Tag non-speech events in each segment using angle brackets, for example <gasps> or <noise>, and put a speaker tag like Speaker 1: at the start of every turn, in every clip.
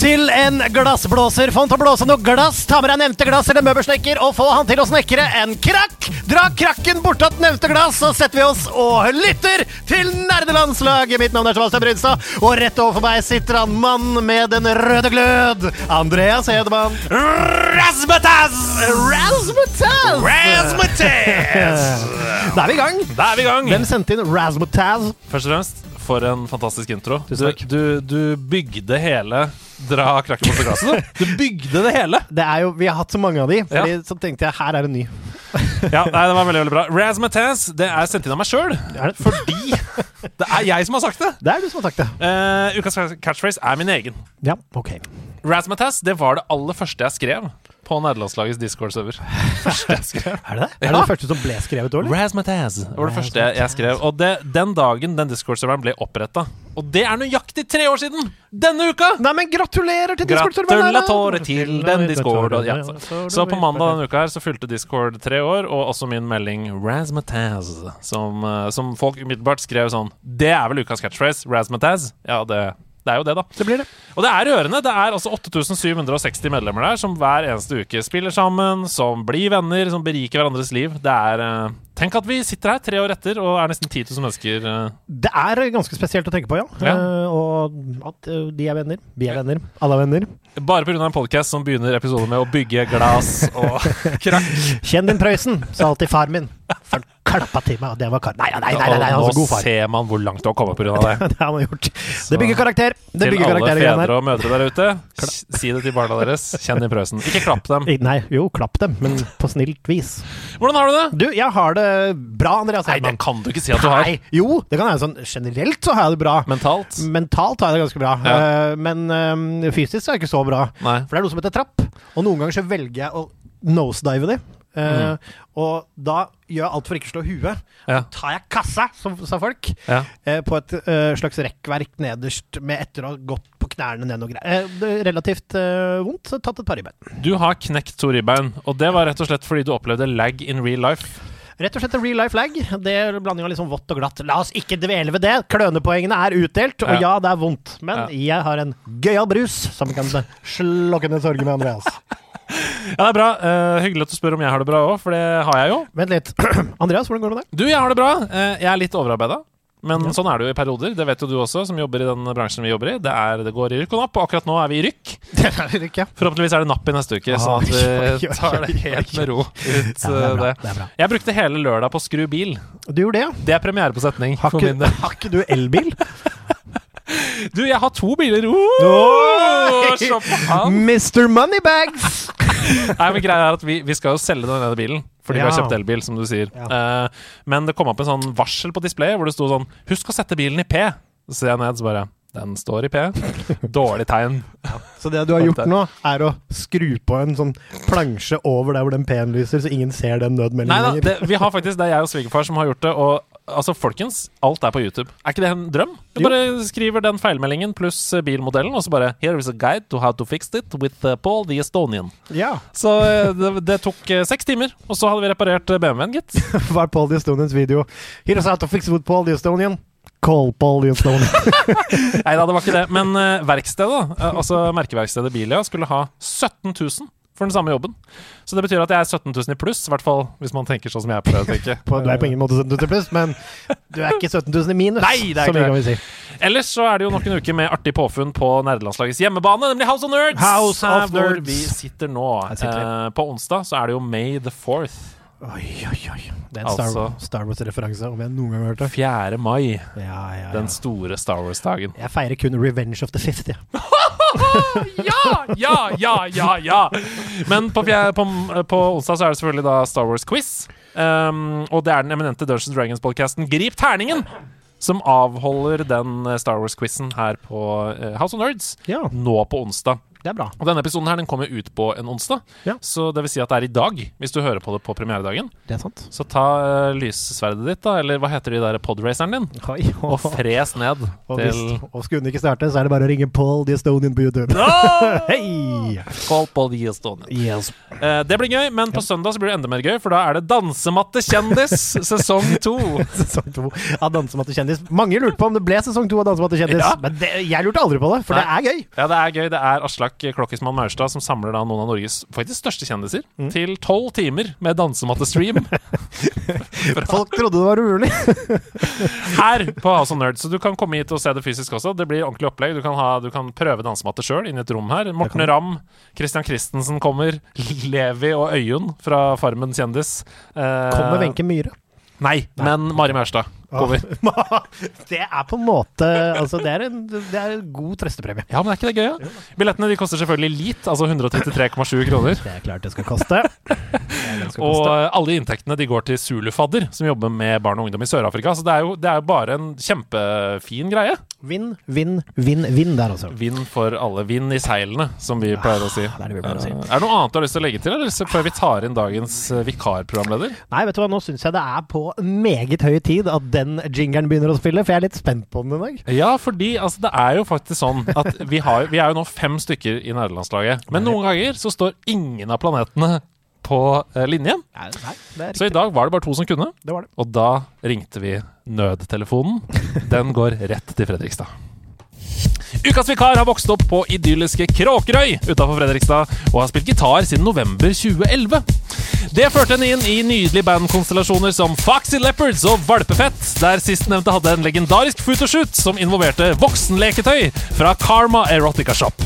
Speaker 1: Til en glassblåser, få han til å blåse noe glass, ta med deg nevnte glass eller møbelsnekker og få han til å snekre en krakk. Dra krakken bortatt nevnte glass, så setter vi oss og lytter til nerdelandslaget. Mitt navn er Sebastian Brynstad, og rett overfor meg sitter han mann med den røde glød. Andreas Hedman.
Speaker 2: Rasmatas!
Speaker 1: Rasmatas!
Speaker 2: Rasmatas! <laughs>
Speaker 1: Da er vi i gang.
Speaker 2: Da er vi i gang.
Speaker 1: Hvem sendte inn Rasmatas?
Speaker 2: Først og fremst, for en fantastisk intro. Du, du, du bygde hele Dra krakken bort fra glasset, du. Du bygde det hele.
Speaker 1: Det er jo, Vi har hatt så mange av de, fordi
Speaker 2: Ja.
Speaker 1: så tenkte jeg her er en ny.
Speaker 2: Ja, nei, det var veldig, veldig bra. Razmataz, det er sendt inn av meg sjøl.
Speaker 1: Det?
Speaker 2: Fordi det er jeg som har sagt det.
Speaker 1: Det er du som har sagt det.
Speaker 2: Uh, ukas catchphrase er min egen.
Speaker 1: Ja, ok.
Speaker 2: Razmataz det var det aller første jeg skrev på nederlandslagets Discord-server. <laughs> Første jeg skrev.
Speaker 1: Er det det? Er det det første som ble skrevet òg?
Speaker 2: Razmataz det var det første jeg, jeg skrev. Og det, den dagen den Discord-serveren ble oppretta. Og det er nøyaktig tre år siden! Denne uka!
Speaker 1: Nei, men gratulerer til Discord-serveren!
Speaker 2: Gratulatore til den Discord. Ja, så. så på mandag denne uka her så fylte Discord tre år, og også min melding Razmataz, som, eh, som folk umiddelbart skrev sånn Det er vel ukas catchphrase? Razmataz? Ja, det, det er jo det, da.
Speaker 1: Det blir det.
Speaker 2: Og det er rørende. Det er altså 8760 medlemmer der som hver eneste uke spiller sammen, som blir venner, som beriker hverandres liv. Det er eh, Tenk at vi sitter her tre år etter og er nesten 10 000 mennesker. eh.
Speaker 1: Det er ganske spesielt å tenke på, ja.
Speaker 2: Ja.
Speaker 1: Uh, og at uh, de er venner. Vi er venner. Alle er venner.
Speaker 2: Bare pga. en podkast som begynner episoden med å bygge glass og <laughs> krakk.
Speaker 1: Kjenn din Prøysen, sa alltid far min. Han klappa til meg, og det var kar... Nei, nei, nei, nei, han var god far.
Speaker 2: nå ser man hvor langt du har kommet pga. det. <laughs>
Speaker 1: Det har man gjort. Det bygger karakter. Det
Speaker 2: til
Speaker 1: bygger
Speaker 2: alle
Speaker 1: karakter. det greiene
Speaker 2: fedre og mødre der ute, si det til barna deres. Kjenn din prøysen. Ikke klapp dem.
Speaker 1: Nei, jo, klapp dem, men på snilt vis.
Speaker 2: Hvordan har du det?
Speaker 1: Du, jeg har det bra, Andreas
Speaker 2: Nei, det kan du ikke si at du har.
Speaker 1: Nei, jo, det kan jeg sånn Generelt så har jeg det bra.
Speaker 2: Mentalt?
Speaker 1: Mentalt har jeg det ganske bra,
Speaker 2: Ja.
Speaker 1: Uh, men eh, fysisk så er det ikke så bra.
Speaker 2: Nei.
Speaker 1: For det er noe som heter trapp, og noen ganger så velger jeg å nosedive de. Eh, Og da gjør jeg alt for ikke å slå huet.
Speaker 2: Ja.
Speaker 1: tar jeg kassa, som sa folk,
Speaker 2: Ja.
Speaker 1: uh, på et uh, slags rekkverk nederst med etter å ha gått på knærne ned noe greier. Uh, relativt vondt. så Tatt et par ribbein.
Speaker 2: Du har knekt to ribbein, og det var rett og slett fordi du opplevde lag in real life.
Speaker 1: Rett og slett en real life lag. Det er blanding av liksom vått og glatt. La oss ikke dvele ved det. Klønepoengene er utdelt, og
Speaker 2: Ja.
Speaker 1: ja, det er vondt. Men jeg har en gøyal brus som kan slokke ned sorgen med Andreas. <laughs>
Speaker 2: Ja, det er bra. Uh, hyggelig at du spør om jeg har det bra òg, for det har jeg jo.
Speaker 1: Vent litt. <clears throat> Andreas, hvordan går det med deg?
Speaker 2: Du, jeg har det bra. Uh, jeg er litt overarbeida. Men sånn er det jo i perioder. Det vet jo du også, som jobber i den bransjen vi jobber i. Det, er, det går i rykk og napp, og akkurat nå er vi i rykk. <laughs>
Speaker 1: Det er ikke.
Speaker 2: Forhåpentligvis er det napp i neste uke, sånn at vi <laughs> tar det helt med ro ut
Speaker 1: Ja, det
Speaker 2: eh,
Speaker 1: bra.
Speaker 2: det. Jeg brukte hele lørdag på å skru bil.
Speaker 1: Du gjorde det, ja?
Speaker 2: Det er premiere på setning
Speaker 1: Har ikke, har ikke du elbil? <laughs>
Speaker 2: Du, jeg har to biler! Oh, Oh!
Speaker 1: Mr. Moneybags!
Speaker 2: Nei, men greia er at vi, vi skal jo selge den ene bilen. Fordi vi har kjøpt elbil, som du sier.
Speaker 1: Ja.
Speaker 2: Uh, men det kom opp en sånn varsel på displayet hvor det sto sånn Husk å sette bilen i P. Så ser jeg ned, så bare Den står i P. <laughs> Dårlig tegn.
Speaker 1: Så det du har gjort nå, er å skru på en sånn plansje over der hvor den P-en lyser, så ingen ser den
Speaker 2: Nei
Speaker 1: nødmeldingen
Speaker 2: da, det, vi har faktisk Det er jeg og svigerfar som har gjort det. Og altså, folkens, alt er på YouTube. Er ikke det en drøm? Du bare skriver den feilmeldingen pluss eh, bilmodellen, og så bare Here is a guide to how to fix it with eh, Paul the Estonian.
Speaker 1: Ja.
Speaker 2: Så eh, det, det tok seks timer, og så hadde vi reparert BMW-en, gitt. <laughs>
Speaker 1: Var Paul the Estonians video Here is how to fix it with Paul the Estonian. Call Paul the Estonian. <laughs> <laughs>
Speaker 2: Nei da, det var ikke det. Men uh, verkstedet, eh, altså merkeverkstedet Bilia, skulle ha 17 000 for den samme jobben. Så det betyr at jeg er 17 000 i pluss, i hvert fall hvis man tenker sånn som jeg prøver å tenke. <laughs>
Speaker 1: På, du er på ingen måte 17 000 i pluss, men du er ikke 17 000 i minus.
Speaker 2: Nei, det er ikke det.
Speaker 1: si.
Speaker 2: Ellers så er det jo nok en uke med artig påfunn på nerdelandslagets hjemmebane, nemlig House of Nerds!
Speaker 1: House of
Speaker 2: Nerds. hvor vi sitter nå. Eh, på onsdag så er det jo May the 4th.
Speaker 1: Oi, oi, oi. Det er en
Speaker 2: Altså-
Speaker 1: Star Wars-referanse, om jeg noen gang har hørt det.
Speaker 2: 4. mai.
Speaker 1: Ja, ja, ja.
Speaker 2: Den store Star Wars-dagen.
Speaker 1: Jeg feirer kun Revenge of the Fifth. jeg.
Speaker 2: Ja, <laughs> <laughs> ja, ja, ja, ja! ja! Men på, på, på onsdag så er det selvfølgelig da Star Wars-quiz. Um, og det er den eminente Dungeons Dragons-podkasten Grip terningen som avholder den eh, Star Wars-quizen her på eh, House of Nerds
Speaker 1: Ja,
Speaker 2: nå på onsdag.
Speaker 1: Det er bra.
Speaker 2: Og denne episoden her den kommer ut på en onsdag,
Speaker 1: Ja.
Speaker 2: så det vil si at det er i dag, hvis du hører på det på premieredagen.
Speaker 1: Det er sant.
Speaker 2: Så ta uh, lyssverdet ditt, da, eller hva heter de der podraceren din,
Speaker 1: Oi, <laughs>
Speaker 2: og fres ned
Speaker 1: Og,
Speaker 2: til
Speaker 1: hvis, og skulle den ikke starte, så er det bare å ringe Paul the Estonian på YouTube. <laughs> Hei!
Speaker 2: Call Paul the Estonian.
Speaker 1: Yes.
Speaker 2: Uh, det blir gøy, men på søndag så blir det enda mer gøy, for da er det Dansematte kjendis <laughs> sesong to.
Speaker 1: Sesong to av Dansematte kjendis. Mange lurte på om det ble sesong to av Dansematte kjendis,
Speaker 2: Ja.
Speaker 1: men det, jeg lurte aldri på det, for det er gøy.
Speaker 2: Ja, det er gøy. Det er Aslak Klokkismann Maurstad som samler da noen av Norges faktisk største kjendiser
Speaker 1: Mm.
Speaker 2: til tolv timer med dansematte-stream <laughs>
Speaker 1: Folk trodde det var umulig. <laughs>
Speaker 2: her på House of Nerds. Så du kan komme hit og se det fysisk også. Det blir ordentlig opplegg. Du kan, ha, du kan prøve dansematte sjøl inne i et rom her. Morten Ramm, Christian Christensen kommer. Levi og Øyunn fra Farmen kjendis. Eh,
Speaker 1: Kommer Wenche Myhre.
Speaker 2: Nei, men Mari Maurstad kommer. <laughs>
Speaker 1: det er på en måte Altså, det er en, det er en god trøstepremie.
Speaker 2: Ja, men er ikke det gøy? Ja? Billettene de koster selvfølgelig litt, altså 133,7 kroner.
Speaker 1: Det er klart det skal koste. <laughs> Det skal
Speaker 2: Og
Speaker 1: koste.
Speaker 2: alle inntektene de går til Zulufadder, som jobber med barn og ungdom i Sør-Afrika. Så det er jo det er bare en kjempefin greie.
Speaker 1: Vinn, vinn, vinn, vinn der, altså.
Speaker 2: Vinn for alle. Vinn i seilene, som vi pleier å si.
Speaker 1: det er det vi pleier å si.
Speaker 2: Eh, Er det noe annet du har lyst til å legge til, eller så før vi tar inn dagens eh, vikarprogramleder?
Speaker 1: Nei, vet du hva, nå syns jeg det er på meget høy tid at den jingeren begynner å spille, for jeg er litt spent på den i dag.
Speaker 2: Ja, fordi altså, det er jo faktisk sånn at vi, har, vi er jo nå fem stykker i nederlandslaget. Men noen ganger så står ingen av planetene på eh, linjen.
Speaker 1: Nei, nei,
Speaker 2: Så i dag var det bare to som kunne.
Speaker 1: Det var det.
Speaker 2: Og da ringte vi nødtelefonen. Den går rett til Fredrikstad. Ukas vikar har vokst opp på idylliske Kråkerøy utenfor Fredrikstad og har spilt gitar siden november 2011. Det førte henne inn i nydelige bandkonstellasjoner som Foxy Leopards og Valpefett, der sistnevnte hadde en legendarisk photoshoot som involverte voksenleketøy fra Karma Erotica Shop.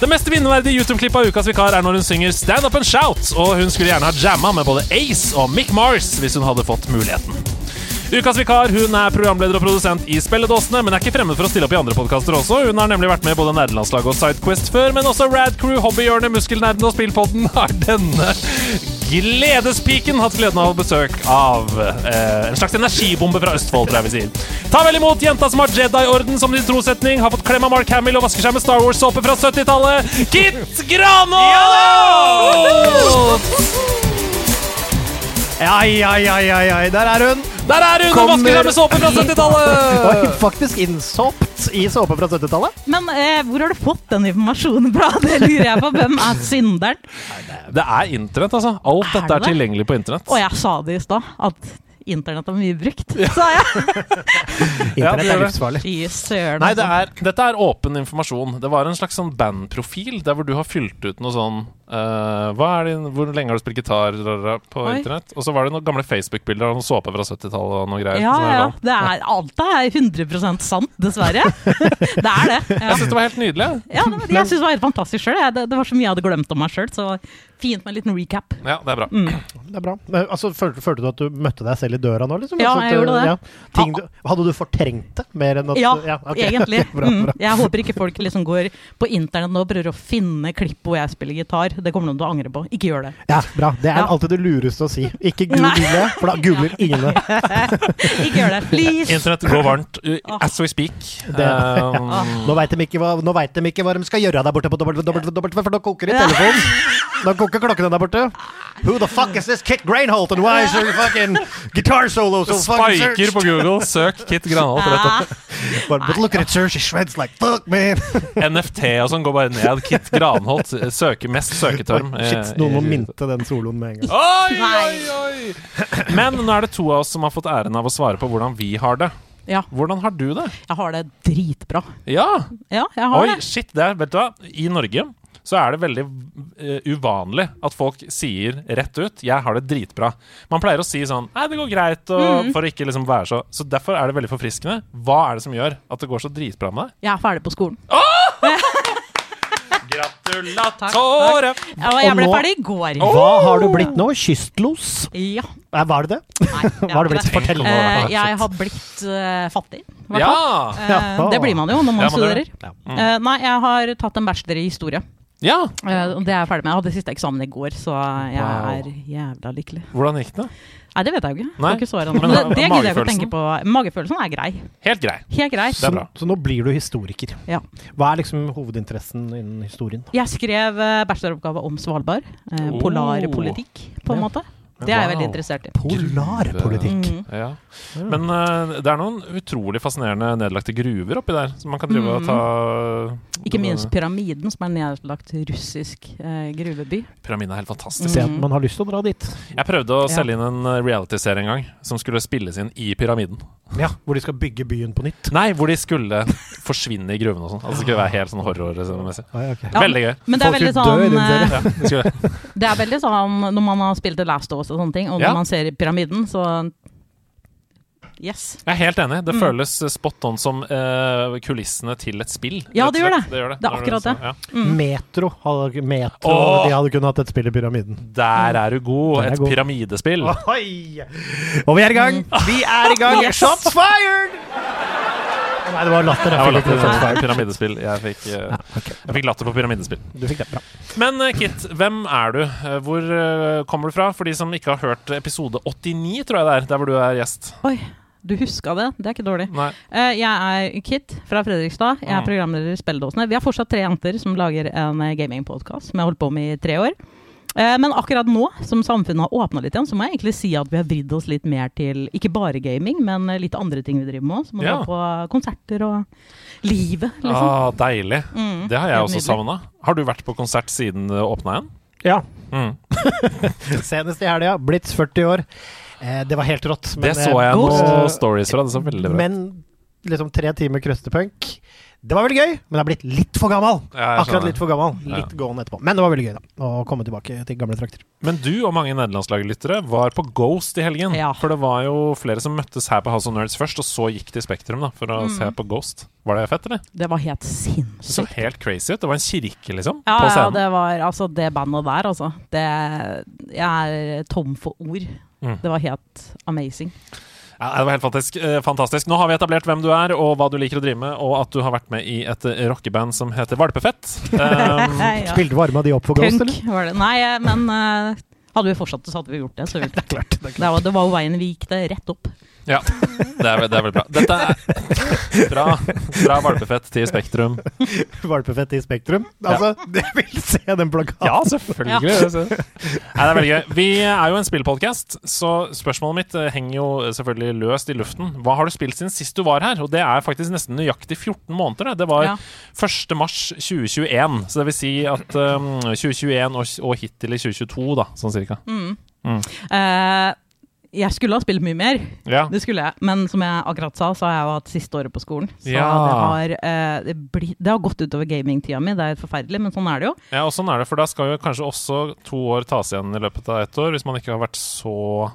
Speaker 2: Det meste vinnerverdige YouTube-klippet av Ukas vikar er når hun synger Stand Up and Shout, og hun skulle gjerne ha jamma med både Ace og Mick Mars hvis hun hadde fått muligheten. Ukas vikar hun er programleder og produsent i Spelledåsene, men er ikke fremmed for å stille opp i andre podkaster også. Hun har nemlig vært med i både Nerdelandslaget og Sidequest før, men også Rad Crew, Hobbyhjørnet, Muskelnerden og Spillpodden <laughs> har denne gledespiken hatt gleden av besøk av eh, en slags energibombe fra Østfold, tror jeg vi sier. Ta vel imot jenta som har Jedi-orden som din trosetning, har fått klem av Mark Hamill og vasker seg med Star Wars-såpe fra 70-tallet. Kit Granholt!
Speaker 1: Ja, ai, ai, ai, ai. der er hun!
Speaker 2: Der er hun og
Speaker 1: Kommer-
Speaker 2: vasker seg med såpe fra 70-tallet! <laughs>
Speaker 1: Oi, faktisk innsåpt i såpe fra 70-tallet.
Speaker 3: Men eh, hvor har du fått den informasjonen fra? <laughs> Det lurer jeg på. Hvem er synderen?
Speaker 2: Det er internett, altså. Alt
Speaker 3: Er
Speaker 2: dette er
Speaker 3: det det?
Speaker 2: tilgjengelig på internett.
Speaker 3: Og jeg sa det i stad, at internett er mye brukt. Sa jeg. <laughs>
Speaker 1: Internett er livsfarlig.
Speaker 3: Fy søren.
Speaker 2: Nei, det
Speaker 3: altså.
Speaker 2: er, dette er åpen informasjon. Det var en slags sånn bandprofil der hvor du har fylt ut noe sånn eh, hva er din, Hvor lenge har du spilt gitar på
Speaker 3: Oi.
Speaker 2: internett? Og så var det noen gamle Facebook-bilder av noen såpe fra 70-tallet og noe greier.
Speaker 3: Ja, ja. Det er, alt er 100 sant, dessverre. <laughs> det er det. Ja.
Speaker 2: Jeg syns det var helt nydelig.
Speaker 3: Ja, det, jeg syns det var helt fantastisk sjøl. Det, det var så mye jeg hadde glemt om meg sjøl, så fint med en liten recap.
Speaker 2: Ja, det er bra.
Speaker 1: Det er bra. Men, altså, følte, følte du at du møtte deg selv i døra nå? Liksom?
Speaker 3: Ja,
Speaker 1: Altså,
Speaker 3: jeg gjorde det.
Speaker 1: ja. Ting du, hadde du fortrengt det mer enn at
Speaker 3: Ja,
Speaker 1: okay.
Speaker 3: egentlig. <laughs>
Speaker 1: bra,
Speaker 3: Mm. Jeg håper ikke folk liksom går på internett nå og prøver å finne klipp hvor jeg spiller gitar. Det kommer noen til å angre på. Ikke gjør det.
Speaker 1: Ja, bra. Det er
Speaker 3: Ja.
Speaker 1: alltid det lureste å si. Ikke google for da googler <laughs> ingen det. <laughs>
Speaker 3: Ikke gjør det. Please!
Speaker 2: Internett går varmt uh, as we speak.
Speaker 1: Det-
Speaker 2: Um,
Speaker 1: Nå veit de, ikke hva- nå vet de ikke hva de skal gjøre der borte på dobbelt, dobbelt, dobbelt, for nå koker det i telefonen. Nå koker klokkene der borte. Who the fuck is this Kit Grainholt, and why is there fucking guitar solo so fucking
Speaker 2: Spiker på Google. Søk Kit Grainholt Rett opp. <laughs>
Speaker 1: But, but look at it, sir. She shreds like fuck, man.
Speaker 2: NFT og sånn går bare ned. Kit Granholt søker mest søketerm. <laughs> eh,
Speaker 1: Shit, noen må minte den soloen med en gang.
Speaker 2: Oi, oi, oi! Men nå er det to av oss som har fått æren av å svare på hvordan vi har det.
Speaker 3: Ja,
Speaker 2: Hvordan har du det?
Speaker 3: jeg har det dritbra.
Speaker 2: Ja!
Speaker 3: Ja, jeg har
Speaker 2: Oi,
Speaker 3: det.
Speaker 2: shit, det er, vet du hva? I Norge så er det veldig uh, uvanlig at folk sier rett ut 'jeg har det dritbra'. Man pleier å si sånn 'nei, det går greit', og, for å ikke liksom være så Så derfor er det veldig forfriskende. Hva er det som gjør at det går så dritbra med deg?
Speaker 3: Jeg er ferdig på skolen. <laughs>
Speaker 2: Gratulatore!
Speaker 3: Ja, jeg ble ferdig i går.
Speaker 1: Hva har du blitt nå? Kystlos?
Speaker 3: Ja.
Speaker 1: Var det det?
Speaker 3: Nei,
Speaker 1: Hva har du blitt? Fortell nå.
Speaker 3: Uh, jeg har blitt uh, fattig. i hvert fall.
Speaker 2: Ja!
Speaker 3: Uh, det blir man jo når man
Speaker 2: Ja, man
Speaker 3: studerer. Eh, nei, jeg har tatt en bachelor i historie.
Speaker 2: Ja!
Speaker 3: Det er jeg ferdig med. Jeg hadde siste eksamen i går, så jeg
Speaker 2: Wow.
Speaker 3: er jævla lykkelig.
Speaker 2: Hvordan gikk det?
Speaker 3: Nei, det vet jeg jo ikke.
Speaker 2: Nei,
Speaker 3: Det, ikke svaret ennå.
Speaker 2: men
Speaker 3: det, det gidder jeg ikke å tenke på. Magefølelsen er grei.
Speaker 2: Helt grei.
Speaker 3: Helt grei.
Speaker 2: Er.
Speaker 1: Så nå blir du historiker.
Speaker 3: Ja.
Speaker 1: Hva er liksom hovedinteressen innen historien?
Speaker 3: Jeg skrev eh, bacheloroppgave om Svalbard. Eh,
Speaker 2: Oh.
Speaker 3: polarpolitikk, på en
Speaker 1: Ja.
Speaker 3: måte. Det er jeg
Speaker 2: Wow.
Speaker 3: veldig interessert i.
Speaker 1: Polarpolitikk.
Speaker 3: Mm.
Speaker 2: Ja. Men uh, det er noen utrolig fascinerende nedlagte gruver oppi der, som man kan drive og
Speaker 3: Mm.
Speaker 2: ta
Speaker 3: Ikke minst Pyramiden, som er en nedlagt russisk uh, gruveby.
Speaker 2: Pyramiden er helt fantastisk.
Speaker 1: Se at man har lyst til å dra dit.
Speaker 2: Jeg prøvde å
Speaker 3: Ja.
Speaker 2: selge inn en realityserie en gang som skulle spilles inn i pyramiden.
Speaker 1: Ja, Hvor de skal bygge byen på nytt.
Speaker 2: Nei, hvor de skulle <laughs> forsvinne i gruven og sånn. Altså, det skulle være helt sånn horror-messig.
Speaker 1: Ja, ok.
Speaker 3: Ja,
Speaker 2: Veldig gøy.
Speaker 3: Men det er veldig
Speaker 1: dø
Speaker 3: sånn eh.
Speaker 2: Det <laughs>
Speaker 3: Det er veldig sånn når man har spilt The Last of Us og sånne ting, og når
Speaker 2: Ja.
Speaker 3: man ser Pyramiden, så Yes.
Speaker 2: jeg er helt enig. Det
Speaker 3: Mm.
Speaker 2: føles spot on som uh, kulissene til et spill.
Speaker 3: Ja, det gjør det.
Speaker 2: det, gjør det.
Speaker 3: Det er akkurat det.
Speaker 2: Ja.
Speaker 3: Mm.
Speaker 1: Metro, hadde, metro! De hadde kunnet hatt et spill i pyramiden.
Speaker 2: Der er du god.
Speaker 1: Er
Speaker 2: Et
Speaker 1: god.
Speaker 2: pyramidespill.
Speaker 1: Oi! Og vi er i gang! Vi er i gang!
Speaker 3: Yes.
Speaker 1: Shots fired! Nei, det var latter.
Speaker 2: Jeg
Speaker 1: Jeg fikk
Speaker 2: latter pyramidespill. Jeg fikk, eh, jeg fikk latter på pyramidespill.
Speaker 1: Du fikk det. Bra.
Speaker 2: Men eh, Kit, hvem er du? Eh, Hvor kommer du fra? For de som ikke har hørt episode 89, tror jeg det er, der hvor du er gjest.
Speaker 3: Oi, du huska det? Det er ikke dårlig.
Speaker 2: Nei.
Speaker 3: Eh, jeg er Kit fra Fredrikstad. Jeg er
Speaker 2: Mm.
Speaker 3: programleder i Spelledåsene. Vi har fortsatt tre jenter som lager en gamingpodkast som jeg har holdt på med i tre år. Eh, men akkurat nå, som samfunnet har åpna litt igjen, så må jeg egentlig si at vi har vridd oss litt mer til ikke bare gaming, men eh, litt andre ting vi driver med òg. Som å
Speaker 2: Ja.
Speaker 3: dra på konserter og livet, liksom.
Speaker 2: Ah, deilig.
Speaker 3: Mm,
Speaker 2: Det har jeg også savna. Har du vært på konsert siden det åpna igjen?
Speaker 1: Ja.
Speaker 2: Mm. <laughs>
Speaker 1: Senest i helga. Blitt 40 år. Eh, det var helt rått.
Speaker 2: Det
Speaker 1: eh,
Speaker 2: så jeg noen stories fra. Det så veldig bra
Speaker 1: Men liksom tre timer krøstepunk. Det var veldig gøy, men jeg har blitt litt for gammel.
Speaker 2: Ja,
Speaker 1: Akkurat litt for gammel.
Speaker 2: Ja.
Speaker 1: Litt gående etterpå. Men det var veldig gøy, da. Å komme tilbake til gamle trakter.
Speaker 2: Men du og mange nederlandslaglyttere var på Ghost i helgen.
Speaker 3: Ja.
Speaker 2: For det var jo flere som møttes her på House of Nerds først, og så gikk til Spektrum da, for å
Speaker 3: Mm.
Speaker 2: se på Ghost. Var det fett, eller?
Speaker 3: Det var helt sinnssykt.
Speaker 2: Det så helt crazy ut. Det var en kirke, liksom,
Speaker 3: Ja,
Speaker 2: på
Speaker 3: ja, det var altså det bandet der, altså. Det, jeg er tom for ord.
Speaker 2: Mm.
Speaker 3: Det var helt amazing.
Speaker 2: Ja, det var helt fantastisk, eh, fantastisk. Nå har vi etablert hvem du er, og hva du liker å drive med, og at du har vært med i et rockeband som heter Valpefett. <laughs> Um,
Speaker 3: Ja.
Speaker 1: Spilte varma de opp for Ghost, eller?
Speaker 3: Punk var det. Nei, eh, men uh, hadde vi fortsatt, så hadde vi gjort det. Så <laughs> det,
Speaker 1: Klart. Det er
Speaker 3: det, var, det var jo veien vi gikk det rett opp.
Speaker 2: Ja, det er, det er veldig bra. Dette er fra, fra Valpefett til Spektrum.
Speaker 1: Valpefett til Spektrum. Altså, <laughs> jeg vil se den plakaten.
Speaker 2: Ja, selvfølgelig. Nei, det er veldig gøy. Vi er jo en spillpodkast, så spørsmålet mitt eh, henger jo selvfølgelig løst i luften. Hva har du spilt siden sist du var her? Og det er faktisk nesten nøyaktig 14 måneder. Det, det var
Speaker 3: Ja.
Speaker 2: 1. mars 2021. Så det vil si at um, 2021 og, og hittil i 2022, da, sånn cirka.
Speaker 3: Mm.
Speaker 2: Mm.
Speaker 3: Eh, jeg skulle ha spilt mye mer,
Speaker 2: Ja.
Speaker 3: det skulle jeg. Men som jeg akkurat sa, så har jeg jo hatt siste året på skolen. Så
Speaker 2: Ja.
Speaker 3: det, har, eh, det, bli, det har gått utover gamingtida mi. Det er helt forferdelig, men sånn er det jo.
Speaker 2: ja, og sånn er det, for da skal jo kanskje også to år tas igjen i løpet av ett år, hvis man ikke har vært så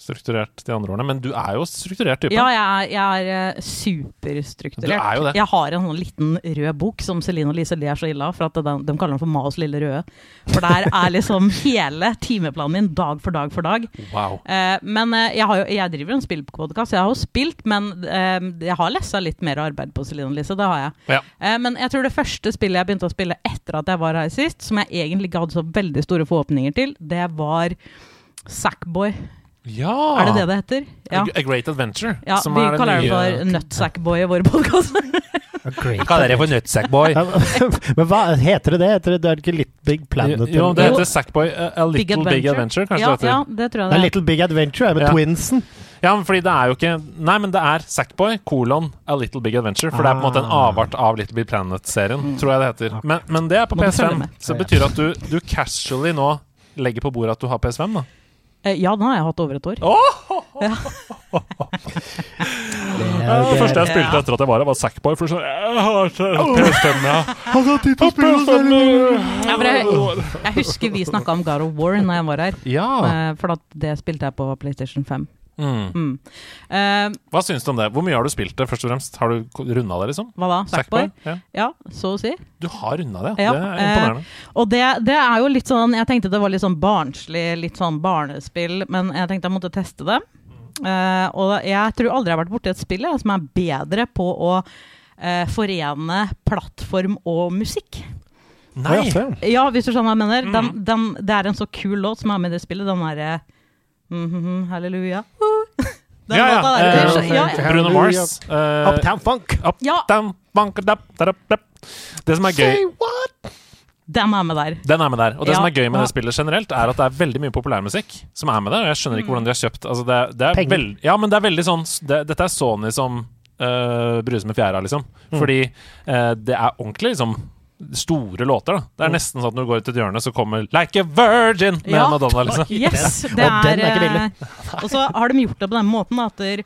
Speaker 2: strukturert de andre årene. Men du er jo strukturert type.
Speaker 3: Ja, jeg er, jeg er superstrukturert.
Speaker 2: Du er jo det.
Speaker 3: Jeg har en sånn liten rød bok som Celine og Lise ler så ille av, for at de, de kaller den for Maos lille røde. For der er <laughs> liksom hele timeplanen min dag for dag for dag.
Speaker 2: Wow.
Speaker 3: Eh, men eh, jeg, har jo, jeg driver en spillpodkast. Jeg har jo spilt, men eh, jeg har lessa litt mer arbeid på Celine og Lise. Det har jeg.
Speaker 2: Ja.
Speaker 3: Eh, men jeg tror det første spillet jeg begynte å spille etter at jeg var her sist, som jeg egentlig ikke hadde så veldig store forhåpninger til, det var Sackboy.
Speaker 2: Ja!
Speaker 3: Er det det det heter? Ja.
Speaker 2: A Great Adventure.
Speaker 3: Ja,
Speaker 2: som
Speaker 3: vi
Speaker 2: er <laughs>
Speaker 3: kaller det for Nutsackboy i vår podkast.
Speaker 1: Hva
Speaker 2: Kaller det for Nutsackboy.
Speaker 1: Men hva heter det det? Heter det, det er ikke Little Big Planet?
Speaker 2: Jo, det heter Sackboy. A, a Little Big Adventure, kanskje
Speaker 3: ja,
Speaker 2: det heter.
Speaker 3: ja, det tror jeg
Speaker 1: Det er
Speaker 3: A.
Speaker 1: Little Big Adventure er med
Speaker 2: Ja.
Speaker 1: twinsen.
Speaker 2: Ja, men fordi det er jo ikke Nei, men det er Sackboy, kolon, A Little Big Adventure. For det er på en måte en
Speaker 1: Ah.
Speaker 2: avart av Little Big Planet-serien, tror jeg det heter. Men, men det er på
Speaker 3: Må du følge
Speaker 2: PS5. Så det betyr at du, du casually nå legger på bordet at du har PS5, da.
Speaker 3: Eh, Ja, den har jeg hatt over et år. <laughs>
Speaker 1: Det,
Speaker 2: Det første jeg spilte etter at jeg var her, var Sackboy. For sånn Jeg har PS5, ja.
Speaker 1: Han har tid til å spille!
Speaker 3: Ja, jeg, jeg husker vi snakka om God of War når jeg var her.
Speaker 2: Ja.
Speaker 3: eh, For at det spilte jeg på PlayStation 5.
Speaker 2: Mm.
Speaker 3: Mm. Uh,
Speaker 2: Hva syns du om det? Hvor mye har du spilt det, først og fremst? Har du runda det, liksom?
Speaker 3: hva da? Sackboy?
Speaker 2: Ja.
Speaker 3: Ja, så å si.
Speaker 2: Du har runda det,
Speaker 3: Ja,
Speaker 2: Det er
Speaker 3: imponerende.
Speaker 2: imponerende.
Speaker 3: Og det, det er jo litt sånn Jeg tenkte det var litt sånn barnslig, litt sånn barnespill, men jeg tenkte jeg måtte teste det. Uh, og jeg tror aldri jeg har vært borti et spill jeg, som er bedre på å eh, forene plattform og musikk.
Speaker 2: Nei!
Speaker 1: Ja.
Speaker 3: Hvis du skjønner hva jeg mener.
Speaker 2: Mm.
Speaker 3: Den, den, det er en så kul låt som er med i det spillet. Den derre mhm, Halleluja. Uh. Den
Speaker 2: Ja, ja.
Speaker 3: låta der. uh, ja, ja.
Speaker 2: Bruno Mars. Uh,
Speaker 1: Uptown Funk.
Speaker 2: up,
Speaker 3: Ja.
Speaker 2: down, bank, dap, darap, dap. Det som er gøy
Speaker 1: Say what?
Speaker 3: Den er med der.
Speaker 2: Den er med der. Og det
Speaker 3: Ja.
Speaker 2: som er gøy med
Speaker 3: Ja.
Speaker 2: det spillet generelt, er at det er veldig mye populærmusikk som er med der. Og jeg skjønner ikke hvordan de har kjøpt altså det, det er
Speaker 1: Penger.
Speaker 2: veld, Ja, men det er veldig sånn det, Dette er Sony som uh, bruser med fjæra, liksom. Fordi uh, det er ordentlig liksom store låter, da. Det er nesten sånn at når du går ut et hjørne, så kommer 'Like a Virgin' med
Speaker 3: Ja.
Speaker 2: Madonna, liksom.
Speaker 3: Yes, det
Speaker 1: Og den
Speaker 3: er,
Speaker 1: er ikke billig.
Speaker 3: eh, Og så har de gjort det på den måten at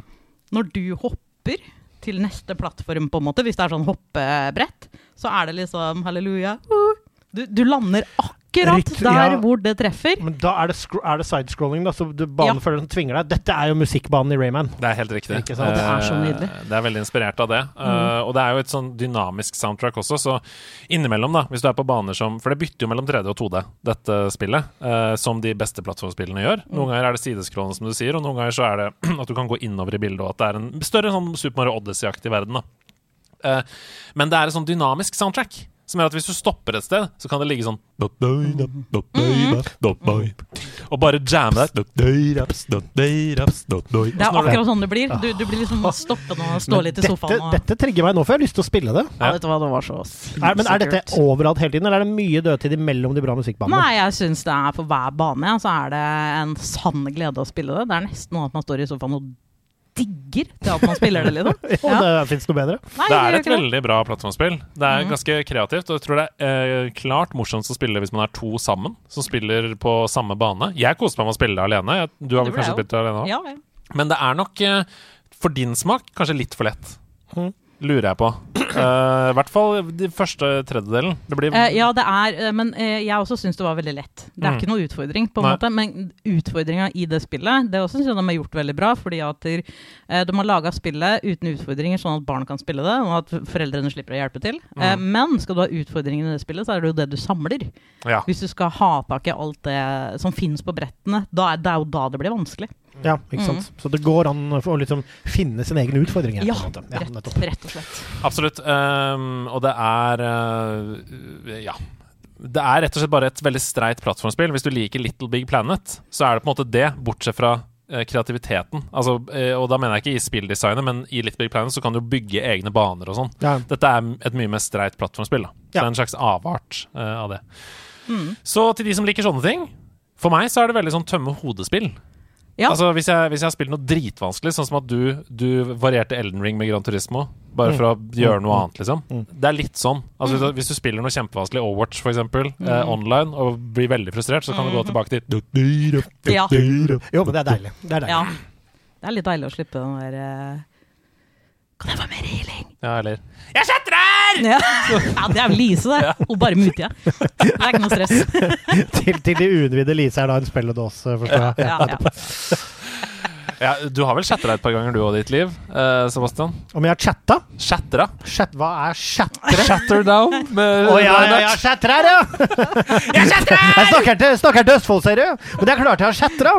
Speaker 3: når du hopper til neste plattform, på en måte, hvis det er sånn hoppebrett, så er det liksom halleluja. uh. Du, du lander akkurat
Speaker 1: Ryt-
Speaker 3: der
Speaker 1: ja.
Speaker 3: hvor det treffer.
Speaker 1: Men da er det, er det sidescrolling, da, så du, banen
Speaker 3: Ja.
Speaker 1: føler den tvinger deg. Dette er jo musikkbanen i Rayman.
Speaker 2: Det er helt riktig.
Speaker 1: Ikke sant?
Speaker 3: Det er så
Speaker 2: Eh,
Speaker 3: nydelig.
Speaker 2: Det er veldig inspirert av det. Eh, og det er jo et sånn dynamisk soundtrack også, så innimellom, da, hvis du er på baner som For det bytter jo mellom 3D og 2D, dette spillet, uh, som de beste plattformspillene gjør. Noen ganger er det sideskrollende, som du sier, og noen ganger så er det <clears throat> at du kan gå innover i bildet, og at det er en større sånn Super Mario Odyssey-aktig verden, da. Eh, men det er et sånn dynamisk soundtrack. Som gjør at hvis du stopper et sted, så kan det ligge sånn Og bare jamme der.
Speaker 3: Det er akkurat sånn det blir. Du, du blir liksom stoppende og stå litt i sofaen.
Speaker 1: Dette,
Speaker 3: Og,
Speaker 1: dette trigger meg nå, for jeg har lyst til å spille det.
Speaker 3: ja, vet du hva, det var så
Speaker 1: Er, men er dette overalt hele tiden, eller er det mye dødtid mellom de bra musikkbanene?
Speaker 3: Nei, jeg syns det er for hver bane. Ja, så er det en sann glede å spille det. Det er nesten noe at man står i sofaen og digger til at man spiller det, liksom. <laughs>
Speaker 1: Ja,
Speaker 3: Og
Speaker 1: det fins noe bedre.
Speaker 3: Nei,
Speaker 2: Det er et
Speaker 3: det.
Speaker 2: veldig bra plattformspill. Det er
Speaker 3: mm.
Speaker 2: ganske kreativt, og jeg tror det er eh, klart morsomst å spille hvis man er to sammen som spiller på samme bane. Jeg koste meg med å spille det alene. Du har vel kanskje spilt det alene òg?
Speaker 3: Ja, ja.
Speaker 2: Men det er nok, eh, for din smak, kanskje litt for lett.
Speaker 1: Mhm.
Speaker 2: Lurer jeg på. Uh, I hvert fall de første tredjedelen. Det blir
Speaker 3: uh, ja, det er eh, Men jeg også syns det var veldig lett. Det er
Speaker 2: Mm.
Speaker 3: ikke noe utfordring, på en
Speaker 2: Nei.
Speaker 3: måte. Men utfordringa i det spillet, det også syns jeg de har gjort veldig bra. Fordi at de, de har laga spillet uten utfordringer, sånn at barn kan spille det, og at foreldrene slipper å hjelpe til.
Speaker 2: Mm.
Speaker 3: men skal du ha utfordringer i det spillet, så er det jo det du samler.
Speaker 2: Ja.
Speaker 3: Hvis du skal ha tak i alt det som finnes på brettene, da er det er jo da det blir vanskelig.
Speaker 1: Ja, ikke sant? Så det går an å liksom finne sin egen utfordring. her,
Speaker 3: Ja,
Speaker 1: på en måte. ja
Speaker 3: rett, rett og slett.
Speaker 2: Absolutt. Um, og det er uh, Ja. Det er rett og slett bare et veldig streit plattformspill. Hvis du liker Little Big Planet, så er det på en måte det, bortsett fra eh, kreativiteten. Altså, eh, og da mener jeg ikke i spilldesignet, men i Little Big Planet så kan du bygge egne baner og sånn.
Speaker 1: Ja.
Speaker 2: Dette er et mye mer streit plattformspill. da Så
Speaker 1: Ja.
Speaker 2: det er en slags avart uh, av det.
Speaker 3: Mm.
Speaker 2: Så til de som liker sånne ting For meg så er det veldig sånn tømme hodespill.
Speaker 3: Ja.
Speaker 2: Altså hvis jeg, hvis jeg har spilt noe dritvanskelig, sånn som at du, du varierte Elden Ring med Gran Turismo, bare
Speaker 1: Mm.
Speaker 2: for å gjøre noe
Speaker 1: Mm.
Speaker 2: annet, liksom.
Speaker 1: Mm.
Speaker 2: Det er litt sånn. Altså, hvis du- Hvis du spiller noe kjempevanskelig, Overwatch for eksempel, eh, online, og blir veldig frustrert, så kan du gå tilbake til
Speaker 3: Ja.
Speaker 1: Jo, men det er deilig. Det er deilig.
Speaker 3: ja. Det er litt deilig å slippe den der eh, Kan jeg få mer healing?
Speaker 2: Ja, eller
Speaker 3: Ja. ja, det er vel Lise, det. Hun bare muter ja. Det er ikke noe stress. <laughs>
Speaker 1: til, til de uinnvidde Lise er da en spelledåse, forstår jeg.
Speaker 3: Ja, ja.
Speaker 2: ja, Du har vel chatta et par ganger, du og ditt liv, eh, Sebastian?
Speaker 1: Om jeg har chatta?
Speaker 2: Chattera?
Speaker 1: Chat, hva er chattere?
Speaker 2: Shatterdown? Med
Speaker 1: Å ja, ja, ja, chatter her, ja! <laughs> Jeg snakker til, snakker til Østfold, ser du. Men det er klart jeg har chattera.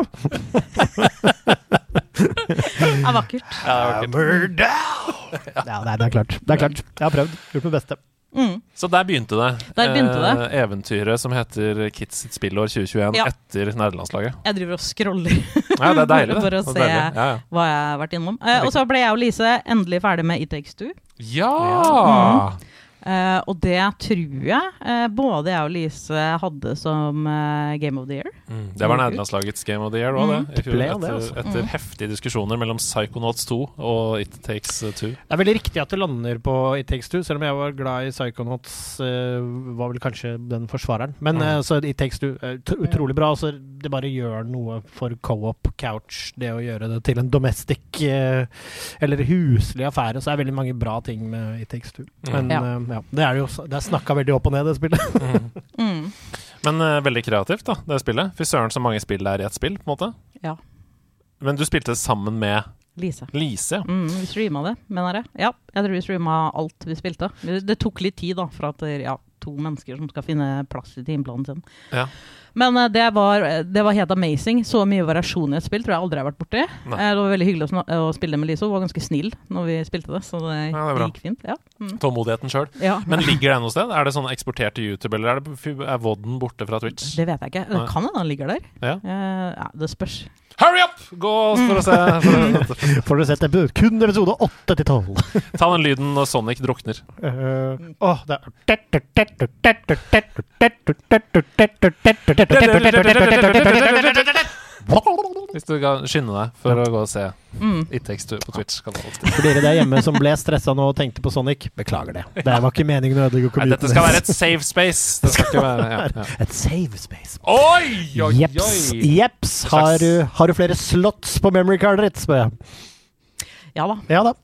Speaker 3: Det er vakkert.
Speaker 2: Ja, det er vakkert.
Speaker 1: Hammer down! <laughs> Ja, nei, det er klart. Det er klart. Jeg har prøvd. Gjort mitt beste.
Speaker 3: Mm.
Speaker 2: Så der begynte det.
Speaker 3: Der begynte det.
Speaker 2: Eh, eventyret som heter Kids sitt spillår 2021
Speaker 3: Ja.
Speaker 2: etter nerdelandslaget.
Speaker 3: Jeg driver og scroller
Speaker 2: Ja, det er deilig. <laughs>
Speaker 3: For å se.
Speaker 2: Ja,
Speaker 3: hva jeg har vært innom. Eh, og så ble jeg og Lise endelig ferdig med It Takes Two.
Speaker 2: Ja!
Speaker 3: Eh, og det tror jeg uh, både jeg og Lise hadde som uh, Game of the Year.
Speaker 2: Mm, det var nederlandslagets Game of the Year òg,
Speaker 3: Mm.
Speaker 2: det. I fjor,
Speaker 1: ble det,
Speaker 2: etter,
Speaker 1: altså.
Speaker 2: etter
Speaker 3: Mm.
Speaker 2: heftige diskusjoner mellom Psychonauts 2 og It Takes Two.
Speaker 1: Det er veldig riktig at det lander på It Takes Two, selv om jeg var glad i Psychonauts. var vel kanskje den forsvareren. Men
Speaker 2: Mm.
Speaker 1: så It Takes Two utrolig bra. Så det bare gjør noe for co-op couch, det å gjøre det til en domestic eh, eller huslig affære. Så er det veldig mange bra ting med It Takes Two. Men
Speaker 2: Mm.
Speaker 3: Ja.
Speaker 1: eh, ja, det er jo Det er snakka veldig opp og ned, det spillet. <laughs>
Speaker 2: Mm.
Speaker 3: Mm.
Speaker 2: Men eh, veldig kreativt, da, det spillet. Fy søren så mange spill det er i ett spill, på en måte.
Speaker 3: Ja.
Speaker 2: Men du spilte sammen med
Speaker 3: Lise.
Speaker 2: Lise.
Speaker 3: Mm, vi streama det, mener jeg. Ja, jeg tror vi streama alt vi spilte. Det, tok litt tid, da, for at ja, to mennesker som skal finne plass i timeplanen sin.
Speaker 2: Ja.
Speaker 3: Men eh, det, var, det var helt amazing. Så mye variasjon i et spill tror jeg aldri jeg har vært borti.
Speaker 2: Nei.
Speaker 3: Eh, Det var veldig hyggelig å, å spille med Lise. Hun var ganske snill når vi spilte det, så det,
Speaker 2: Ja, det
Speaker 3: gikk fint. Ja. Mm.
Speaker 2: Tålmodigheten sjøl.
Speaker 3: ja.
Speaker 2: Men ligger det noe sted? Er det sånn eksportert til YouTube, eller er, det, er Vodden borte fra Twitch?
Speaker 3: Det vet jeg ikke. Det kan hende han ligger der.
Speaker 2: Ja.
Speaker 3: Eh, ja, det spørs.
Speaker 2: Hurry up! Gå for å se.
Speaker 1: Får dere sett episode, kun episode 8 til 12. <laughs>
Speaker 2: ta den lyden når Sonic drukner.
Speaker 1: Uh, oh, det er
Speaker 2: Hvis du kan skynde deg for å gå og se
Speaker 3: Mm.
Speaker 2: It Takes Two på Twitch. Kan.
Speaker 1: For dere der hjemme som ble stressa nå og tenkte på Sonic, beklager det. Det var ikke meningen å ødelegge
Speaker 2: Nei, dette skal være et safe space. Det skal ikke være ja, ja.
Speaker 1: Et safe space.
Speaker 2: Oi, oi,
Speaker 1: Jeps. Jeps. Har, du- har du flere slots på memory cardet ditt, spør jeg.
Speaker 3: Ja da.
Speaker 1: Ja da.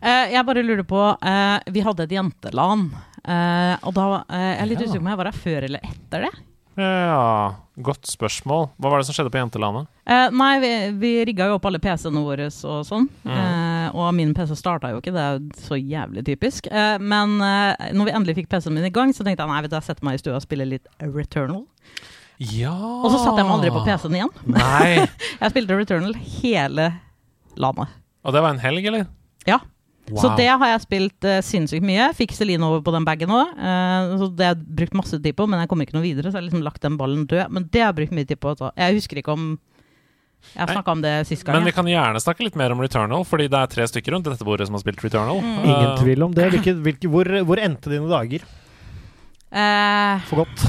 Speaker 3: Uh, jeg bare lurer på uh, Vi hadde et jentelan. Uh, og da uh, Jeg er litt
Speaker 1: Ja.
Speaker 3: usikker på om jeg var her før eller etter det.
Speaker 2: Ja, godt spørsmål. Hva var det som skjedde på jentelandet?
Speaker 3: Eh, nei, vi, vi rigga jo opp alle PC-ene våre og sånn.
Speaker 2: Mm.
Speaker 3: Eh, og min PC starta jo ikke, det er jo så jævlig typisk. Eh, men eh, når vi endelig fikk PC-en min i gang, så tenkte jeg nei, vet du, jeg setter meg i stua og spiller litt Returnal.
Speaker 2: Ja
Speaker 3: Og så satte jeg meg aldri på PC-en igjen.
Speaker 2: Nei. <laughs>
Speaker 3: Jeg spilte Returnal hele landet.
Speaker 2: Og det var en helg, eller?
Speaker 3: Ja. Så det har jeg spilt uh, sinnssykt mye. Fikk Celine over på den bagen òg. så det har jeg brukt masse tid på, men jeg kom ikke noe videre. Så jeg har liksom lagt den ballen død. Men det har jeg brukt mye tid på. Så. Jeg husker ikke om Jeg har snakka om det sist gang.
Speaker 2: Men vi kan gjerne snakke litt mer om Returnal, fordi det er tre stykker rundt dette bordet som har spilt Returnal.
Speaker 3: Mm.
Speaker 1: Ingen
Speaker 2: Uh,
Speaker 1: tvil om det. <laughs> Hvilke, hvilke, hvor, hvor endte dine dager?
Speaker 3: Eh,
Speaker 1: For godt.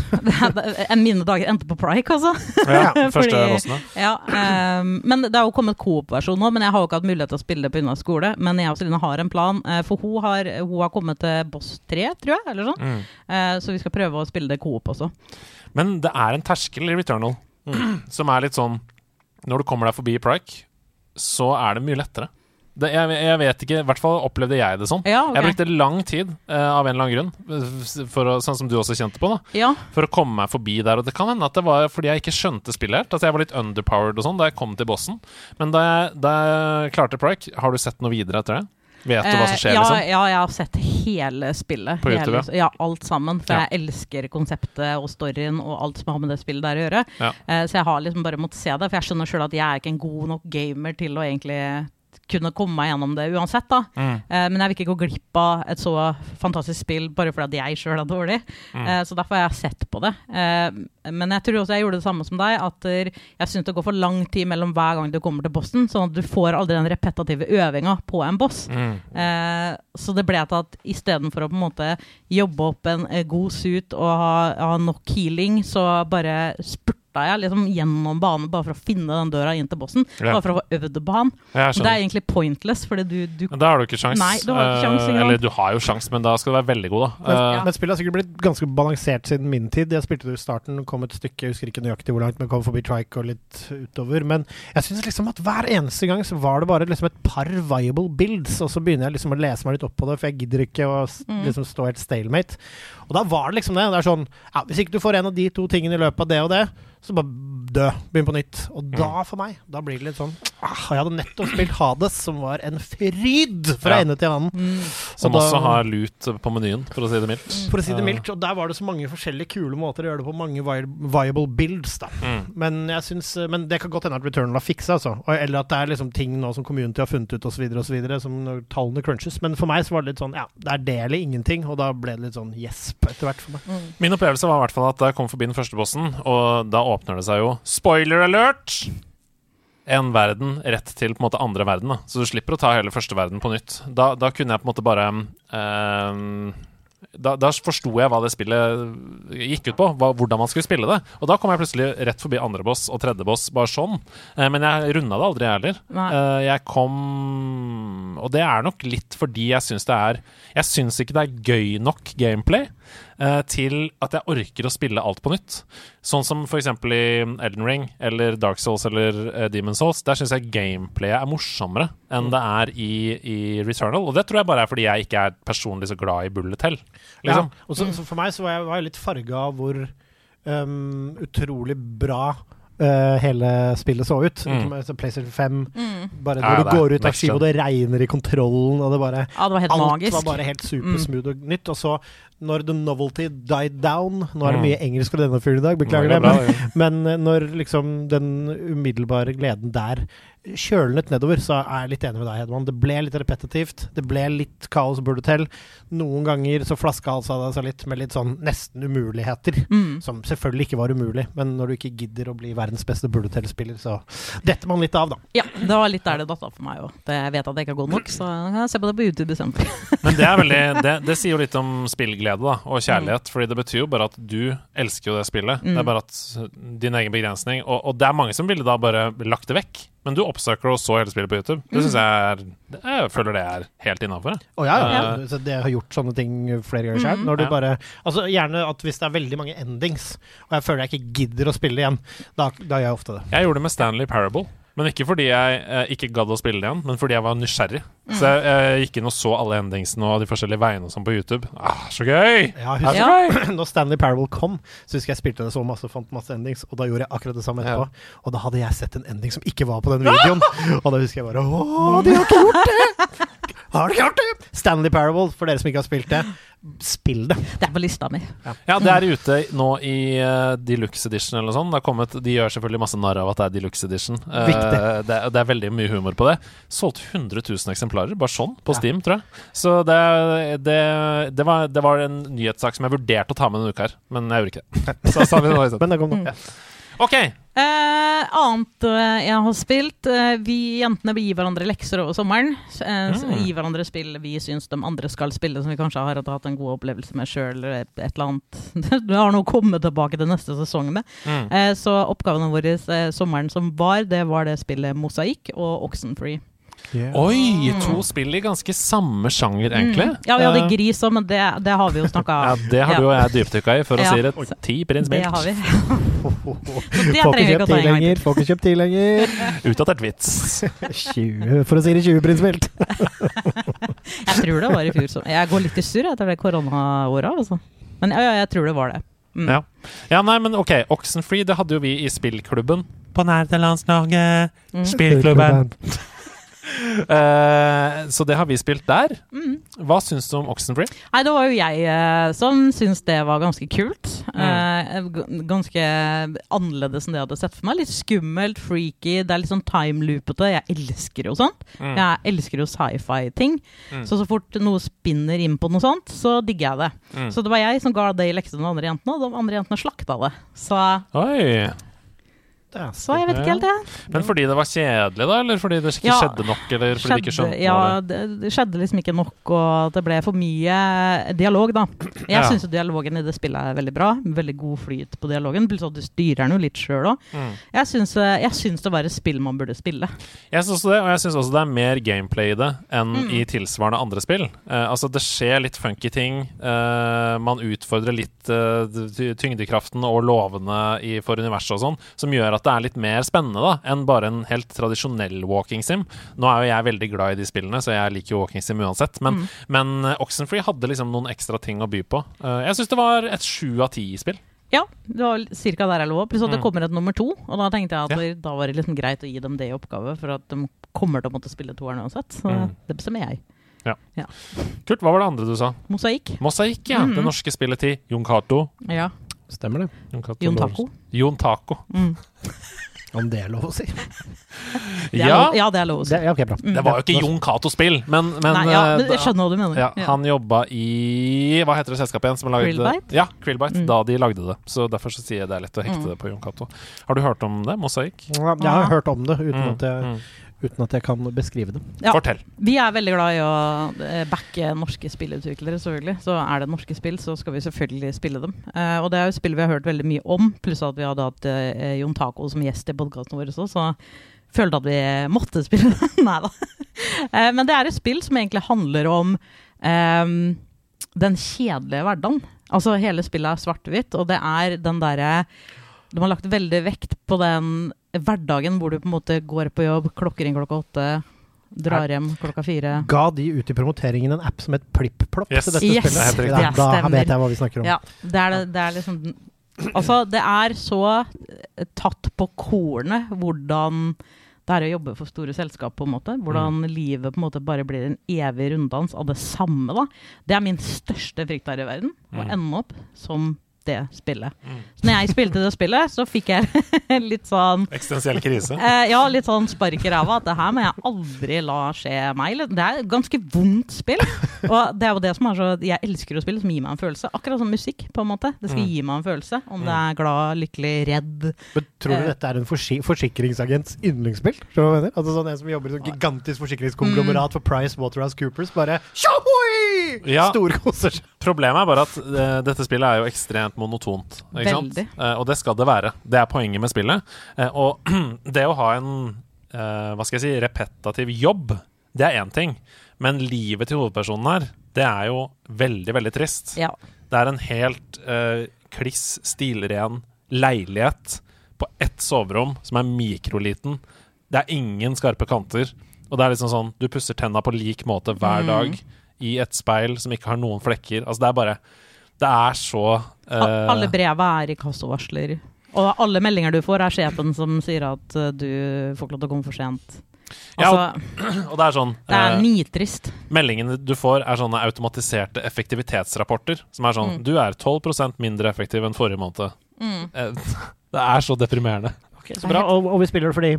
Speaker 1: <laughs>
Speaker 3: mine dager endte på Prike, altså.
Speaker 2: Ja, <laughs> første
Speaker 3: Fordi- Ja, eh, men Det har jo kommet coop-versjon nå, men jeg har jo ikke hatt mulighet til å spille det pga. skole. Men jeg og Celine har en plan, eh, for hun har, hun har kommet til boss 3, tror jeg. eller sånn.
Speaker 2: Mm.
Speaker 3: Eh, så vi skal prøve å spille det coop også.
Speaker 2: Men det er en terskel i Returnal som er litt sånn Når du kommer deg forbi Prike, så er det mye lettere. Det, jeg, jeg vet ikke, i hvert fall opplevde jeg det sånn.
Speaker 3: Ja, okay.
Speaker 2: Jeg brukte lang tid, uh, av en eller annen grunn, for å, sånn som du også kjente på, da,
Speaker 3: Ja,
Speaker 2: for å komme meg forbi der. Og det kan hende at det var fordi jeg ikke skjønte spillet helt. Altså Jeg var litt underpowered og sånn da jeg kom til bossen. Men da jeg, da jeg klarte Prike, har du sett noe videre etter det? Vet du hva som skjer,
Speaker 3: Eh, ja,
Speaker 2: liksom?
Speaker 3: Ja, jeg har sett hele spillet.
Speaker 2: På YouTube,
Speaker 3: hele, ja, alt sammen. For
Speaker 2: Ja.
Speaker 3: jeg elsker konseptet og storyen og alt som har med det spillet der å gjøre.
Speaker 2: Ja.
Speaker 3: Uh, så jeg har liksom bare måttet se det, for jeg skjønner sjøl at jeg er ikke en god nok gamer til å egentlig kunne komme meg gjennom det uansett. da
Speaker 2: Mm.
Speaker 3: Uh, Men jeg vil ikke gå glipp av et så fantastisk spill bare fordi at jeg sjøl er dårlig.
Speaker 2: Mm.
Speaker 3: Uh, Så derfor har jeg sett på det. Eh, Men jeg tror også jeg gjorde det samme som deg. At jeg syns det går for lang tid mellom hver gang du kommer til bossen. Sånn at du får aldri den repetative øvinga på en boss.
Speaker 2: Mm.
Speaker 3: Så det ble til at istedenfor å på en måte jobbe opp en god suit og ha, ha nok healing, så bare spurta jeg liksom gjennom banen bare for å finne den døra inn til bossen.
Speaker 2: Ja.
Speaker 3: Bare for å få øvd på han. Men det er egentlig pointless, fordi du, du
Speaker 2: Men Da har du ikke sjans.
Speaker 3: Nei, du har ikke sjans,
Speaker 2: Eh. Eller du har jo sjans, men da skal du være veldig god, da.
Speaker 1: Men,
Speaker 2: Eh,
Speaker 1: men spillet har sikkert blitt ganske balansert siden min tid. Jeg spilte det i starten, kom et stykke, jeg husker ikke nøyaktig hvor langt, men kom forbi Trike og litt utover. Men jeg syns liksom at hver eneste gang så var det bare liksom et par viable builds, og så begynner jeg liksom å lese meg litt opp på det, for jeg gidder ikke å
Speaker 3: Mm.
Speaker 1: liksom stå helt stalemate. Og da var det liksom det. Det er sånn ja, Hvis ikke du får en av de to tingene i løpet av det og det, så bare dø. Begynn på nytt. Og da, for meg, da blir det litt sånn ah, Jeg hadde nettopp spilt Hades, som var en fryd fra
Speaker 2: Ja.
Speaker 1: ende til annen.
Speaker 3: mm,
Speaker 2: som
Speaker 1: og da-
Speaker 2: også har lut på menyen, for å si det mildt.
Speaker 1: For å si det
Speaker 2: Eh,
Speaker 1: mildt. Og der var det så mange forskjellige kule måter å gjøre det på. Mange viable builds, da.
Speaker 2: Mm.
Speaker 1: Men, jeg synes, men det kan godt hende at Returnal har fiksa, altså. Eller at det er liksom ting nå som community har funnet ut, osv., osv., som tallene crunches. Men for meg så var det litt sånn ja, det er det eller ingenting. Og da ble det litt sånn gjesp etter hvert for meg.
Speaker 3: mm.
Speaker 2: Min opplevelse var i hvert fall at da jeg kom forbi den første bossen, og da åpner det seg jo Spoiler alert! En verden rett til på en måte andre verden. da Så du slipper å ta hele første verden på nytt. Da, da kunne jeg på en måte bare ehm, da, da forsto jeg hva det spillet gikk ut på, hva, hvordan man skulle spille det. Og da kom jeg plutselig rett forbi andre boss og tredje boss, bare sånn. Eh, men jeg runda det aldri, jeg heller. Eh, jeg kom Og det er nok litt fordi jeg syns det er Jeg syns ikke det er gøy nok gameplay til at jeg orker å spille alt på nytt. Sånn som f.eks. i Elden Ring eller Dark Souls eller Demon's Demon Souls. Der syns jeg gameplayet er morsommere enn det er i, i Returnal. Og det tror jeg bare er fordi jeg ikke er personlig så glad i bullet hell. Liksom.
Speaker 1: Ja, og så, så for meg så var jeg, var jeg litt farga av hvor um, utrolig bra Uh, hele spillet så ut.
Speaker 2: Mm.
Speaker 1: Ikke med- så PlayStation 5.
Speaker 3: Mm.
Speaker 1: Bare når
Speaker 2: det
Speaker 1: du går ut av skiva, og det regner i kontrollen, og det bare
Speaker 3: Ja, det var helt
Speaker 1: Alt
Speaker 3: magisk.
Speaker 1: var bare helt supersmooth og nytt. Og så, når the novelty died down Nå er det
Speaker 2: Mm.
Speaker 1: mye engelsk fra denne fyren i dag, beklager det.
Speaker 2: bra,
Speaker 1: Men,
Speaker 2: ja.
Speaker 1: men eh, når liksom den umiddelbare gleden der kjølnet nedover, så er jeg litt enig med deg, Hedman. Det ble litt repetitivt. Det ble litt kaos burde til. Noen ganger så flaskehalsa det seg litt med litt sånn nesten umuligheter.
Speaker 3: Mm.
Speaker 1: Som selvfølgelig ikke var umulig, men når du ikke gidder å bli verdens beste Bulletel-spiller, så detter man litt av, da.
Speaker 3: Ja, det var litt der det datt av for meg òg. Jeg vet at jeg ikke er god nok, så jeg kan se på det på YouTube istedenfor.
Speaker 2: Men det, er veldig, det, det sier jo litt om spillglede da, og kjærlighet. Fordi det betyr jo bare at du elsker jo det spillet. Det
Speaker 3: Mm.
Speaker 2: er bare at din egen begrensning Og, og det er mange som ville da bare lagt det vekk. Men du oppsøker og så hele spillet på YouTube. Det synes jeg er Jeg føler det er helt innafor.
Speaker 1: Å ja, ja.
Speaker 2: Ja.
Speaker 1: Så det har gjort sånne ting flere ganger
Speaker 3: sjøl.
Speaker 1: Når du
Speaker 2: Ja.
Speaker 1: bare Altså gjerne at hvis det er veldig mange endings, og jeg føler jeg ikke gidder å spille igjen, da, da gjør jeg ofte det.
Speaker 2: Jeg gjorde det med Stanley Parable. Men ikke fordi jeg eh, ikke gadd å spille det igjen, men fordi jeg var nysgjerrig. Så jeg, jeg gikk inn og så alle endingsene og de forskjellige veiene og sånn på YouTube. Ah, så gøy!
Speaker 1: Ja, husker,
Speaker 2: ja. gøy! <clears throat>
Speaker 1: Når Stanley Parable kom, så husker jeg spilte det så masse og fant masse endings, og da gjorde jeg akkurat det samme etterpå. Og da hadde jeg sett en ending som ikke var på den videoen. <laughs> og da husker jeg bare Å, de har ikke gjort det! <laughs> Har de ikke gjort det? Stanley Parable, for dere som ikke har spilt det, spill det.
Speaker 3: Det er på lista mi.
Speaker 2: Ja, det er ute nå i uh, Deluxe Edition eller noe sånt. Det har kommet, de gjør selvfølgelig masse narr av at det er Deluxe Edition.
Speaker 1: Uh,
Speaker 2: det, det er veldig mye humor på det. Solgte 100 000 eksemplarer, bare sånn, på
Speaker 1: Ja.
Speaker 2: Steam, tror jeg. Så det, det, det, var, det var en nyhetssak som jeg vurderte å ta med denne uka her, men jeg gjorde ikke det. <laughs> Så sa vi det nå isteden.
Speaker 1: Men nå.
Speaker 2: OK!
Speaker 3: Eh, annet eh, jeg har spilt eh, Vi jentene gir hverandre lekser over sommeren. Eh,
Speaker 2: Mm.
Speaker 3: Gir hverandre spill vi syns de andre skal spille, som vi kanskje har hatt en god opplevelse med sjøl. Eller et, et eller annet <laughs> Du har noe å komme tilbake til neste sesong med.
Speaker 2: Mm.
Speaker 3: Eh, så oppgavene våre eh, sommeren som var, det var det spillet Mosaikk og Oxenfree.
Speaker 2: Oi! To spill i ganske samme sjanger, egentlig.
Speaker 3: Mm. Ja, vi hadde
Speaker 2: Eh,
Speaker 3: gris òg, men det, det har vi jo snakka <laughs>
Speaker 2: ja, det har du og jeg dypdykka i, for å
Speaker 3: Ja.
Speaker 2: si det. Ti prins
Speaker 3: Det har vi. <laughs> Det
Speaker 1: Får ikke kjøpt ti lenger.
Speaker 3: til.
Speaker 1: Får ikke kjøpt ti lenger. <laughs>
Speaker 2: Utdatert vits.
Speaker 1: 20, for å si det 20 prinsvilt.
Speaker 3: Jeg tror det var i fjor. som Jeg går litt i surr etter det koronaåret, altså. Men ja, ja, jeg tror det var det. Mm.
Speaker 2: Ja. ja, nei, men OK. Oxenfree, det hadde jo vi i spillklubben. På nerdelandslaget.
Speaker 3: Mm.
Speaker 2: Spillklubben. Eh, så det har vi spilt der.
Speaker 3: Mm.
Speaker 2: Hva syns du om Oxenfree?
Speaker 3: Nei, det var jo jeg eh, som syntes det var ganske kult. Eh, ganske annerledes enn det jeg hadde sett for meg. Litt skummelt, freaky. Det er litt sånn timeloopete. Jeg elsker jo sånt.
Speaker 2: Mm.
Speaker 3: Jeg elsker jo sci-fi-ting.
Speaker 2: Mm.
Speaker 3: Så så fort noe spinner inn på noe sånt, så digger jeg det.
Speaker 2: Mm.
Speaker 3: Så det var jeg som ga det i lekse til de andre jentene, og de andre jentene slakta det. Så,
Speaker 2: Oi.
Speaker 3: Så jeg vet ikke helt, jeg.
Speaker 2: Men fordi det var kjedelig, da? Eller fordi det ikke
Speaker 3: Ja,
Speaker 2: skjedde nok? Eller fordi de ikke skjønte
Speaker 3: ja,
Speaker 2: det?
Speaker 3: det, det skjedde liksom ikke nok, og det ble for mye dialog, da. Jeg
Speaker 2: Ja.
Speaker 3: syns dialogen i det spillet er veldig bra. Veldig god flyt på dialogen. Plutselig at du styrer den jo litt sjøl òg.
Speaker 2: Mm.
Speaker 3: Jeg syns jeg syns det var et spill man burde spille.
Speaker 2: Jeg syns også det, og jeg syns også det er mer gameplay i det enn
Speaker 3: Mm.
Speaker 2: i tilsvarende andre spill. Uh, altså Det skjer litt funky ting. Uh, man utfordrer litt uh, tyngdekraften og lovene i, for universet og sånn, som gjør at det er litt mer spennende da enn bare en helt tradisjonell walking sim. Nå er jo jeg veldig glad i de spillene, så jeg liker jo walking sim uansett. Men,
Speaker 3: Mm.
Speaker 2: men eh, Oxenfree hadde liksom noen ekstra ting å by på. Eh, jeg syns det var et sju av ti-spill.
Speaker 3: Ja, det var ca. der jeg lå. Pluss at det
Speaker 2: Mm.
Speaker 3: kommer et nummer to. Og da tenkte jeg at da var det liksom greit å gi dem det i oppgave, for at de kommer til å måtte spille toeren uansett. Så
Speaker 2: Mm.
Speaker 3: det bestemmer jeg.
Speaker 2: Kurt, hva var det andre du sa?
Speaker 3: Mosaikk.
Speaker 2: Mosaikk, ja.
Speaker 3: Mhm.
Speaker 2: Det norske spillet til Jon Cato.
Speaker 3: Ja.
Speaker 1: Stemmer det.
Speaker 2: Jon
Speaker 3: Taco.
Speaker 2: Jon Taco.
Speaker 3: Mm. <laughs>
Speaker 1: Om det er lov å si.
Speaker 2: Ja,
Speaker 3: lov, ja, det er lov å si.
Speaker 1: Det, ja, ok, bra.
Speaker 3: Mm.
Speaker 2: det var jo ikke Jon Cato-spill, men, men
Speaker 3: Nei, ja,
Speaker 2: eh,
Speaker 3: jeg skjønner hva du mener.
Speaker 2: Ja, han jobba i Hva heter det selskapet igjen som
Speaker 3: Krillbite?
Speaker 2: Ja, Krillbite,
Speaker 3: Mm.
Speaker 2: da de lagde det. Så derfor så sier jeg det er lett å hekte
Speaker 3: Mm.
Speaker 2: det på Jon Cato. Har du hørt om det? Mosaikk?
Speaker 1: Ja, Jeg har hørt om det, uten,
Speaker 2: Mm,
Speaker 1: at jeg,
Speaker 2: mm.
Speaker 1: Uten at jeg kan beskrive det.
Speaker 3: Ja.
Speaker 2: Fortell.
Speaker 3: Vi er veldig glad i å eh, backe norske spillutviklere, selvfølgelig. Så er det norske spill, så skal vi selvfølgelig spille dem. Eh, og det er jo spill vi har hørt veldig mye om, pluss at vi hadde hatt eh, Jon Taco som gjest i podkasten vår også, så følte at vi måtte spille <laughs> det. Nei da. Eh, men det er et spill som egentlig handler om den kjedelige hverdagen. Altså hele spillet er svart-hvitt, og det er den derre De har lagt veldig vekt på den hverdagen hvor du på en måte går på jobb, klokker inn klokka åtte, drar hjem klokka fire.
Speaker 1: Ga de ut i promoteringen en app som het PlippPlopp
Speaker 2: Yes.
Speaker 1: til dette
Speaker 3: Yes,
Speaker 1: spillet?
Speaker 2: det.
Speaker 1: Da, da vet jeg hva vi snakker om.
Speaker 3: Ja, det er, det, er liksom Altså, det er så eh, tatt på kornet hvordan det er å jobbe for store selskap, på en måte. Hvordan livet på en måte bare blir en evig runddans av det samme, da. Det er min største frykt her i verden. Å ende opp som det spillet. Så når jeg spilte det spillet, så fikk jeg <laughs> litt sånn
Speaker 2: Eksistensiell krise.
Speaker 3: Eh, ja, litt sånn spark i ræva. At det her må jeg aldri la skje meg. Det er et ganske vondt spill. Og det er jo det som er så Jeg elsker å spille som gir meg en følelse. Akkurat som musikk, på en måte. Det skal gi meg en følelse. Om det er glad, lykkelig, redd.
Speaker 1: Men tror du
Speaker 3: Eh.
Speaker 1: dette er en forsi forsikringsagents yndlingsspill? Skjønner du hva jeg mener? Altså sånn En som jobber i sånn gigantisk forsikringskonglomerat for Price Waterhouse Coopers, bare Tjohoi!
Speaker 2: Ja.
Speaker 1: Storkoser seg.
Speaker 2: Problemet er bare at uh, dette spillet er jo ekstremt monotont. Eh, og det skal det være. Det er poenget med spillet. Uh, og <clears throat> det å ha en hva skal jeg si, repetativ jobb, det er én ting. Men livet til hovedpersonen her, det er jo veldig, veldig trist.
Speaker 3: Ja.
Speaker 2: Det er en helt kliss stilren leilighet på ett soverom som er mikroliten. Det er ingen skarpe kanter. Og det er liksom sånn Du pusser tenna på lik måte hver
Speaker 3: Mm.
Speaker 2: I et speil som ikke har noen flekker. Altså, det er bare Det er så
Speaker 3: uh, Alle breva er i kassovarsler. Og alle meldinger du får, er sjefen som sier at eh, du får ikke lov til å komme for sent.
Speaker 2: Ja,
Speaker 3: Altså,
Speaker 2: Og det er sånn
Speaker 3: det er
Speaker 2: eh,
Speaker 3: nitrist.
Speaker 2: Meldingene du får, er sånne automatiserte effektivitetsrapporter. Som er sånn
Speaker 3: Mm.
Speaker 2: Du er 12% mindre effektiv enn forrige måned.
Speaker 3: Mm.
Speaker 2: Eh, <laughs> Det er så deprimerende.
Speaker 1: Så bra. Og, og vi spiller det fordi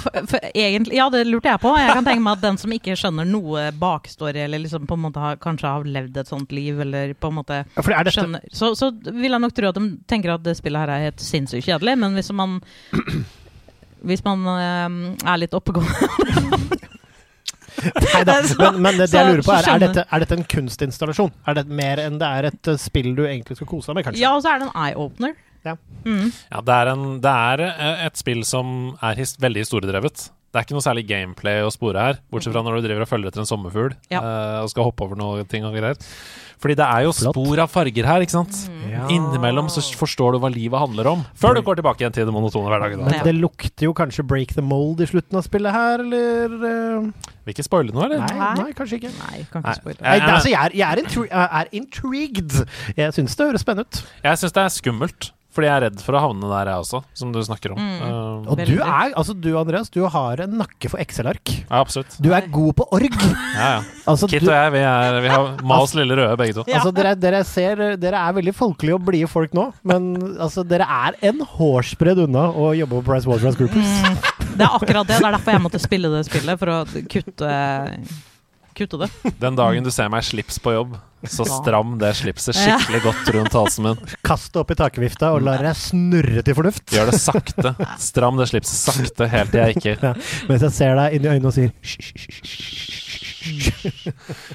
Speaker 3: For, for egentlig, ja, det lurte jeg på. Jeg kan tenke meg at den som ikke skjønner noe bakstory, eller liksom på en måte har, kanskje har levd et sånt liv, eller på en måte
Speaker 1: ja, er dette,
Speaker 3: skjønner Så, så vil jeg nok tro at de tenker at det spillet her er helt sinnssykt kjedelig, men hvis man <clears throat> hvis man eh, er litt oppegående
Speaker 1: Nei da. <laughs> Men, men det, det jeg lurer på, er, er, dette, er dette en kunstinstallasjon? Er det mer enn det er et eh, spill du egentlig skal kose deg med, kanskje?
Speaker 3: Ja, og så er det en eye-opener.
Speaker 1: Ja.
Speaker 3: Mm.
Speaker 2: Ja, det er, en, det er eh, et spill som er his veldig historiedrevet. Det er ikke noe særlig gameplay å spore her, bortsett fra når du driver og følger etter en sommerfugl
Speaker 3: Ja.
Speaker 2: uh, og skal hoppe over noe ting og greier. Fordi det er jo
Speaker 1: Flott.
Speaker 2: spor av farger her, ikke sant?
Speaker 1: Ja.
Speaker 2: Innimellom så forstår du hva livet handler om, før du går tilbake igjen til det monotone hverdagen.
Speaker 1: Men det lukter jo kanskje break the mold i slutten av spillet her, eller uh...
Speaker 2: Vil ikke spoile noe, eller?
Speaker 1: Nei,
Speaker 3: Nei.
Speaker 1: kanskje ikke.
Speaker 3: Nei, kan ikke spoile.
Speaker 1: Nei,
Speaker 2: Jeg-
Speaker 1: altså, jeg, er, jeg er, intri er intrigued. Jeg syns det høres spennende ut.
Speaker 2: Jeg syns det er skummelt, fordi jeg er redd for å havne der, jeg også, som du snakker om.
Speaker 3: Mm.
Speaker 2: Uh,
Speaker 1: Og du er, altså du Andreas, du har en nakke for Excel-ark.
Speaker 2: ja, absolutt.
Speaker 1: Du er god på org.
Speaker 2: Ja, ja. <laughs>
Speaker 1: Altså,
Speaker 2: Kit
Speaker 1: du,
Speaker 2: og jeg, vi, er, vi har <laughs> Maos lille røde, begge to. <laughs>
Speaker 3: Ja.
Speaker 1: altså dere, dere ser Dere er veldig folkelige og blide folk nå, men altså, dere er en hårsbredd unna å jobbe på Price Waterhouse Groupers.
Speaker 3: Mm, det er akkurat det. Det er derfor jeg måtte spille det spillet, for å kutte, kutte det.
Speaker 2: Den dagen du ser meg i slips på jobb, så stram det slipset skikkelig godt rundt halsen min.
Speaker 1: Kast det opp i takvifta og la deg snurre til fornuft.
Speaker 2: Gjør det sakte. Stram det slipset sakte helt til jeg ikke
Speaker 1: Mens jeg ser deg inn i øynene og sier.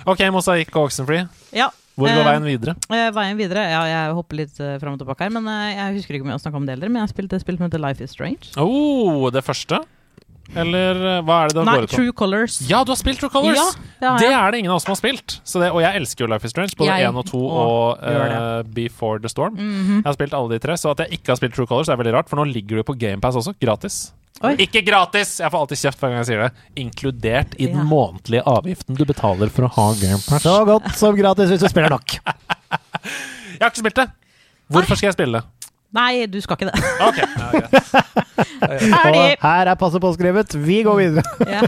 Speaker 2: OK, Mosaikk og Oxenfree.
Speaker 3: Ja.
Speaker 2: Hvor går
Speaker 3: Eh,
Speaker 2: veien videre?
Speaker 3: Eh, veien videre Ja, jeg hopper litt uh, fram og tilbake her, men eh, jeg husker ikke om jeg har snakka om det heller. Men jeg har spilt et spill som heter Life is Strange.
Speaker 2: Oh, det første? Eller eh, hva er det det
Speaker 3: Nei,
Speaker 2: går ut på?
Speaker 3: True Colors.
Speaker 2: Ja, du har spilt True Colors!
Speaker 3: Ja, det
Speaker 2: det er det ingen av oss som har spilt. Så det, og jeg elsker jo Life is Strange, både
Speaker 3: én
Speaker 2: 1 og 2 og eh, Before the Storm.
Speaker 3: Mhm.
Speaker 2: Jeg har spilt alle de tre, så at jeg ikke har spilt True Colors, er veldig rart, for nå ligger du på GamePass også, gratis.
Speaker 3: Oi.
Speaker 2: Ikke gratis! Jeg får alltid kjeft hver gang jeg sier det. Inkludert i den
Speaker 3: Ja.
Speaker 2: månedlige avgiften du betaler for å ha GamePass.
Speaker 1: Så godt som gratis hvis du spiller nok. <laughs>
Speaker 2: Jeg har ikke spilt det! Hvorfor skal jeg spille det?
Speaker 3: Nei, du skal ikke det.
Speaker 2: Ok. <laughs>
Speaker 3: Ferdig!
Speaker 1: Her er passet påskrevet. Vi går videre.
Speaker 3: ja.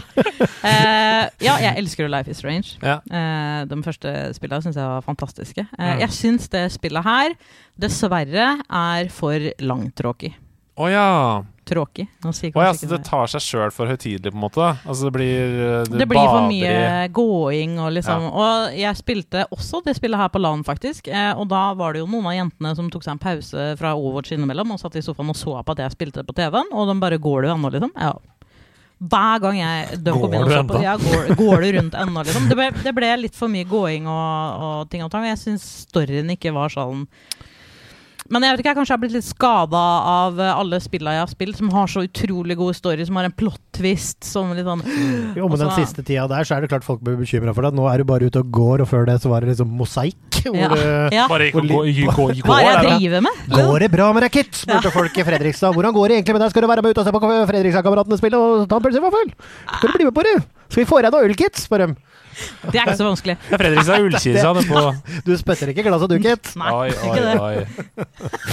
Speaker 3: Eh, ja, jeg elsker Life is Strange.
Speaker 2: Ja.
Speaker 3: Uh, de første spillene syns jeg var fantastiske. Uh,
Speaker 2: Mm.
Speaker 3: Jeg syns det spillet her dessverre er for langtråkig.
Speaker 2: Å ja.
Speaker 3: Tråkig. Nå sier
Speaker 2: Å ja, så det tar seg sjøl for høytidelig, på en måte? Altså det blir Det,
Speaker 3: det blir for mye
Speaker 2: i-
Speaker 3: gåing og liksom Og jeg spilte også det spillet her på LAN, faktisk. Eh, og da var det jo noen av jentene som tok seg en pause fra Overwatch innimellom og satt i sofaen og så på at jeg spilte det på TV-en, og de bare Går du ennå, liksom? Ja. Hver gang jeg de
Speaker 2: Går du
Speaker 3: på ja, går, går du rundt ennå, liksom? Det ble, det ble litt for mye gåing og, og ting og tang. Jeg syns storyen ikke var sånn men jeg vet ikke, jeg kanskje har blitt litt skada av eh, alle spillene jeg har spilt, som har så utrolig gode story, som har en plot twist som litt sånn
Speaker 1: Jo, men den
Speaker 3: Altså-
Speaker 1: siste tida der så er det klart folk blir bekymra for deg. Nå er du bare ute og går, og før det så var det liksom mosaikk. Hvor
Speaker 3: Ja.
Speaker 1: det
Speaker 3: ja.
Speaker 2: Bare gikk
Speaker 1: og
Speaker 2: gå,
Speaker 1: li-
Speaker 2: gå, gå, gå
Speaker 3: Hva er det jeg driver med?
Speaker 1: Går det bra med deg, Kit? spurte folk i Fredrikstad. Hvordan går det egentlig med deg? Skal du være med ut og se på Fredrikstad-kameratene spille og ta en pølse i vaffel? Skal du bli med på det? Skal vi få deg noe øl, Kit? spør de.
Speaker 3: Det er ikke så vanskelig.
Speaker 2: Det er Fredrikstad Ullkisa <laughs> det på <laughs>
Speaker 1: Du spytter ikke glasset, du, Kit.
Speaker 3: Nei,
Speaker 2: Oi, oi, oi.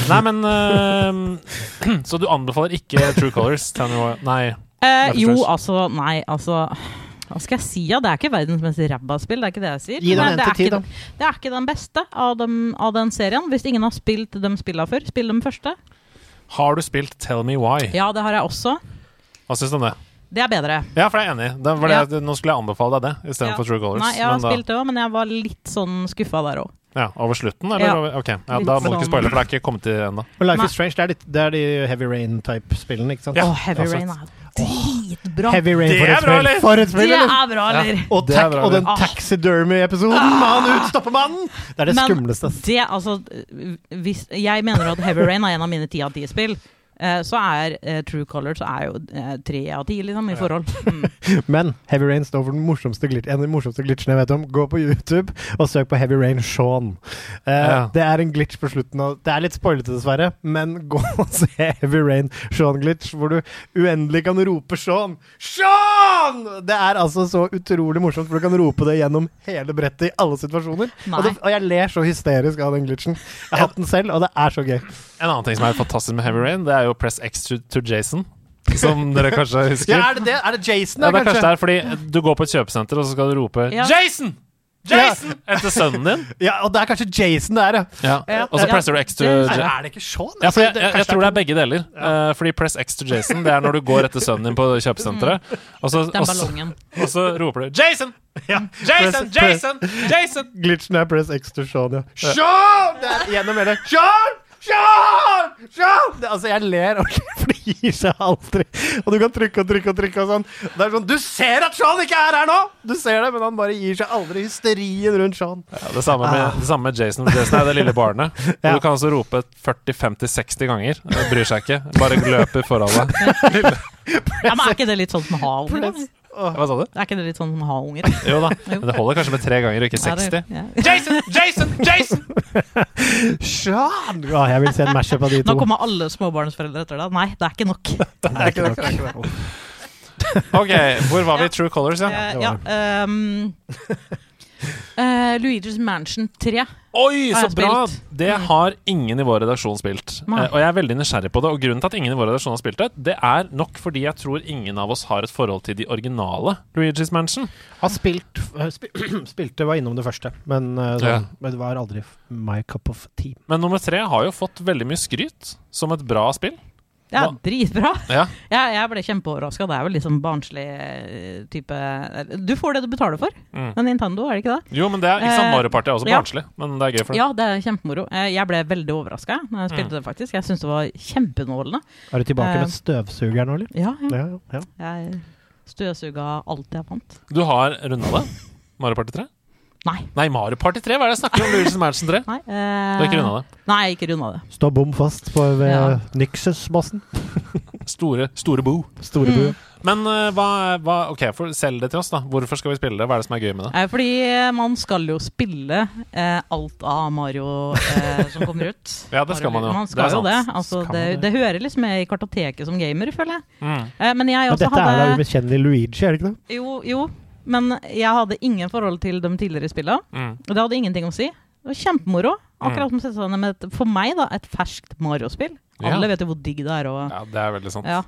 Speaker 2: Nei, men uh, <clears throat> Så du anbefaler ikke True Colors? Nei.
Speaker 3: Uh, jo, altså Nei, altså Hva skal jeg si? Ja, det er ikke verdens mest ræva spill. Det er ikke det jeg sier.
Speaker 1: Gi den
Speaker 3: det, er ikke, det er ikke den beste av, dem, av den serien. Hvis ingen har spilt de spilla før, spill dem første.
Speaker 2: Har du spilt Tell Me Why?
Speaker 3: Ja, det har jeg også.
Speaker 2: Hva syns du om det?
Speaker 3: Det er bedre.
Speaker 2: Ja, for jeg er enig. Det var det, Nå skulle jeg anbefale deg det istedenfor
Speaker 3: Ja.
Speaker 2: True Colors.
Speaker 3: Nei, jeg har
Speaker 2: men
Speaker 3: spilt det òg, men jeg var litt sånn skuffa der òg.
Speaker 2: ja, over slutten, eller?
Speaker 3: Ja.
Speaker 2: over- Ok, ja, Da må du ikke
Speaker 3: sånn-
Speaker 2: spoile, for det er ikke kommet til ennå.
Speaker 1: Life
Speaker 3: Nei.
Speaker 1: is Strange, det er, litt, det er de Heavy Rain-type-spillene, ikke sant?
Speaker 3: Å, Heavy
Speaker 1: Altså,
Speaker 3: Rain er dritbra.
Speaker 1: Heavy Rain
Speaker 2: Det
Speaker 1: for et spill!
Speaker 2: eller?
Speaker 1: For et spill,
Speaker 3: Det er bra, eller?
Speaker 1: Og,
Speaker 2: Det er bra,
Speaker 1: og den taxidermy-episoden med han utstoppemannen! Det er det
Speaker 3: Men
Speaker 1: skumleste.
Speaker 3: Det, altså, hvis, jeg mener at Heavy Rain er en av mine ti av ti spill. Eh, så er eh, True Colors er jo eh, tre av ti, liksom, i forhold. <laughs> Mm.
Speaker 1: Men Heavy Rain står for den morsomste glitch, en av de morsomste glitchene jeg vet om. Gå på YouTube og søk på Heavy Rain Shaun. Eh,
Speaker 2: Ja.
Speaker 1: Det er en glitch på slutten av Det er litt spoilete, dessverre, men <laughs> gå og se Heavy Rain Shaun-glitch, hvor du uendelig kan rope Shaun. Shaun! Det er altså så utrolig morsomt, for du kan rope det gjennom hele brettet i alle situasjoner. Og, det, og jeg ler så hysterisk av den glitchen. Jeg har hatt den selv, og det er så gøy.
Speaker 2: En annen ting som er fantastisk med Heavy Rain, det er jo Press X to, to Jason. Som dere kanskje <laughs> husker.
Speaker 1: Ja, er det det? Er det Jason,
Speaker 2: Ja, det er kanskje
Speaker 1: kanskje?
Speaker 2: det er fordi du går på et kjøpesenter, og så skal du rope
Speaker 3: Ja.
Speaker 2: 'Jason! Jason!' etter sønnen din. <laughs>
Speaker 1: Ja, og det er kanskje Jason det er, ja.
Speaker 2: Ja.
Speaker 3: Ja.
Speaker 2: Og så
Speaker 3: Ja.
Speaker 2: presser du X to
Speaker 3: Jason.
Speaker 1: Er, det ikke Shaun?
Speaker 2: for jeg,
Speaker 1: Altså,
Speaker 2: jeg, jeg tror det er begge deler. Eh, fordi Press X to Jason, det er når du går etter sønnen din på <laughs> kjøpesenteret, og så,
Speaker 3: Den
Speaker 2: og så,
Speaker 3: ballongen.
Speaker 2: og så roper du 'Jason!
Speaker 1: Ja.
Speaker 2: Jason!
Speaker 1: Press-
Speaker 2: Jason! Jason!'
Speaker 1: Glitchen er press X to Sean, ja. Sean! Det er gjennom hele Sean! Sean! Sean! Det, altså, jeg ler ordentlig, <laughs> for det gir seg aldri. Og du kan trykke og trykke og trykke og sånn. Det er sånn, Du ser at Sean ikke er her nå! Du ser det, men han bare gir seg aldri hysterien rundt Sean.
Speaker 2: Ja, det, samme med, det samme med Jason. Jason er det lille barnet. <laughs>
Speaker 1: Ja.
Speaker 2: Du kan altså rope 40-50-60 ganger. Det bryr seg ikke. Bare løper foran deg. <laughs>
Speaker 3: Ja, men er ikke det litt sånn som å ha unger? da?
Speaker 2: Hva sa du?
Speaker 3: Er ikke det litt sånn ha unger?
Speaker 2: Jo da. <laughs> Men det holder kanskje med tre ganger, og ikke
Speaker 3: Ja, det-
Speaker 2: 60.
Speaker 3: ja.
Speaker 2: Jason! Jason! Jason! <laughs>
Speaker 1: Sean! Ja, jeg vil se en mashup av de to.
Speaker 3: Nå kommer alle småbarnsforeldre etter deg. Nei, det er ikke nok. <laughs>
Speaker 1: Det er ikke nok.
Speaker 2: Ok, hvor var vi? True Colors, ja.
Speaker 3: Eh, ja, ehm, eh, Luigi's Mansion 3.
Speaker 2: Oi,
Speaker 3: Har
Speaker 2: så
Speaker 3: jeg
Speaker 2: bra!
Speaker 3: spilt.
Speaker 2: Det har ingen i vår redaksjon spilt. Eh, og jeg er veldig nysgjerrig på det. Og grunnen til at ingen i vår redaksjon har spilt det, det er nok fordi jeg tror ingen av oss har et forhold til de originale Luigi's Mansion.
Speaker 1: Har spilt sp <clears throat> Spilte, var innom det første, men, uh,
Speaker 2: Ja.
Speaker 1: men det var aldri my cup of tea.
Speaker 2: Men nummer tre har jo fått veldig mye skryt som et bra spill. Hva?
Speaker 3: dritbra.
Speaker 2: Ja, <laughs>
Speaker 3: Jeg, jeg ble kjempeoverraska. Det er vel liksom barnslig eh, type Du får det du betaler for.
Speaker 2: Mm.
Speaker 3: Men Nintendo, er det ikke det?
Speaker 2: Jo, men det er ikke sant,
Speaker 3: Eh,
Speaker 2: Mario Party er også
Speaker 3: ja.
Speaker 2: barnslig, men det er gøy for deg.
Speaker 3: Ja, det er kjempemoro. Eh, Jeg ble veldig overraska når jeg
Speaker 2: Mm.
Speaker 3: spilte det, faktisk. Jeg syns det var kjempeunderholdende.
Speaker 1: Er du tilbake
Speaker 3: uh,
Speaker 1: med støvsuger nå, eller?
Speaker 3: Ja, ja.
Speaker 1: Ja, ja.
Speaker 3: Jeg støvsuga alt jeg fant.
Speaker 2: Du har runda det? Mario Party 3?
Speaker 3: Nei.
Speaker 2: Nei, Mario Party 3! Hva er det jeg snakker om? Luigi's Mansion 3?
Speaker 3: Nei,
Speaker 2: Du har ikke runda det?
Speaker 3: Nei, ikke runda det.
Speaker 1: Stå bom fast på ved
Speaker 3: Ja.
Speaker 1: Nyxus-bassen. <laughs>
Speaker 2: Store, store bo.
Speaker 1: Store
Speaker 3: Mm.
Speaker 1: bue.
Speaker 2: Men uh, hva, hva Ok, for selg det til oss, da. Hvorfor skal vi spille det? Hva er det som er gøy med det?
Speaker 3: Eh, Fordi man skal jo spille eh, alt av Mario eh, som kommer ut. <laughs>
Speaker 2: Ja, det skal man jo.
Speaker 3: Man
Speaker 2: Det
Speaker 3: skal
Speaker 2: det
Speaker 3: jo det. Altså, det,
Speaker 1: det?
Speaker 3: hører liksom med i kartoteket som gamer, føler jeg.
Speaker 2: Mm.
Speaker 3: Eh, men jeg
Speaker 1: Men
Speaker 3: også
Speaker 1: dette er da
Speaker 3: hadde
Speaker 1: umiskjennelig Luigi, er det ikke det?
Speaker 3: Jo, jo. Men jeg hadde ingen forhold til de tidligere spillene.
Speaker 2: Mm.
Speaker 3: Det hadde ingenting å si. Det var kjempemoro. Akkurat som å sette seg ned med et, for meg, da, et ferskt Mario-spill.
Speaker 2: Ja.
Speaker 3: Alle vet jo hvor digg det er. Og,
Speaker 2: Ja, det er veldig sant.
Speaker 3: ja.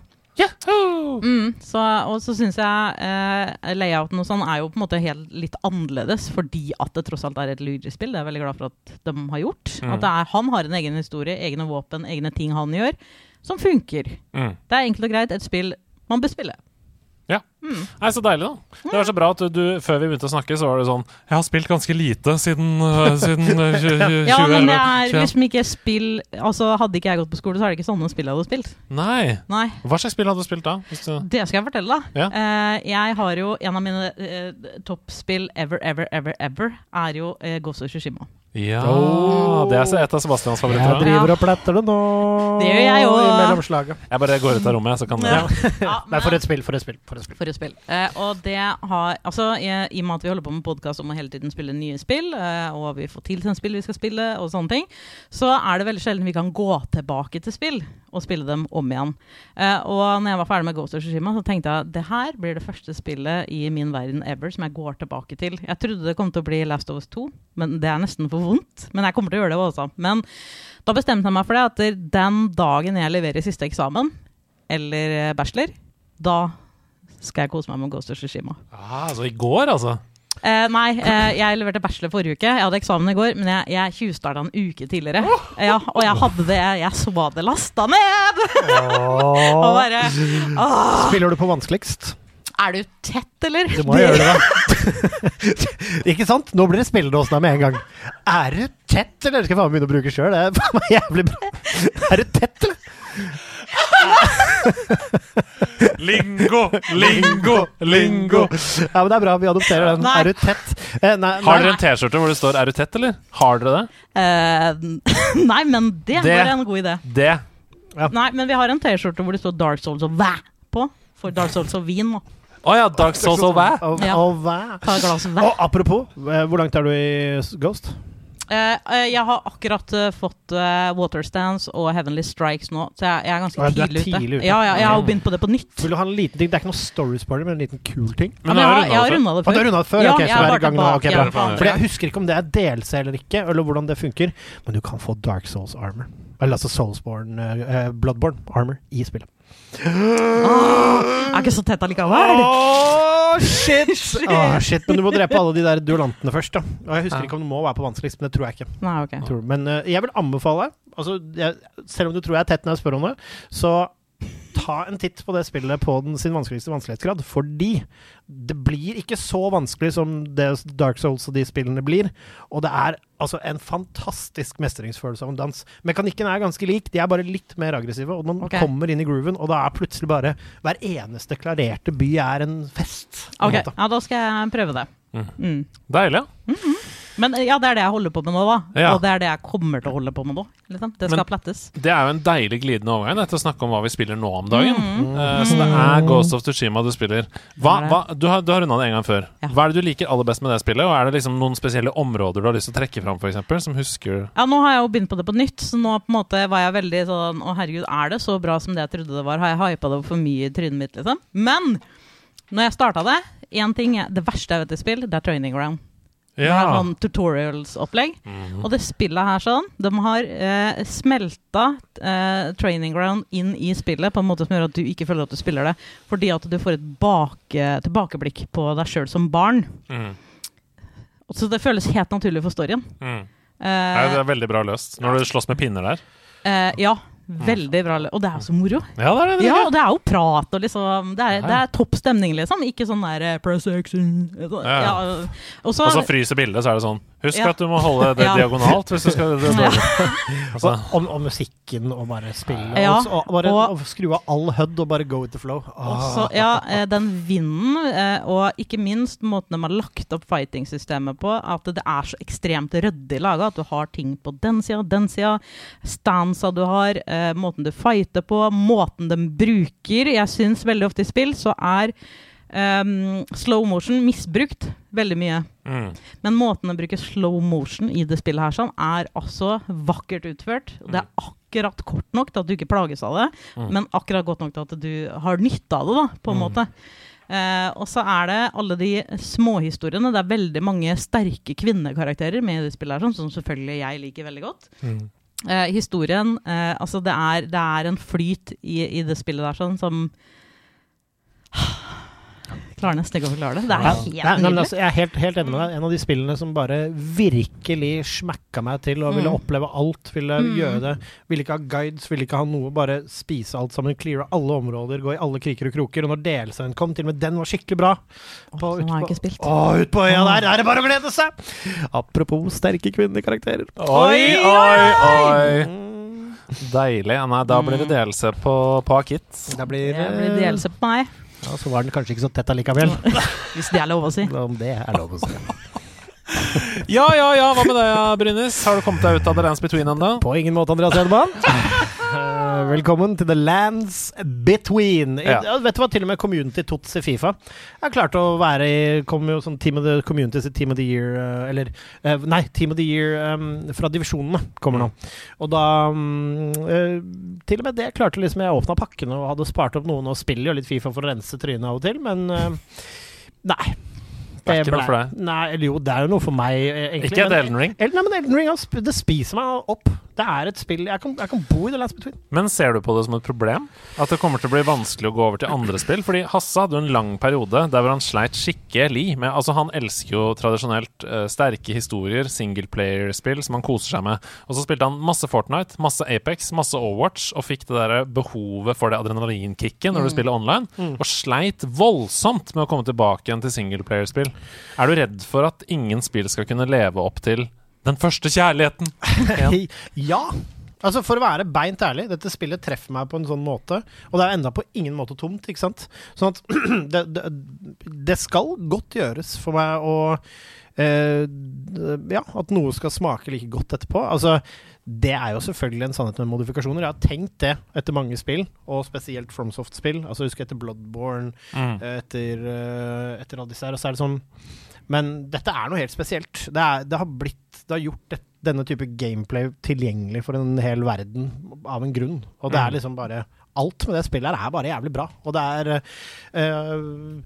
Speaker 3: Mm, så, og så syns jeg eh, layouten og sånn er jo på en måte helt litt annerledes, fordi at det tross alt er et Luigi-spill. Det er jeg veldig glad for at de har gjort.
Speaker 2: Mm.
Speaker 3: At det er, han har en egen historie, egne våpen, egne ting han gjør, som funker.
Speaker 2: Mm.
Speaker 3: Det er enkelt og greit et spill man bør spille.
Speaker 2: Nei, Så deilig, da. Det var så bra at du, før vi begynte å snakke, så var det sånn Jeg har spilt ganske lite siden, uh, siden øh, 20,
Speaker 3: Ja, men det
Speaker 2: 2011.
Speaker 3: er liksom ikke spill Altså Hadde ikke jeg gått på skole, så er det ikke sånne spill jeg hadde spilt.
Speaker 2: Nei.
Speaker 3: Nei.
Speaker 2: Hva slags spill hadde du spilt da? Hvis du...
Speaker 3: Det skal jeg fortelle, da.
Speaker 2: Ja.
Speaker 3: Uh, jeg har jo En av mine eh, toppspill ever, ever, ever, ever er jo Ghost of Tsushima.
Speaker 2: Ja,
Speaker 1: Oh.
Speaker 2: det er et av Sebastians favoritter. Jeg
Speaker 1: driver og pletter det nå.
Speaker 3: Det gjør jeg
Speaker 1: òg.
Speaker 2: Jeg bare går ut av rommet, så kan
Speaker 3: Ja.
Speaker 2: det
Speaker 3: Ja, <laughs>
Speaker 1: Nei, for et spill, for et spill. For et spill.
Speaker 3: For et spill. Eh, og det har Altså, i, I og med at vi holder på med podkast om å hele tiden spille nye spill, eh, og vi får tilsendt spill vi skal spille, og sånne ting, så er det veldig sjelden vi kan gå tilbake til spill og spille dem om igjen. Eh, og når jeg var ferdig med Ghost of Tsushima, så tenkte jeg det her blir det første spillet i min verden ever som jeg går tilbake til. Jeg trodde det kom til å bli Last of Us 2, men det er nesten for vondt. Men jeg kommer til å gjøre det også. Men da bestemte jeg meg for det at den dagen jeg leverer siste eksamen, eller eh, bachelor, da skal jeg kose meg med Ghost of Tsushima.
Speaker 2: ah, Så i går, altså?
Speaker 3: Eh, nei, eh, jeg leverte bachelor forrige uke. Jeg hadde eksamen i går, men jeg, jeg tjuvstarta en uke tidligere. Ja, og jeg hadde det Jeg så det lasta ned! <laughs> og bare
Speaker 1: Spiller du på vanskeligst?
Speaker 3: Er du tett, eller?
Speaker 1: Du må gjøre det, da. <laughs> Ikke sant? Nå blir det spilledåsen her med en gang. Er du tett, eller? Skal jeg faen begynne å bruke sjøl. Det er faen meg jævlig bra. Er du tett, eller? <laughs>
Speaker 2: Lingo, lingo, lingo.
Speaker 1: Ja, men det er bra. Vi adopterer den.
Speaker 3: Nei.
Speaker 1: Er du tett? Eh, nei,
Speaker 2: Har dere en T-skjorte hvor det står 'Er du tett', eller? Har dere det?
Speaker 3: Uh, <laughs> nei, men det,
Speaker 2: Det-
Speaker 3: var en god idé.
Speaker 2: Det.
Speaker 3: Nei, men vi har en T-skjorte hvor det står Dark Souls og væ på. For Dark Souls og vin. nå.
Speaker 2: Å ja, Dark Souls og hva?
Speaker 1: Og,
Speaker 3: Ja.
Speaker 1: å, hva?
Speaker 3: Ta et glass væ.
Speaker 1: Og apropos, eh, hvor langt er du i Ghost?
Speaker 3: Eh, eh, jeg har akkurat eh, fått uh, Waterstands og Heavenly Strikes nå, så jeg, jeg er ganske
Speaker 1: Å, ja, du er
Speaker 3: tidlig, ute.
Speaker 1: tidlig ute.
Speaker 3: Ja, ja, jeg har jo begynt på det på nytt.
Speaker 1: Vil du ha en liten ting? Det er ikke noe Stories Party, men en liten kul ting.
Speaker 3: Ja, men jeg,
Speaker 2: har
Speaker 3: har, jeg har
Speaker 2: rundet
Speaker 3: runda det
Speaker 1: Å,
Speaker 3: før.
Speaker 1: du har det før?
Speaker 3: Ja,
Speaker 1: ok,
Speaker 3: jeg
Speaker 1: så
Speaker 3: er
Speaker 1: er
Speaker 3: bare
Speaker 1: i gang nå. Ok,
Speaker 3: tilbake
Speaker 1: bra.
Speaker 3: igjen på
Speaker 1: jeg husker ikke om det er DLC eller ikke, eller hvordan det funker, men du kan få Dark Souls armor. Eller altså Soulsborne, eh, Bloodborne armor i spillet.
Speaker 3: Er ikke så tett allikevel.
Speaker 1: Åh, <laughs> shit! Åh, shit! Men du må drepe alle de der duellantene først, da. Og jeg husker
Speaker 2: Ja.
Speaker 1: ikke om det må være på vanskeligst, men det tror jeg ikke.
Speaker 3: Nei, okay.
Speaker 1: Tror- Men uh, jeg vil anbefale altså, jeg, Selv om du tror jeg er tett når jeg spør om det, så ta en titt på det spillet på den sin vanskeligste vanskelighetsgrad. Fordi det blir ikke så vanskelig som det Dark Souls og de spillene blir. Og det er altså en fantastisk mestringsfølelse av en dans. Mekanikken er ganske lik, de er bare litt mer aggressive. Og man
Speaker 3: okay.
Speaker 1: kommer inn i grooven, og da er plutselig bare hver eneste klarerte by er en fest.
Speaker 3: Ok, ja, da skal jeg prøve det.
Speaker 2: Mm.
Speaker 3: Mm.
Speaker 2: Deilig. ja.
Speaker 3: Men ja, det er det jeg holder på med nå, da.
Speaker 2: Ja.
Speaker 3: Og det er det jeg kommer til å holde på med nå. Liksom. Det skal
Speaker 2: Men-
Speaker 3: plettes.
Speaker 2: Det er jo en deilig glidende overgang etter til å snakke om hva vi spiller nå om dagen.
Speaker 3: Mm.
Speaker 2: Uh, så det er Ghost of Tsushima du spiller. Hva, hva, du har, du har runda det en gang før.
Speaker 3: Ja.
Speaker 2: Hva er det du liker aller best med det spillet? Og er det liksom noen spesielle områder du har lyst til å trekke fram, f.eks., som husker
Speaker 3: Ja, nå har jeg jo begynt på det på nytt, så nå på en måte var jeg veldig sånn Å, herregud, er det så bra som det jeg trodde det var? Har jeg hypa det for mye i trynet mitt, liksom? Men når jeg starta det én ting Det verste jeg vet i spill, det er training ground. Det er sånn tutorials-opplegg.
Speaker 2: Mhm.
Speaker 3: Og det spillet her sånn, de har eh, smelta eh, training ground inn i spillet på en måte som gjør at du ikke føler at du spiller det, fordi at du får et bake, tilbakeblikk på deg sjøl som barn.
Speaker 2: Mm.
Speaker 3: Og Så det føles helt naturlig for storyen.
Speaker 2: Mm.
Speaker 3: Eh,
Speaker 2: det er veldig bra løst. Når du slåss med pinner der.
Speaker 3: eh, ja, veldig bra. Og det er jo så moro.
Speaker 2: Ja, det er det.
Speaker 3: Ja, og det er jo prat og liksom Det er, det er topp stemning, liksom. Ikke sånn der eh, press action
Speaker 2: Ja.
Speaker 3: ja. Og så
Speaker 2: fryser bildet, så er det sånn Husk
Speaker 3: Ja.
Speaker 2: at du må holde det <laughs>
Speaker 3: Ja.
Speaker 2: diagonalt hvis du skal det, det,
Speaker 3: Ja. <laughs>
Speaker 2: altså,
Speaker 1: Og, og, og musikken og bare spille.
Speaker 3: Ja,
Speaker 1: og, og bare
Speaker 3: og-
Speaker 1: og skru av all HUD og bare go with the flow.
Speaker 3: Ah. Også, ja, eh, den vinden, eh, og ikke minst måten de har lagt opp fighting-systemet på, at det er så ekstremt ryddig laga. At du har ting på den sida, den sida, stansa du har, eh, måten du fighter på, måten de bruker. Jeg syns veldig ofte i spill så er ehm, slow motion misbrukt veldig mye.
Speaker 2: mm.
Speaker 3: Men måten å bruke slow motion i det spillet her sånn, er altså vakkert utført. Mm. Det er akkurat kort nok til at du ikke plages av det,
Speaker 2: Mm.
Speaker 3: men akkurat godt nok til at du har nytte av det, da, på en
Speaker 2: Mm.
Speaker 3: måte. Uh, og så er det alle de småhistoriene. Det er veldig mange sterke kvinnekarakterer med i det spillet, her, sånn, som selvfølgelig jeg liker veldig godt.
Speaker 2: Mm.
Speaker 3: Eh, historien uh, Altså, det er, det er en flyt i, i det spillet der sånn som Klarer nesten ikke å forklare det. Det er
Speaker 1: Ja.
Speaker 3: helt
Speaker 1: Nei, nei, men
Speaker 3: nydelig.
Speaker 1: altså, jeg er helt, helt enig med deg. En av de spillene som bare virkelig smakka meg til og ville
Speaker 3: Mm.
Speaker 1: oppleve alt. Ville
Speaker 3: Mm.
Speaker 1: gjøre det. Ville ikke ha guides, ville ikke ha noe. Bare spise alt sammen, cleare alle områder, gå i alle kriker og kroker. Og når DLC-en kom, til og med den var skikkelig bra.
Speaker 3: Åh,
Speaker 1: På-
Speaker 3: sånn har jeg ikke spilt.
Speaker 1: Å, ut på øya der er det bare å glede seg! Apropos sterke kvinnekarakterer.
Speaker 2: Oi, oi, oi!
Speaker 1: Mm.
Speaker 2: Deilig. Nei, da blir det delelse på, på Akit.
Speaker 1: Det blir,
Speaker 3: Det blir delelse på meg,
Speaker 1: Ja, så var den kanskje ikke så tett allikevel.
Speaker 3: hvis det er lov å si.
Speaker 1: Om det er lov å si. <laughs>
Speaker 2: Ja, ja, ja, hva med deg, Brynes? Har du kommet deg ut av The Lands Between ennå?
Speaker 1: På ingen måte, Andreas Hedman. <laughs> Eh, velkommen til The Lands Between. I,
Speaker 2: Ja.
Speaker 1: vet du hva, til og med Community Tots i Fifa har klart å være i Kommer jo sånn Team of the Community sitt Team of the Year eh, Eller eh, Nei, Team of the Year um, fra divisjonene kommer nå. Og da eh, Til og med det klarte liksom Jeg åpna pakkene og hadde spart opp noen og spiller jo litt Fifa for å rense trynet av og til, men uh, Nei.
Speaker 2: Det er ikke noe for deg?
Speaker 1: Nei, eller jo, det er jo noe for meg, eh, egentlig.
Speaker 2: Ikke et Elden Ring?
Speaker 1: Nei, men Elden Ring det spiser meg opp. Det er et spill Jeg kan, jeg kan bo i The Last Between.
Speaker 2: Men ser du på det som et problem? At det kommer til å bli vanskelig å gå over til andre spill? Fordi Hasse hadde jo en lang periode der hvor han sleit skikkelig med Altså, han elsker jo tradisjonelt uh, sterke historier, singleplayer-spill som han koser seg med. Og så spilte han masse Fortnite, masse Apex, masse Overwatch, og fikk det der behovet for det adrenalinkicket når du spiller online, og sleit voldsomt med å komme tilbake igjen til singleplayer-spill. Er du redd for at ingen spill skal kunne leve opp til den første kjærligheten? <laughs> Ja.
Speaker 1: Altså For å være beint ærlig, dette spillet treffer meg på en sånn måte. Og det er enda på ingen måte tomt, ikke sant. Sånn at <clears throat> det, det, det skal godt gjøres for meg å eh, Ja, at noe skal smake like godt etterpå. Altså det er jo selvfølgelig en sannhet med modifikasjoner. Jeg har tenkt det etter mange spill, og spesielt FromSoft-spill. Altså Husker etter Bloodborne,
Speaker 2: Mm.
Speaker 1: etter, eh, etter alle disse her. Og så er det sånn Men dette er noe helt spesielt. Det, er, det har blitt Det har gjort det, denne type gameplay tilgjengelig for en hel verden av en grunn. Og det er
Speaker 2: Mm.
Speaker 1: liksom bare Alt med det spillet her er bare jævlig bra. Og det er eh,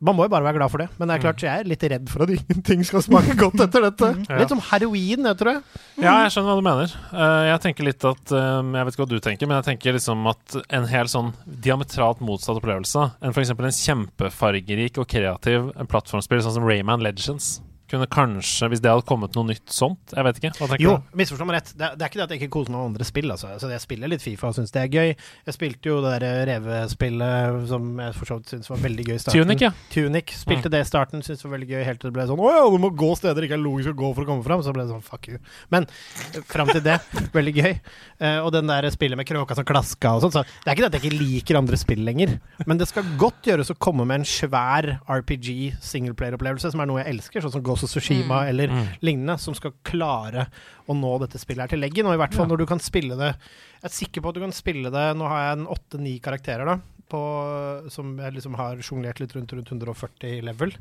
Speaker 1: man må jo bare være glad for det. Men det er klart, jeg er litt redd for at <laughs> ingenting skal smake godt etter dette.
Speaker 2: Ja.
Speaker 1: Litt som heroin, jeg tror jeg.
Speaker 2: Ja, jeg skjønner hva du mener. Eh, jeg tenker litt at eh, Jeg vet ikke hva du tenker, men jeg tenker liksom at en helt sånn diametralt motsatt opplevelse enn f.eks. en kjempefargerik og kreativ plattformspill sånn som Rayman Legends kunne kanskje, hvis det hadde kommet noe nytt sånt Jeg vet ikke.
Speaker 1: Jo, misforstå meg rett. Det, er- det er ikke det at jeg ikke koser meg med andre spill. Altså. Altså, jeg spiller litt Fifa og syns det er gøy. Jeg spilte jo det der revespillet som jeg for så vidt syns var veldig gøy i starten.
Speaker 2: Tunic, ja.
Speaker 1: Tunic. Spilte
Speaker 2: Mm.
Speaker 1: det i starten, syntes det var veldig gøy, helt til det ble sånn Å ja, du må gå steder det ikke er logisk å gå for å komme fram. Så ble det sånn fuck you. Men eh, fram til det, <laughs> veldig gøy. Uh, og den der spillet med kråka som klaska og sånn. Så det er ikke det at jeg ikke liker andre spill lenger, men det skal godt gjøres å komme med en svær RPG singleplayer-opplevelse, som er noe jeg elsker, sånn som Ghost of Tsushima eller
Speaker 2: Mm.
Speaker 1: lignende, som skal klare å nå dette spillet her til leggen. Og i hvert fall
Speaker 2: Ja.
Speaker 1: når du kan spille det Jeg er sikker på at du kan spille det Nå har jeg en åtte-ni karakterer, da, på, som jeg liksom har sjonglert litt rundt, rundt 140 level.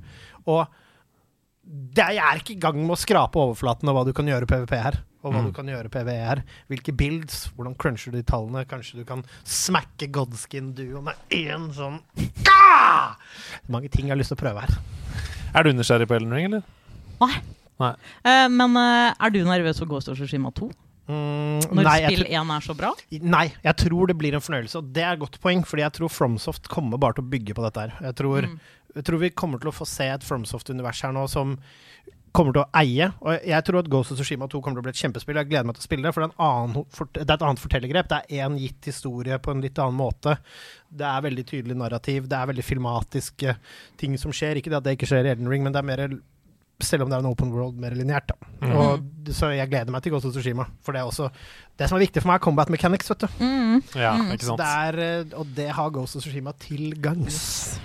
Speaker 1: Og det jeg er ikke i gang med å skrape overflaten av hva du kan gjøre PVP her. Og hva
Speaker 2: Mm.
Speaker 1: du kan gjøre PVE her. Hvilke builds, hvordan cruncher du de tallene. Kanskje du kan smacke Godskin-duoen med én sånn ah! Mange ting jeg har lyst til å prøve her.
Speaker 2: Er du nysgjerrig på Elden Ring, eller?
Speaker 3: Eh, men uh, er du nervøs for Ghost of Tsushima 2?
Speaker 1: Mm,
Speaker 3: Når
Speaker 1: nei,
Speaker 3: spill
Speaker 1: tror-
Speaker 3: 1 er så bra?
Speaker 1: Nei, jeg tror det blir en fornøyelse, og det er et godt poeng. Fordi jeg tror Fromsoft kommer bare til å bygge på dette her. Jeg tror,
Speaker 3: Mm.
Speaker 1: jeg tror vi kommer til å få se et Fromsoft-univers her nå som kommer til å eie. Og jeg tror at Ghost of Tsushima 2 kommer til å bli et kjempespill. Jeg gleder meg til å spille det, for det er, en annen, det er et annet fortellergrep. Det er én gitt historie på en litt annen måte. Det er veldig tydelig narrativ. Det er veldig filmatiske ting som skjer. Ikke det at det ikke skjer i Elden Ring, men det er mer selv om det er en open world, mer lineært.
Speaker 2: Mm.
Speaker 1: Og, så jeg gleder meg til Ghost of Tsushima. For det er også Det som er viktig for meg, er combat mechanics. vet du.
Speaker 3: Mm.
Speaker 2: Ja,
Speaker 3: Mm.
Speaker 2: ikke sant.
Speaker 1: det er, eh, og det har Ghost of Tsushima til gangs.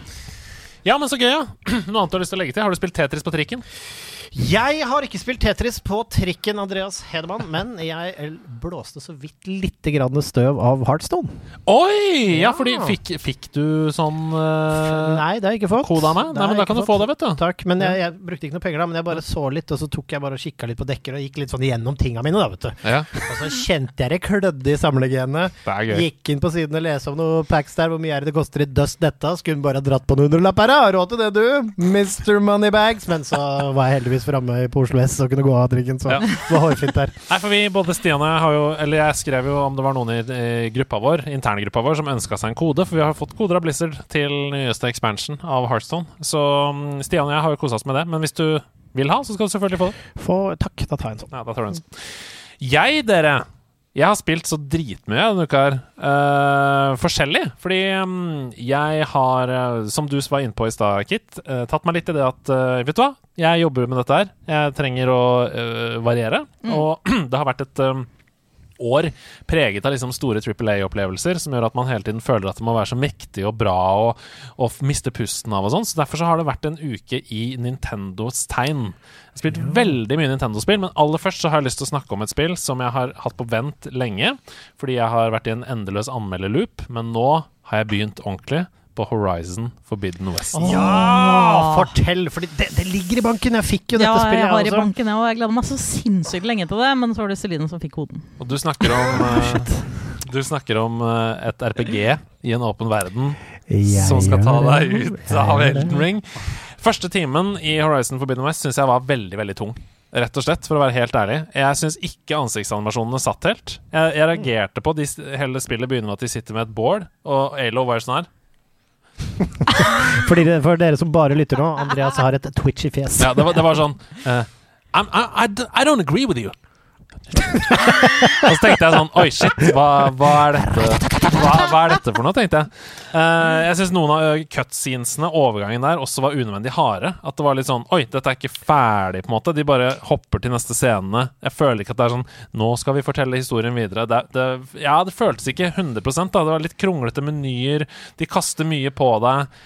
Speaker 2: Ja, men så gøy, ja. <clears throat> Noe annet du har lyst til å legge til? Har du spilt Tetris på trikken?
Speaker 1: Jeg har ikke spilt Tetris på trikken, Andreas Hedemann, men jeg blåste så vidt lite grann støv av Heartstone.
Speaker 2: Oi! Ja,
Speaker 1: Ja.
Speaker 2: fordi fikk, fikk du sånn uh,
Speaker 1: Nei, det har jeg ikke fått.
Speaker 2: kode av meg? Nei, men da kan
Speaker 1: fått.
Speaker 2: du få det, vet du.
Speaker 1: Takk, men jeg, jeg brukte ikke noe penger da, men jeg bare så litt, og så tok jeg bare og kikka litt på dekker og gikk litt sånn igjennom tinga mine, da, vet du.
Speaker 2: Ja,
Speaker 1: Og så kjente jeg det klødde i samlegenet. Gikk inn på siden og leste om noen packs der. Hvor mye er det det koster i dust dette? Skulle bare dratt på noen hundrelapper. Har råd til det, du! Mr. Moneybags. Men så var jeg heldigvis framme på Oslo S og kunne gå av trikken, så
Speaker 2: Ja.
Speaker 1: det var hårfint der.
Speaker 2: Nei, for vi, både Stian og jeg har jo Eller jeg skrev jo om det var noen i, i gruppa vår interngruppa vår som ønska seg en kode, for vi har fått koder av Blizzard til nyeste expansion av Heartstone. Så mm, Stian og jeg har jo kosa oss med det. Men hvis du vil ha, så skal du selvfølgelig få det.
Speaker 1: Få, takk, da tar jeg en sånn.
Speaker 2: Ja, da tar du en sånn. Jeg, dere Jeg har spilt så dritmye denne uka her. Uh, forskjellig. Fordi um, jeg har, eh, som du var inne på i stad, Kit, uh, tatt meg litt i det at uh, Vet du hva? Jeg jobber med dette her. Jeg trenger å variere.
Speaker 3: Mm.
Speaker 2: Og <clears throat> det har vært et um, år preget av liksom store Triple A-opplevelser, som gjør at man hele tiden føler at det må være så mektig og bra og, og miste pusten av og sånn. Så derfor så har det vært en uke i Nintendos tegn. Jeg har spilt veldig mye Nintendo-spill, men aller først så har jeg lyst til å snakke om et spill som jeg har hatt på vent lenge, fordi jeg har vært i en endeløs anmelderloop, men nå har jeg begynt ordentlig på Horizon Forbidden West.
Speaker 1: Ja, fortell! For det, det ligger i banken. Jeg fikk jo dette
Speaker 3: Ja,
Speaker 1: spillet,
Speaker 3: jeg har i banken, jeg, og jeg gleder meg så sinnssykt lenge til det, men så var det Celine som fikk koden.
Speaker 2: Og du snakker om <laughs> eh, Du snakker om eh, et RPG i en åpen verden
Speaker 1: Jeg
Speaker 2: som skal ta deg ut av
Speaker 1: Elton.
Speaker 2: Elden Ring. Første timen i Horizon Forbidden West syns jeg var veldig, veldig tung. Rett og slett, for å være helt ærlig. Jeg syns ikke ansiktsanimasjonene satt helt. Jeg, jeg reagerte på de, Hele spillet begynner med at de sitter med et board, og Alo var jo sånn her. <laughs>
Speaker 1: Fordi det- for dere som bare lytter nå, Andreas har et twitchy fjes.
Speaker 2: Ja, det var, det var sånn <laughs> eh, I'm, I, I, I don't agree with you. <laughs> og så tenkte jeg sånn Oi, shit, hva, hva er dette hva, hva er dette for noe, tenkte jeg. Uh, jeg syns noen av uh, cutscenesene, overgangen der, også var unødvendig harde. At det var litt sånn Oi, dette er ikke ferdig, på en måte. De bare hopper til neste scene. Jeg føler ikke at det er sånn Nå skal vi fortelle historien videre. Det, det, ja, det føltes ikke 100 da. Det var litt kronglete menyer. De kaster mye på deg.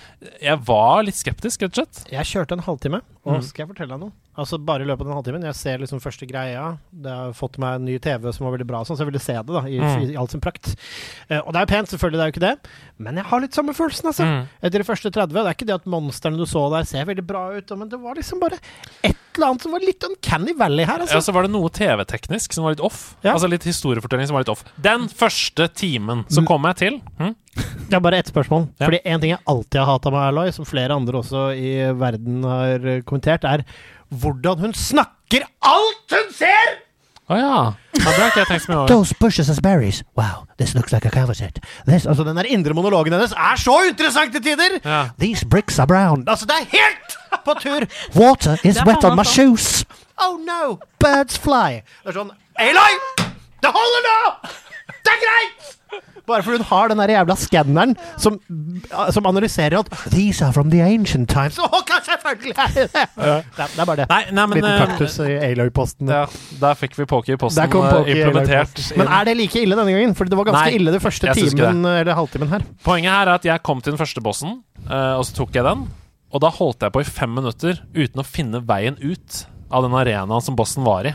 Speaker 2: Jeg var litt skeptisk, rett og slett.
Speaker 1: Jeg kjørte en halvtime, og
Speaker 2: Mm.
Speaker 1: skal jeg fortelle deg noe? Altså Bare i løpet av den halvtimen. Jeg ser liksom første greia. Det har fått meg en ny TV som var veldig bra, sånn, så jeg ville se det da i,
Speaker 2: Mm.
Speaker 1: i all sin prakt. Uh, og det er jo pent, selvfølgelig, det er jo ikke det. Men jeg har litt samme følelsen, altså.
Speaker 2: Mm.
Speaker 1: Etter de første 30. Det er ikke det at monstrene du så der, ser veldig bra ut, men det var liksom bare et eller annet som var litt Uncanny Valley her, Altså.
Speaker 2: Ja, så var det noe TV-teknisk som var litt off.
Speaker 1: Ja.
Speaker 2: Altså litt historiefortelling som var litt off. Den første timen så
Speaker 1: Mm.
Speaker 2: kom jeg til hm?
Speaker 1: Det er bare ett spørsmål.
Speaker 2: Ja.
Speaker 1: Fordi en ting jeg alltid har hata med Aloy, som flere andre også i verden har kommentert, er hvordan hun snakker alt hun ser!
Speaker 2: Å ja. ja. Det har ikke jeg tenkt så mye over.
Speaker 1: Those bushes as berries. Wow, this looks like a cover altså, den der indre monologen hennes er så interessant til tider!
Speaker 2: Ja.
Speaker 1: These bricks are brown. Altså, det er helt på tur! Water is wet on my shoes. Oh no, birds fly. Det er sånn Aloy! Det holder nå! Det er greit! Bare fordi hun har den der jævla skanneren som, som analyserer at These are from the ancient times. Oh, selvfølgelig er det det! Er, det bare det.
Speaker 2: Nei, nei, men
Speaker 1: Liten
Speaker 2: eh,
Speaker 1: kaktus i Aloy-posten.
Speaker 2: ja, Der fikk vi Poké i posten eh, implementert.
Speaker 1: Men er det like ille denne gangen? For det var ganske
Speaker 2: Nei,
Speaker 1: ille det første timen eller halvtimen her.
Speaker 2: Poenget her er at jeg kom til den første bossen, eh, og så tok jeg den. Og da holdt jeg på i fem minutter uten å finne veien ut av den arenaen som bossen var i.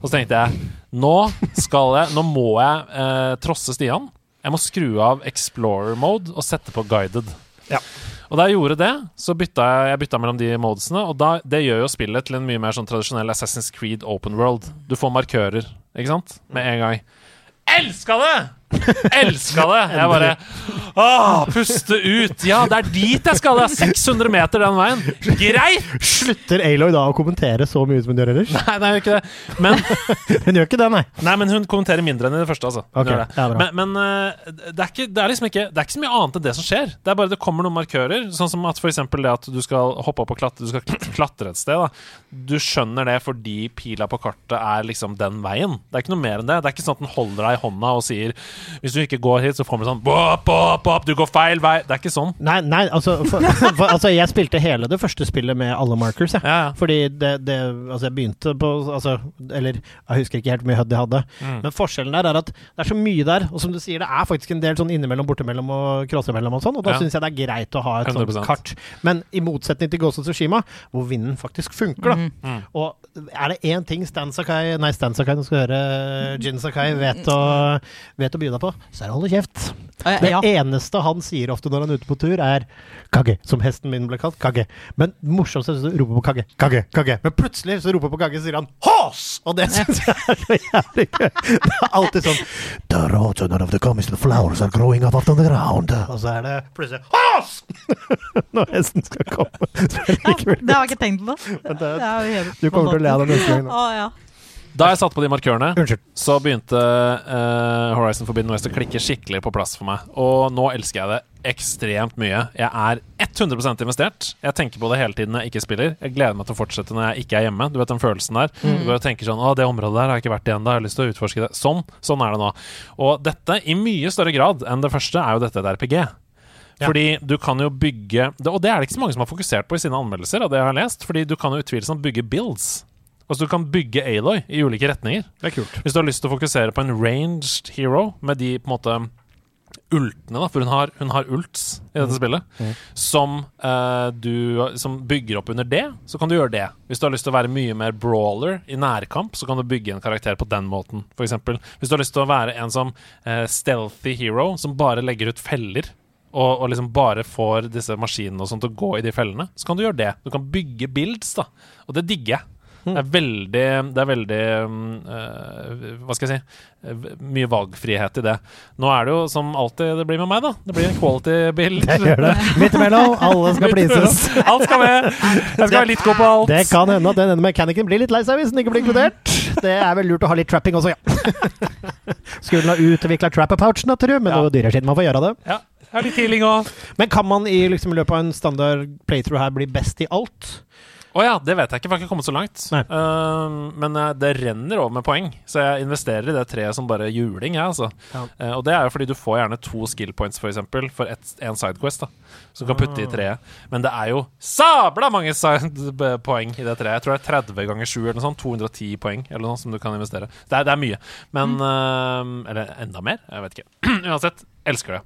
Speaker 2: Og så tenkte jeg nå skal jeg Nå må jeg eh, trosse Stian. Jeg må skru av Explorer mode og sette på guided.
Speaker 1: Ja.
Speaker 2: Og da jeg gjorde det, så bytta jeg, jeg bytta mellom de modesene. Og da, det gjør jo spillet til en mye mer sånn tradisjonell Assassin's Creed open world. Du får markører, ikke sant? Med en gang. Elska det! Elska det! Jeg bare Åh, puste ut. Ja, det er dit jeg skal. Det er 600 meter den veien. Greit!
Speaker 1: Slutter Aloy da å kommentere så mye som hun gjør ellers?
Speaker 2: Nei, nei, hun gjør ikke det. Men, <laughs>
Speaker 1: Hun gjør ikke det, nei.
Speaker 2: nei, men hun kommenterer mindre enn i det første, altså. Hun
Speaker 1: Ok,
Speaker 2: gjør det.
Speaker 1: ja,
Speaker 2: men men eh, det, er ikke, det er liksom ikke Det er ikke så mye annet enn det som skjer. Det er bare det kommer noen markører, sånn som at eksempel det at du skal hoppe opp og klatre, du skal klatre et sted. Da. Du skjønner det fordi pila på kartet er liksom den veien. Det er ikke noe mer enn det. Det er ikke sånn at den holder deg i hånda og sier Hvis du ikke går hit, så kommer det sånn bop, bop, bop, Du går feil vei. Det er ikke sånn.
Speaker 1: Nei, nei altså, for, for, altså Jeg spilte hele det første spillet med alle markers, jeg.
Speaker 2: Ja, ja.
Speaker 1: Fordi det, det Altså, jeg begynte på altså, Eller jeg husker ikke helt hvor mye HUD jeg hadde.
Speaker 2: Mm.
Speaker 1: Men forskjellen der er at det er så mye der, og som du sier, det er faktisk en del sånn innimellom, bortimellom og crossimellom og sånn, og da
Speaker 2: Ja.
Speaker 1: syns jeg det er greit å ha et
Speaker 2: 100%.
Speaker 1: sånt kart. Men i motsetning til Ghost of Tsushima, hvor vinden faktisk funker, da.
Speaker 3: Mm.
Speaker 2: Mm.
Speaker 1: Og er det én ting Stan Sakai Nei, Stan Sakai, nå skal vi høre Jin Sakai vet å, vet å by deg på, så er det å holde kjeft. Det
Speaker 3: ja.
Speaker 1: eneste han sier ofte når han er ute på tur, er 'kagge', som hesten min ble kalt. 'Kage'. Men morsomst er å rope på kagge, 'Kage', 'Kage'. Men plutselig så roper på kagge, så sier han 'hås'! Og det syns jeg er så jævlig gøy. Det er alltid sånn The of the comest flowers are growing up the ground. Og så er det plutselig 'hås!' <laughs> når hesten skal komme. Det
Speaker 3: Ja, det har jeg ikke tenkt på. Det
Speaker 1: det- Du kommer til å le av det neste gang.
Speaker 3: Å, ja.
Speaker 2: Da jeg satte på de markørene,
Speaker 1: Unnskyld.
Speaker 2: så begynte uh, Horizon Forbidden West å klikke skikkelig på plass for meg. Og nå elsker jeg det ekstremt mye. Jeg er 100% investert. Jeg tenker på det hele tiden når jeg ikke spiller. Jeg gleder meg til å fortsette når jeg ikke er hjemme. Du vet den følelsen der. Du bare tenker sånn Å, det området der har jeg ikke vært igjen. Da har lyst til å utforske det. Sånn. Sånn er det nå. Og dette, i mye større grad enn det første, er jo dette et RPG.
Speaker 1: Ja.
Speaker 2: Fordi du kan jo bygge Og det er det ikke så mange som har fokusert på i sine anmeldelser, av det jeg har lest. Fordi du kan jo utvilsomt bygge builds. Altså Du kan bygge Aloy i ulike retninger.
Speaker 1: Det er kult.
Speaker 2: Hvis du har lyst til å fokusere på en ranged hero med de på en måte ultene, da, for hun har, hun har ults i dette spillet,
Speaker 1: Mm.
Speaker 2: som, eh, du, som bygger opp under det, så kan du gjøre det. Hvis du har lyst til å være mye mer brawler i nærkamp, så kan du bygge en karakter på den måten, f.eks. Hvis du har lyst til å være en som eh, stealthy hero, som bare legger ut feller, og, og liksom bare får disse maskinene og sånt til å gå i de fellene, så kan du gjøre det. Du kan bygge builds, da, og det digger jeg. Det er veldig, det er veldig eh, Hva skal jeg si Mye valgfrihet i det. Nå er det jo som alltid det blir med meg, da. Det blir en quality build. <laughs>
Speaker 1: Det gjør det. Midt imellom. Alle skal pleases.
Speaker 2: Alt skal med! Jeg skal være litt god på alt.
Speaker 1: Det kan hende at den ene mekanikeren blir litt lei seg hvis den ikke blir inkludert. Det er vel lurt å ha litt trapping også, ja. <laughs> Skulle ha utvikla trapper-pouchen, da, tror du, men
Speaker 2: Ja.
Speaker 1: det er jo dyrere siden man får gjøre det.
Speaker 2: Ja, jeg har litt healing òg.
Speaker 1: Men kan man i liksom, løpet av en standard playthrough her bli best i alt?
Speaker 2: Å ja, det vet jeg ikke, for jeg har ikke kommet så langt. Eh, men eh, det renner over med poeng, så jeg investerer i det treet som bare juling, jeg, altså.
Speaker 1: Ja.
Speaker 2: Uh, og det er jo fordi du får gjerne to skill points, for eksempel, for et, en sidequest, da. Som du kan putte i
Speaker 1: Ah.
Speaker 2: treet. Men det er jo sabla mange poeng i det treet. Jeg tror det er 30 ganger 7 eller noe sånt. 210 poeng eller noe som du kan investere. Det er, det er mye. Men eh, Eller enda mer? Jeg vet ikke. <clears throat> Uansett, elsker det.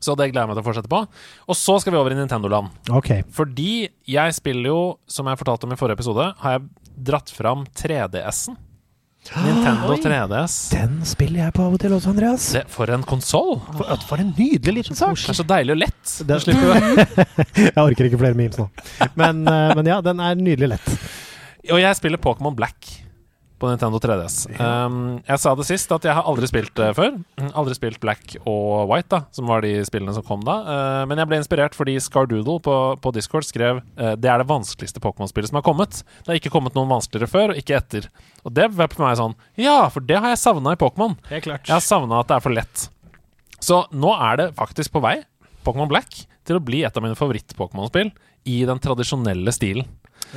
Speaker 2: Så det gleder jeg meg til å fortsette på. Og så skal vi over i Nintendo-land.
Speaker 1: Okay.
Speaker 2: Fordi jeg spiller jo, som jeg fortalte om i forrige episode, har jeg dratt fram 3DS-en. <gasps> Nintendo 3DS.
Speaker 1: Den spiller jeg på av og til også, Andreas.
Speaker 2: Det, for en konsoll!
Speaker 1: For, for en nydelig liten sak.
Speaker 2: Det er så deilig og lett. <laughs> Den slipper du. <laughs>
Speaker 1: Jeg orker ikke flere memes nå. Men, eh, men ja, den er nydelig lett.
Speaker 2: Og jeg spiller Pokémon Black på Nintendo 3DS. Um, jeg sa det sist at jeg har aldri spilt det før. Aldri spilt Black og White, da som var de spillene som kom da. Uh, men jeg ble inspirert fordi Scardoodle på, på Discord skrev uh, det er det vanskeligste Pokémon-spillet som har kommet. Det har ikke kommet noen vanskeligere før, og ikke etter. Og det var på meg sånn Ja, for det har jeg savna i Pokémon. Jeg har savna at det er for lett. Så nå er det faktisk på vei, Pokémon Black, til å bli et av mine favoritt-Pokémon-spill i den tradisjonelle stilen.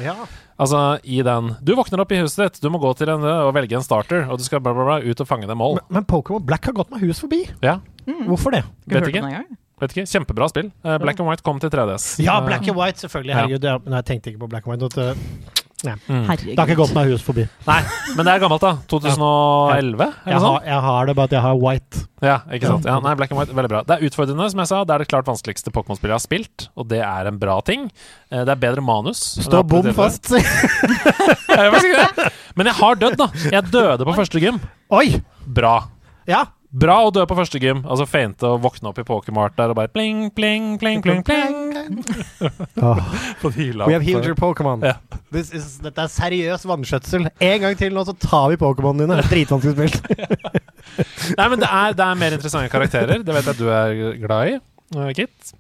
Speaker 1: Ja.
Speaker 2: Altså i den Du våkner opp i huset ditt, du må gå til en og velge en starter, og du skal bla, bla, bla, ut og fange dem mål.
Speaker 1: Men, men Pokémon Black har gått meg hus forbi.
Speaker 2: Ja,
Speaker 1: Hvorfor det?
Speaker 2: vet ikke. vet ikke. Kjempebra spill. Eh, Black and White kom til 3DS.
Speaker 1: Ja,
Speaker 2: Eh,
Speaker 1: Black and White, selvfølgelig. Herregud. Ja. Jeg tenkte ikke på Black and White.
Speaker 2: Mm.
Speaker 3: Herregud.
Speaker 1: det har ikke gått meg hus forbi.
Speaker 2: Nei, men det er gammelt, da. 2011?
Speaker 1: Jeg
Speaker 2: Eller sånn?
Speaker 1: har, jeg har det, bare at jeg har White.
Speaker 2: Ja, ikke sant. Ja, nei, Black and White, veldig bra. Det er utfordrende, som jeg sa. Det er det klart vanskeligste Pokémon-spillet jeg har spilt, og det er en bra ting. Eh, Det er bedre manus.
Speaker 1: Stå bom fast. <laughs>
Speaker 2: det. Men jeg har dødd, da. Jeg døde på første gym.
Speaker 1: Oi!
Speaker 2: Bra.
Speaker 1: Ja.
Speaker 2: Bra å dø på første gym. Altså feinte og våkne opp i Pokémart der og bare pling, pling, pling, pling, pling. På <laughs> hyla.
Speaker 1: we have healed your Pokémon.
Speaker 2: Ja.
Speaker 1: Is, dette er seriøs vannskjøtsel. En gang til nå, så tar vi Pokémonene dine. Dritvanskelig spilt. <laughs>
Speaker 2: Nei, men det er, det er mer interessante karakterer. Det vet jeg du er glad i, eh, Kit.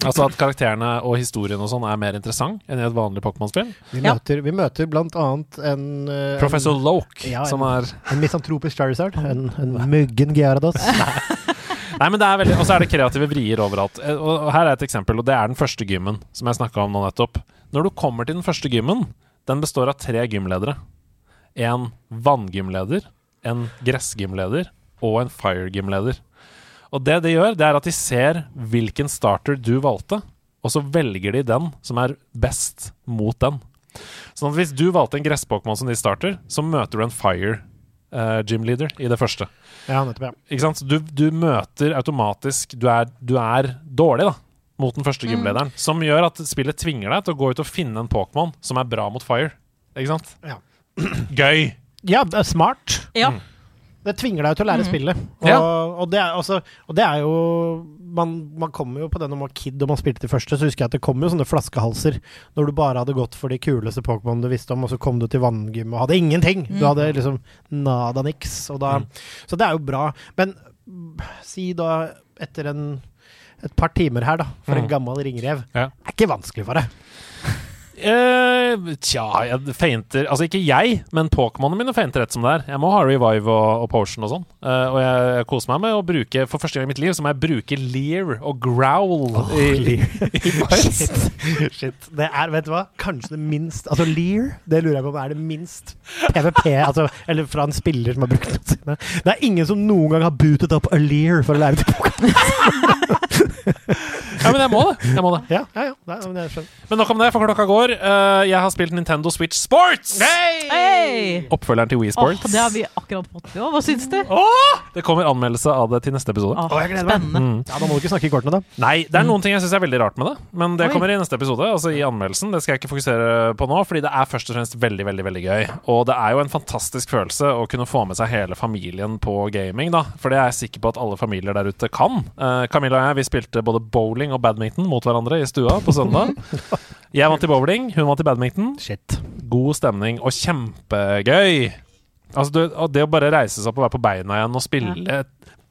Speaker 2: Altså at karakterene og historien og sånn er mer interessant enn i et vanlig Pokémon-spill.
Speaker 1: Vi
Speaker 3: Ja.
Speaker 1: møter, vi møter blant annet en eh,
Speaker 2: Professor Loke,
Speaker 1: Ja,
Speaker 2: som er
Speaker 1: En, en misantropisk Charizard. En, en muggen Gyarados. <laughs>
Speaker 2: Nei, men det er veldig Og så er det kreative vrier overalt. Eh, Og og her er et eksempel, og det er den første gymmen som jeg snakka om nå nettopp. Når du kommer til den første gymmen, den består av tre gymledere. En vanngymleder, en gressgymleder og en fire-gymleder. Og det de gjør, det er at de ser hvilken starter du valgte, og så velger de den som er best mot den. Sånn at hvis du valgte en gress-Pokémon som de starter, så møter du en fire eh, gymleader i det første.
Speaker 1: Ja, nettopp. ja.
Speaker 2: Ikke sant? Så Du, du møter automatisk du er, du er dårlig, da, mot den første gymlederen. Som gjør at spillet tvinger deg til å gå ut og finne en Pokémon som er bra mot fire. Ikke sant?
Speaker 1: Ja. <clears throat>
Speaker 2: Gøy!
Speaker 1: Ja, det er smart.
Speaker 3: Ja.
Speaker 1: Det tvinger deg til å lære spillet. Og,
Speaker 2: Ja.
Speaker 1: og, det er, altså, og det er jo man, man kommer jo på det når man var kid og man spilte de første, så husker jeg at det kom jo sånne flaskehalser når du bare hadde gått for de kuleste Pokémon du visste om, og så kom du til vanngym og hadde ingenting. Du hadde liksom nada niks. Og da, Så det er jo bra. Men mm, si da etter en et par timer her, da, for en
Speaker 2: Mm.
Speaker 1: gammel ringrev.
Speaker 2: Ja.
Speaker 1: er ikke vanskelig for deg.
Speaker 2: Eh, tja, jeg feinter Altså ikke jeg, men Pokémonene mine feinter rett som det er. Jeg må ha revive og, og potion og sånn. Uh, og jeg, jeg koser meg med å bruke For første gang i mitt liv så må jeg bruke lear og growl i,
Speaker 1: Leer.
Speaker 2: i. <laughs>
Speaker 1: Shit. Shit. Det er, vet du hva, kanskje det minst Altså Lear, det lurer jeg på om er det minst PVP, altså, eller fra en spiller som har brukt det. Det er ingen som noen gang har bootet opp a Lear for å lære til Pokémon. <laughs>
Speaker 2: Ja, men jeg må det. Jeg må det.
Speaker 1: Ja, ja, ja. Nei, men.
Speaker 2: Men nok om det, for klokka går. Eh, jeg har spilt Nintendo Switch Sports!
Speaker 3: Hey!
Speaker 2: Oppfølgeren til Wii
Speaker 3: Sports.
Speaker 2: Sports.
Speaker 3: det har vi akkurat fått. Ja, hva syns du?
Speaker 2: Det kommer anmeldelse av det til neste episode.
Speaker 1: Oh, jeg
Speaker 3: spennende.
Speaker 2: Mm.
Speaker 1: Ja, Da må du ikke snakke i kortene, da.
Speaker 2: Nei, det er noen ting jeg syns er veldig rart med det. Men det
Speaker 3: Oi.
Speaker 2: kommer i neste episode, altså i anmeldelsen. Det skal jeg ikke fokusere på nå, fordi det er først og fremst veldig, veldig veldig gøy. Og det er jo en fantastisk følelse å kunne få med seg hele familien på gaming, da. For det er jeg sikker på at alle familier der ute kan. Uh, Camilla og jeg vi spilte både bowling og badminton mot hverandre i stua på søndag. <laughs> Jeg vant i bowling, hun var til badminton.
Speaker 1: Shit.
Speaker 2: God stemning og kjempegøy. Altså, det, og det å bare reise seg opp og være på beina igjen og spille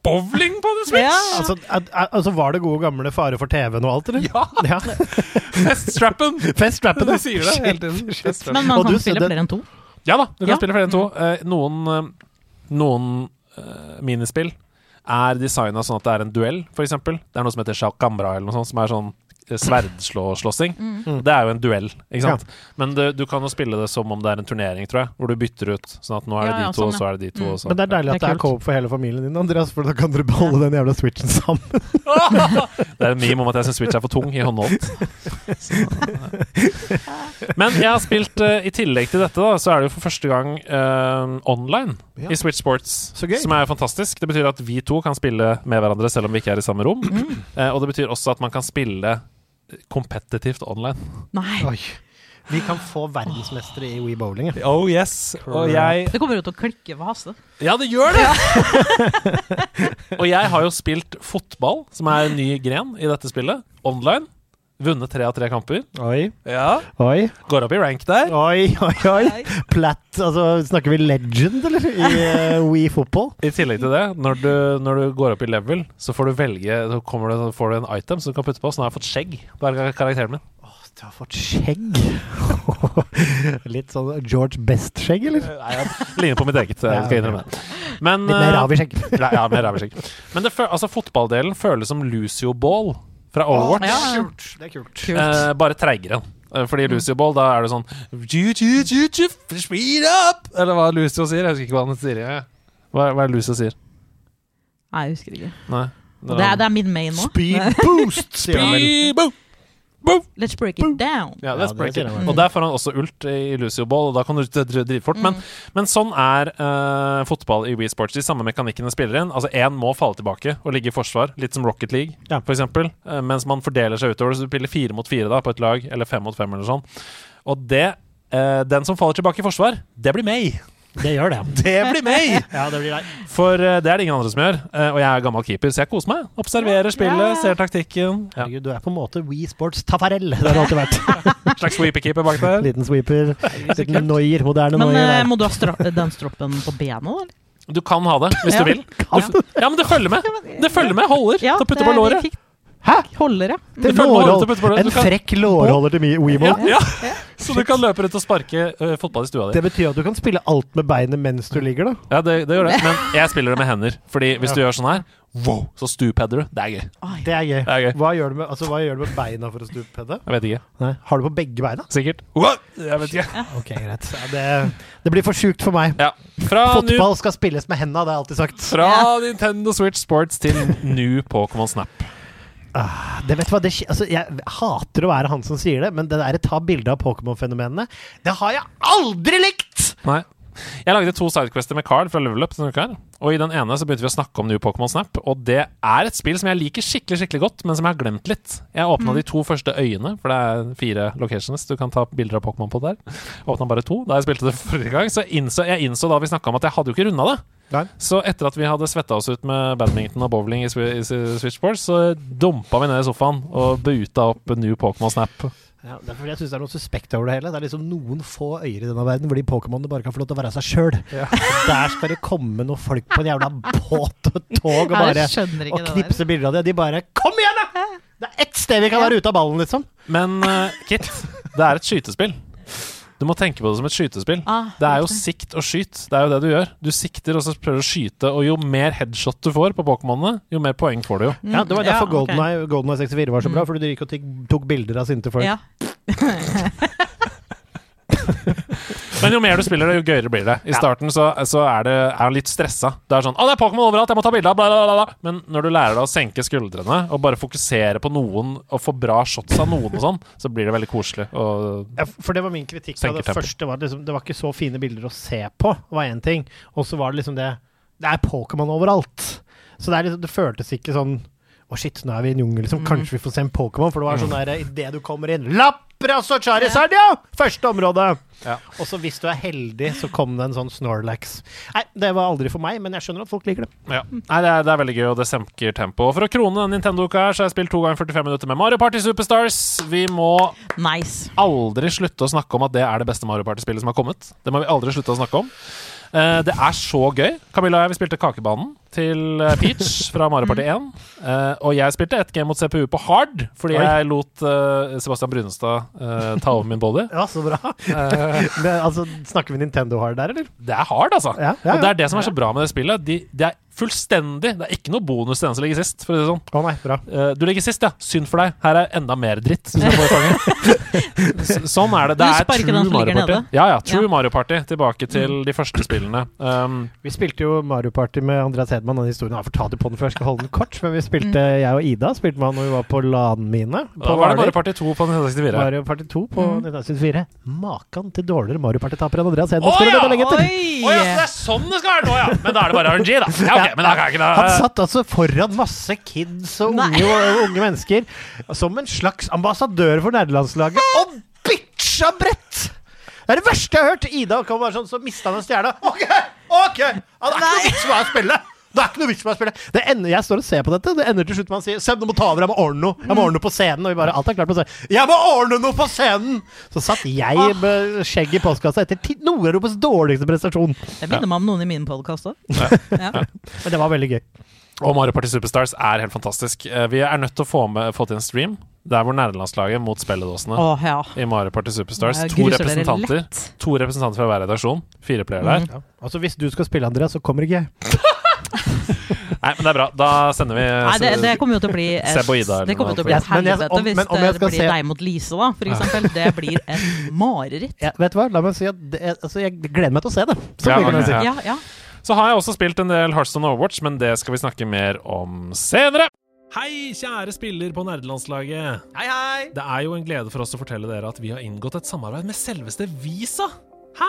Speaker 2: bowling på The Switch!
Speaker 3: Ja.
Speaker 1: Altså, at, altså, var det gode gamle fare for TV-en og alt, eller?
Speaker 2: Ja!
Speaker 1: Ja.
Speaker 2: Feststrappen!
Speaker 1: Feststrappen,
Speaker 2: Du sier det hele tiden.
Speaker 3: Men man kan
Speaker 1: du,
Speaker 3: spille flere enn to.
Speaker 2: Ja da, du kan
Speaker 3: Ja.
Speaker 2: spille flere enn to. Eh, noen eh, noen uh, minispill er designa sånn at det er en duell, f.eks. Det er noe som heter Shakambra, eller noe sånt, som er sånn eh, sverdslåslåssing.
Speaker 3: Mm.
Speaker 2: Det er jo en duell, ikke sant? Men det, du kan jo spille det som om det er en turnering, tror jeg, hvor du bytter ut. Sånn at nå er det
Speaker 3: Ja,
Speaker 2: de
Speaker 3: ja,
Speaker 2: to,
Speaker 3: sånn,
Speaker 2: og
Speaker 3: ja.
Speaker 2: så er det de to,
Speaker 3: Mm.
Speaker 2: og så
Speaker 1: Men det er deilig at
Speaker 3: Det er
Speaker 1: er coop for hele familien din, Andreas, for da kan dere beholde den jævla switchen sammen. <laughs>
Speaker 2: Det er en meme om at jeg syns Switch er for tung i håndholdt. <laughs> Men jeg har spilt uh, I tillegg til dette, da, så er det jo for første gang uh, online
Speaker 1: Ja.
Speaker 2: i Switch Sports.
Speaker 1: Så gøy.
Speaker 2: Som er fantastisk. Det betyr at vi to kan spille med hverandre selv om vi ikke er i samme rom. Eh, og det betyr også at man kan spille kompetitivt online.
Speaker 3: Nei.
Speaker 1: Oi. Vi kan få verdensmestere i We Bowling. ja.
Speaker 2: Oh yes. Og jeg
Speaker 3: Det kommer jo til å klikke for Hasse.
Speaker 2: Ja, det gjør det! <laughs> og jeg har jo spilt fotball, som er en ny gren i dette spillet, online. Vunnet tre av tre kamper.
Speaker 1: Oi,
Speaker 2: Ja
Speaker 1: oi,
Speaker 2: Går opp i rank der.
Speaker 1: oi, oi. oi. Platt, altså snakker vi legend, eller? I uh, We Football?
Speaker 2: I tillegg til det, når du, når du går opp i level, så får du velge Så kommer det, får du en item som du kan putte på. Så nå har jeg fått skjegg på kar- karakteren min.
Speaker 1: Du har fått skjegg. <laughs> Litt sånn George Best-skjegg, eller?
Speaker 2: Nei, jeg ligner på mitt eget. Jeg skal innrømme det. Men,
Speaker 1: Litt mer
Speaker 2: eh,
Speaker 1: rav i skjegg. <laughs>
Speaker 2: Ja, mer. Men det, altså, fotballdelen føles som Lucio Ball fra Overwatch.
Speaker 3: Ja, ja.
Speaker 1: Kult. Det er kult.
Speaker 3: Kult.
Speaker 2: Eh, bare treigere. Eh, Fordi Lucio Ball, da er det sånn "Ju, ju, ju, ju, Speed up! Eller hva Lucio sier. Jeg husker ikke hva han sier. Hva, hva er det Lucio sier?
Speaker 3: Nei, jeg husker ikke.
Speaker 2: Nei.
Speaker 3: Det er, det er min main nå.
Speaker 1: Speed boost. <laughs>
Speaker 2: Speed boom! Boom!
Speaker 3: Let's break it down.
Speaker 2: Ja, let's break it. Og der får han også ult i Lucio Ball, og da kan du dr- dr- drive fort. Men, men sånn er uh, fotball i Wii Sports. De samme mekanikkene spiller inn. Altså Én må falle tilbake og ligge i forsvar, litt som Rocket League,
Speaker 1: Ja.
Speaker 2: for eksempel. Eh, mens man fordeler seg utover. Så du spiller fire mot fire da på et lag, eller fem mot fem, eller sånn. Og det uh, Den som faller tilbake i forsvar, det blir meg!
Speaker 1: Det gjør det.
Speaker 2: Det blir meg! <laughs>
Speaker 1: Ja, det blir deg.
Speaker 2: For uh, det er det ingen andre som gjør. Uh, og jeg er gammel keeper, så jeg koser meg. Observerer spillet,
Speaker 3: Ja.
Speaker 2: ser taktikken. Ja.
Speaker 1: Herregud, du er på en måte We Sports Tafarel. Det har du alltid vært. <laughs>
Speaker 2: Slags sweeperkeeper bak der. <laughs>
Speaker 1: Liten sweeper. Liten noier. Moderne
Speaker 3: Men
Speaker 1: noier.
Speaker 3: Men
Speaker 1: der.
Speaker 3: må du ha stra den stroppen på benet, eller?
Speaker 2: Du kan ha det hvis
Speaker 3: Ja.
Speaker 2: du vil.
Speaker 3: Ja.
Speaker 2: Ja, men det følger med. Det følger med. Holder
Speaker 3: Ja,
Speaker 2: til å putte på låret.
Speaker 1: Hæ?
Speaker 3: Holder, ja.
Speaker 1: Det lårhold. En frekk lårholder til Weemo.
Speaker 2: Ja, ja. Så du kan løpe rundt og sparke uh, fotball i stua di.
Speaker 1: Det betyr at du kan spille alt med beinet mens du ligger, da.
Speaker 2: Ja, det, det gjør det. <laughs> Men jeg spiller det med hender. Fordi hvis du gjør sånn her, wow, så stupedder du. Det er gøy.
Speaker 1: Det er gøy.
Speaker 2: Det er gøy.
Speaker 1: Hva gjør du med, altså, hva gjør du med beina for å stupedde?
Speaker 2: Jeg vet ikke.
Speaker 1: Nei. Har du på begge beina?
Speaker 2: Sikkert. Jeg vet ikke.
Speaker 1: Ok, greit. Ja, det, det blir for sjukt for meg.
Speaker 2: Ja. Fra,
Speaker 1: Fotball skal spilles med henda, det har jeg alltid sagt.
Speaker 2: fra Nintendo Switch Sports til <laughs> new Pokémon Snap.
Speaker 1: Det vet du hva, det, altså, jeg hater å være han som sier det, men det der ta bilde av Pokémon-fenomenene, det har jeg aldri likt!
Speaker 2: Nei. Jeg lagde to sidequester med Carl fra Level Up denne uka her. Og i den ene så begynte vi å snakke om New Pokémon Snap. Og det er et spill som jeg liker skikkelig skikkelig godt, men som jeg har glemt litt. Jeg åpna de to første øyene, for det er fire locations du kan ta bilder av Pokémon på der. Åpna bare to da jeg spilte det forrige gang. Så innså, jeg innså da vi snakka om at jeg hadde jo ikke runda det.
Speaker 1: Nei.
Speaker 2: Så etter at vi hadde svetta oss ut med badminton og bowling i, i Switchboard, så dumpa vi ned i sofaen og buta opp New Pokémon Snap.
Speaker 1: Ja, det er fordi jeg syns det er noe suspekt over det hele. Det er liksom noen få øyer i denne verden hvor de Pokémonene bare kan få lov til å være seg sjøl. Der skal det komme noen folk på en jævla båt og tog og bare og knipse bilder av det. De bare Kom igjen, da! Det er ett sted vi kan være ute av ballen, liksom.
Speaker 2: Men uh, Kit, det er et skytespill. Du må tenke på det som et skytespill.
Speaker 3: Ah,
Speaker 2: Det er jo sikt og skyt. Det er jo det du gjør. Du sikter og så prøver du å skyte, og jo mer headshot du får på Pokémonene, jo mer poeng får du jo.
Speaker 1: Ja, Det var derfor
Speaker 3: Mm, ja, okay.
Speaker 1: GoldenEye Golden 64 var så bra, fordi du gikk og tok bilder av sinte folk.
Speaker 3: Ja. <laughs> <laughs>
Speaker 2: Men jo mer du spiller det, jo gøyere blir det. I starten så, så er det er han litt stressa. Det er sånn 'Å, det er Pokémon overalt, jeg må ta bilde av', bla, bla, bla. Men når du lærer deg å senke skuldrene og bare fokusere på noen og få bra shots av noen og sånn, så blir det veldig koselig.
Speaker 1: Ja, for det var min kritikk. av det
Speaker 2: tempo.
Speaker 1: første var liksom, Det var ikke så fine bilder å se på, var én ting. Og så var det liksom det Det er Pokémon overalt. Så det, liksom, det føltes ikke sånn Å, shit, nå er vi i en jungel, liksom. Kanskje vi får se en Pokémon? For det var sånn der idet du kommer inn Lapras og Charizard, ja! Første område.
Speaker 2: Ja.
Speaker 1: Og så hvis du er heldig, så kom det en sånn Snorlax. Nei, det var aldri for meg, men jeg skjønner at folk liker det.
Speaker 2: Ja. Nei, det er, det er veldig gøy, og det senker tempoet. Og For å krone denne Nintendo-uka her, så har jeg spilt to ganger 45 minutter med Mario Party Superstars. Vi må
Speaker 3: Nice.
Speaker 2: aldri slutte å snakke om at det er det beste Mario Party-spillet som har kommet. Det må vi aldri slutte å snakke om. Uh, det er så gøy. Camilla og jeg vi spilte Kakebanen til eh, Peach fra Mario Party 1. Uh, og jeg spilte ett game mot CPU på hard, fordi
Speaker 1: Oi.
Speaker 2: jeg lot uh, Sebastian Brunestad uh, ta over min body. <laughs>
Speaker 1: Ja, så bra.
Speaker 2: Eh, <laughs>
Speaker 1: Men, altså, snakker vi Nintendo hard der, eller?
Speaker 2: det er hard, altså.
Speaker 1: Ja, ja,
Speaker 2: Og det er det som er så bra med det spillet. De, det er fullstendig Det er ikke noe bonus til den som ligger sist, for å si det sånn.
Speaker 1: Å nei, bra.
Speaker 2: Eh, du ligger sist, ja. Synd for deg. Her er enda mer dritt. <laughs> Sånn er det. Det er true Mario Party. Ja, ja, true
Speaker 3: Ja.
Speaker 2: Mario Party. Tilbake til de første spillene. Um,
Speaker 1: Vi spilte jo Mario Party med Andreas Hedman. Den historien har fortalt på den før, jeg skal holde den kort. Men vi spilte, jeg og Ida spilte med han når vi var på LAN mine.
Speaker 2: da var det Mario Party 2 på 1964.
Speaker 1: Mario Party 2 på 1964. Makan til dårligere Mario Party-taper enn Andreas
Speaker 2: Å,
Speaker 1: Hedman. skulle
Speaker 2: ja!
Speaker 1: det legge til.
Speaker 3: Oi!
Speaker 2: Å ja, så det er sånn det skal være nå, ja! Men da er det bare RNG, da. Ja, okay, men da kan jeg ikke
Speaker 1: Han satt altså foran masse kids og unge, og unge mennesker som en slags ambassadør for nerdelandslaget, og bitcha brett! Det er det verste jeg har hørt! Ida kom bare sånn, så mista han en stjerne. OK! ok Det er ikke noe vits med å spille! Det er ikke noe vits meg å spille. Det ender, jeg står og ser på dette. Det ender til slutt med han sier Seb, du må ta over, jeg må ordne noe. Jeg må ordne noe på scenen. Og vi bare Alt er klart på scenen. Jeg må ordne noe på scenen! Så satt jeg med skjegg i postkassa etter Nord-Europas dårligste prestasjon.
Speaker 3: Det minner meg om noen i min podkast òg. Ja. <laughs>
Speaker 1: Men det var veldig gøy.
Speaker 2: Og Mario Party Superstars er helt fantastisk. Eh, Vi er nødt til å få, med, få til en stream der hvor nerdelandslaget mot spilledåsene
Speaker 3: Å ja.
Speaker 2: i Mario Party Superstars. To representanter. To representanter fra hver redaksjon. Fire player der.
Speaker 1: Ja. Altså Hvis du skal spille, Andreas, så kommer ikke jeg. <laughs>
Speaker 2: Nei, men det er bra. Da sender vi
Speaker 3: Nei, det, det kommer jo til å bli et,
Speaker 2: Seb og Ida
Speaker 3: Det kommer til å bli et
Speaker 1: Yes,
Speaker 3: helvete
Speaker 1: om-
Speaker 3: hvis
Speaker 1: men om jeg
Speaker 3: det blir
Speaker 1: se-
Speaker 3: deg mot Lise, da, for eksempel. Det blir et <laughs> mareritt.
Speaker 1: Ja, vet du hva? La meg si at det, er- altså, jeg gleder meg til å se det. Så
Speaker 2: Ja,
Speaker 1: mye kan jeg
Speaker 2: ok,
Speaker 1: si.
Speaker 2: ja.
Speaker 3: Ja, ja.
Speaker 2: Så har jeg også spilt en del Hearthstone Overwatch, men det skal vi snakke mer om senere. Hei, kjære spiller på nerdelandslaget.
Speaker 4: Hei, hei!
Speaker 2: Det er jo en glede for oss å fortelle dere at vi har inngått et samarbeid med selveste Visa. Hæ?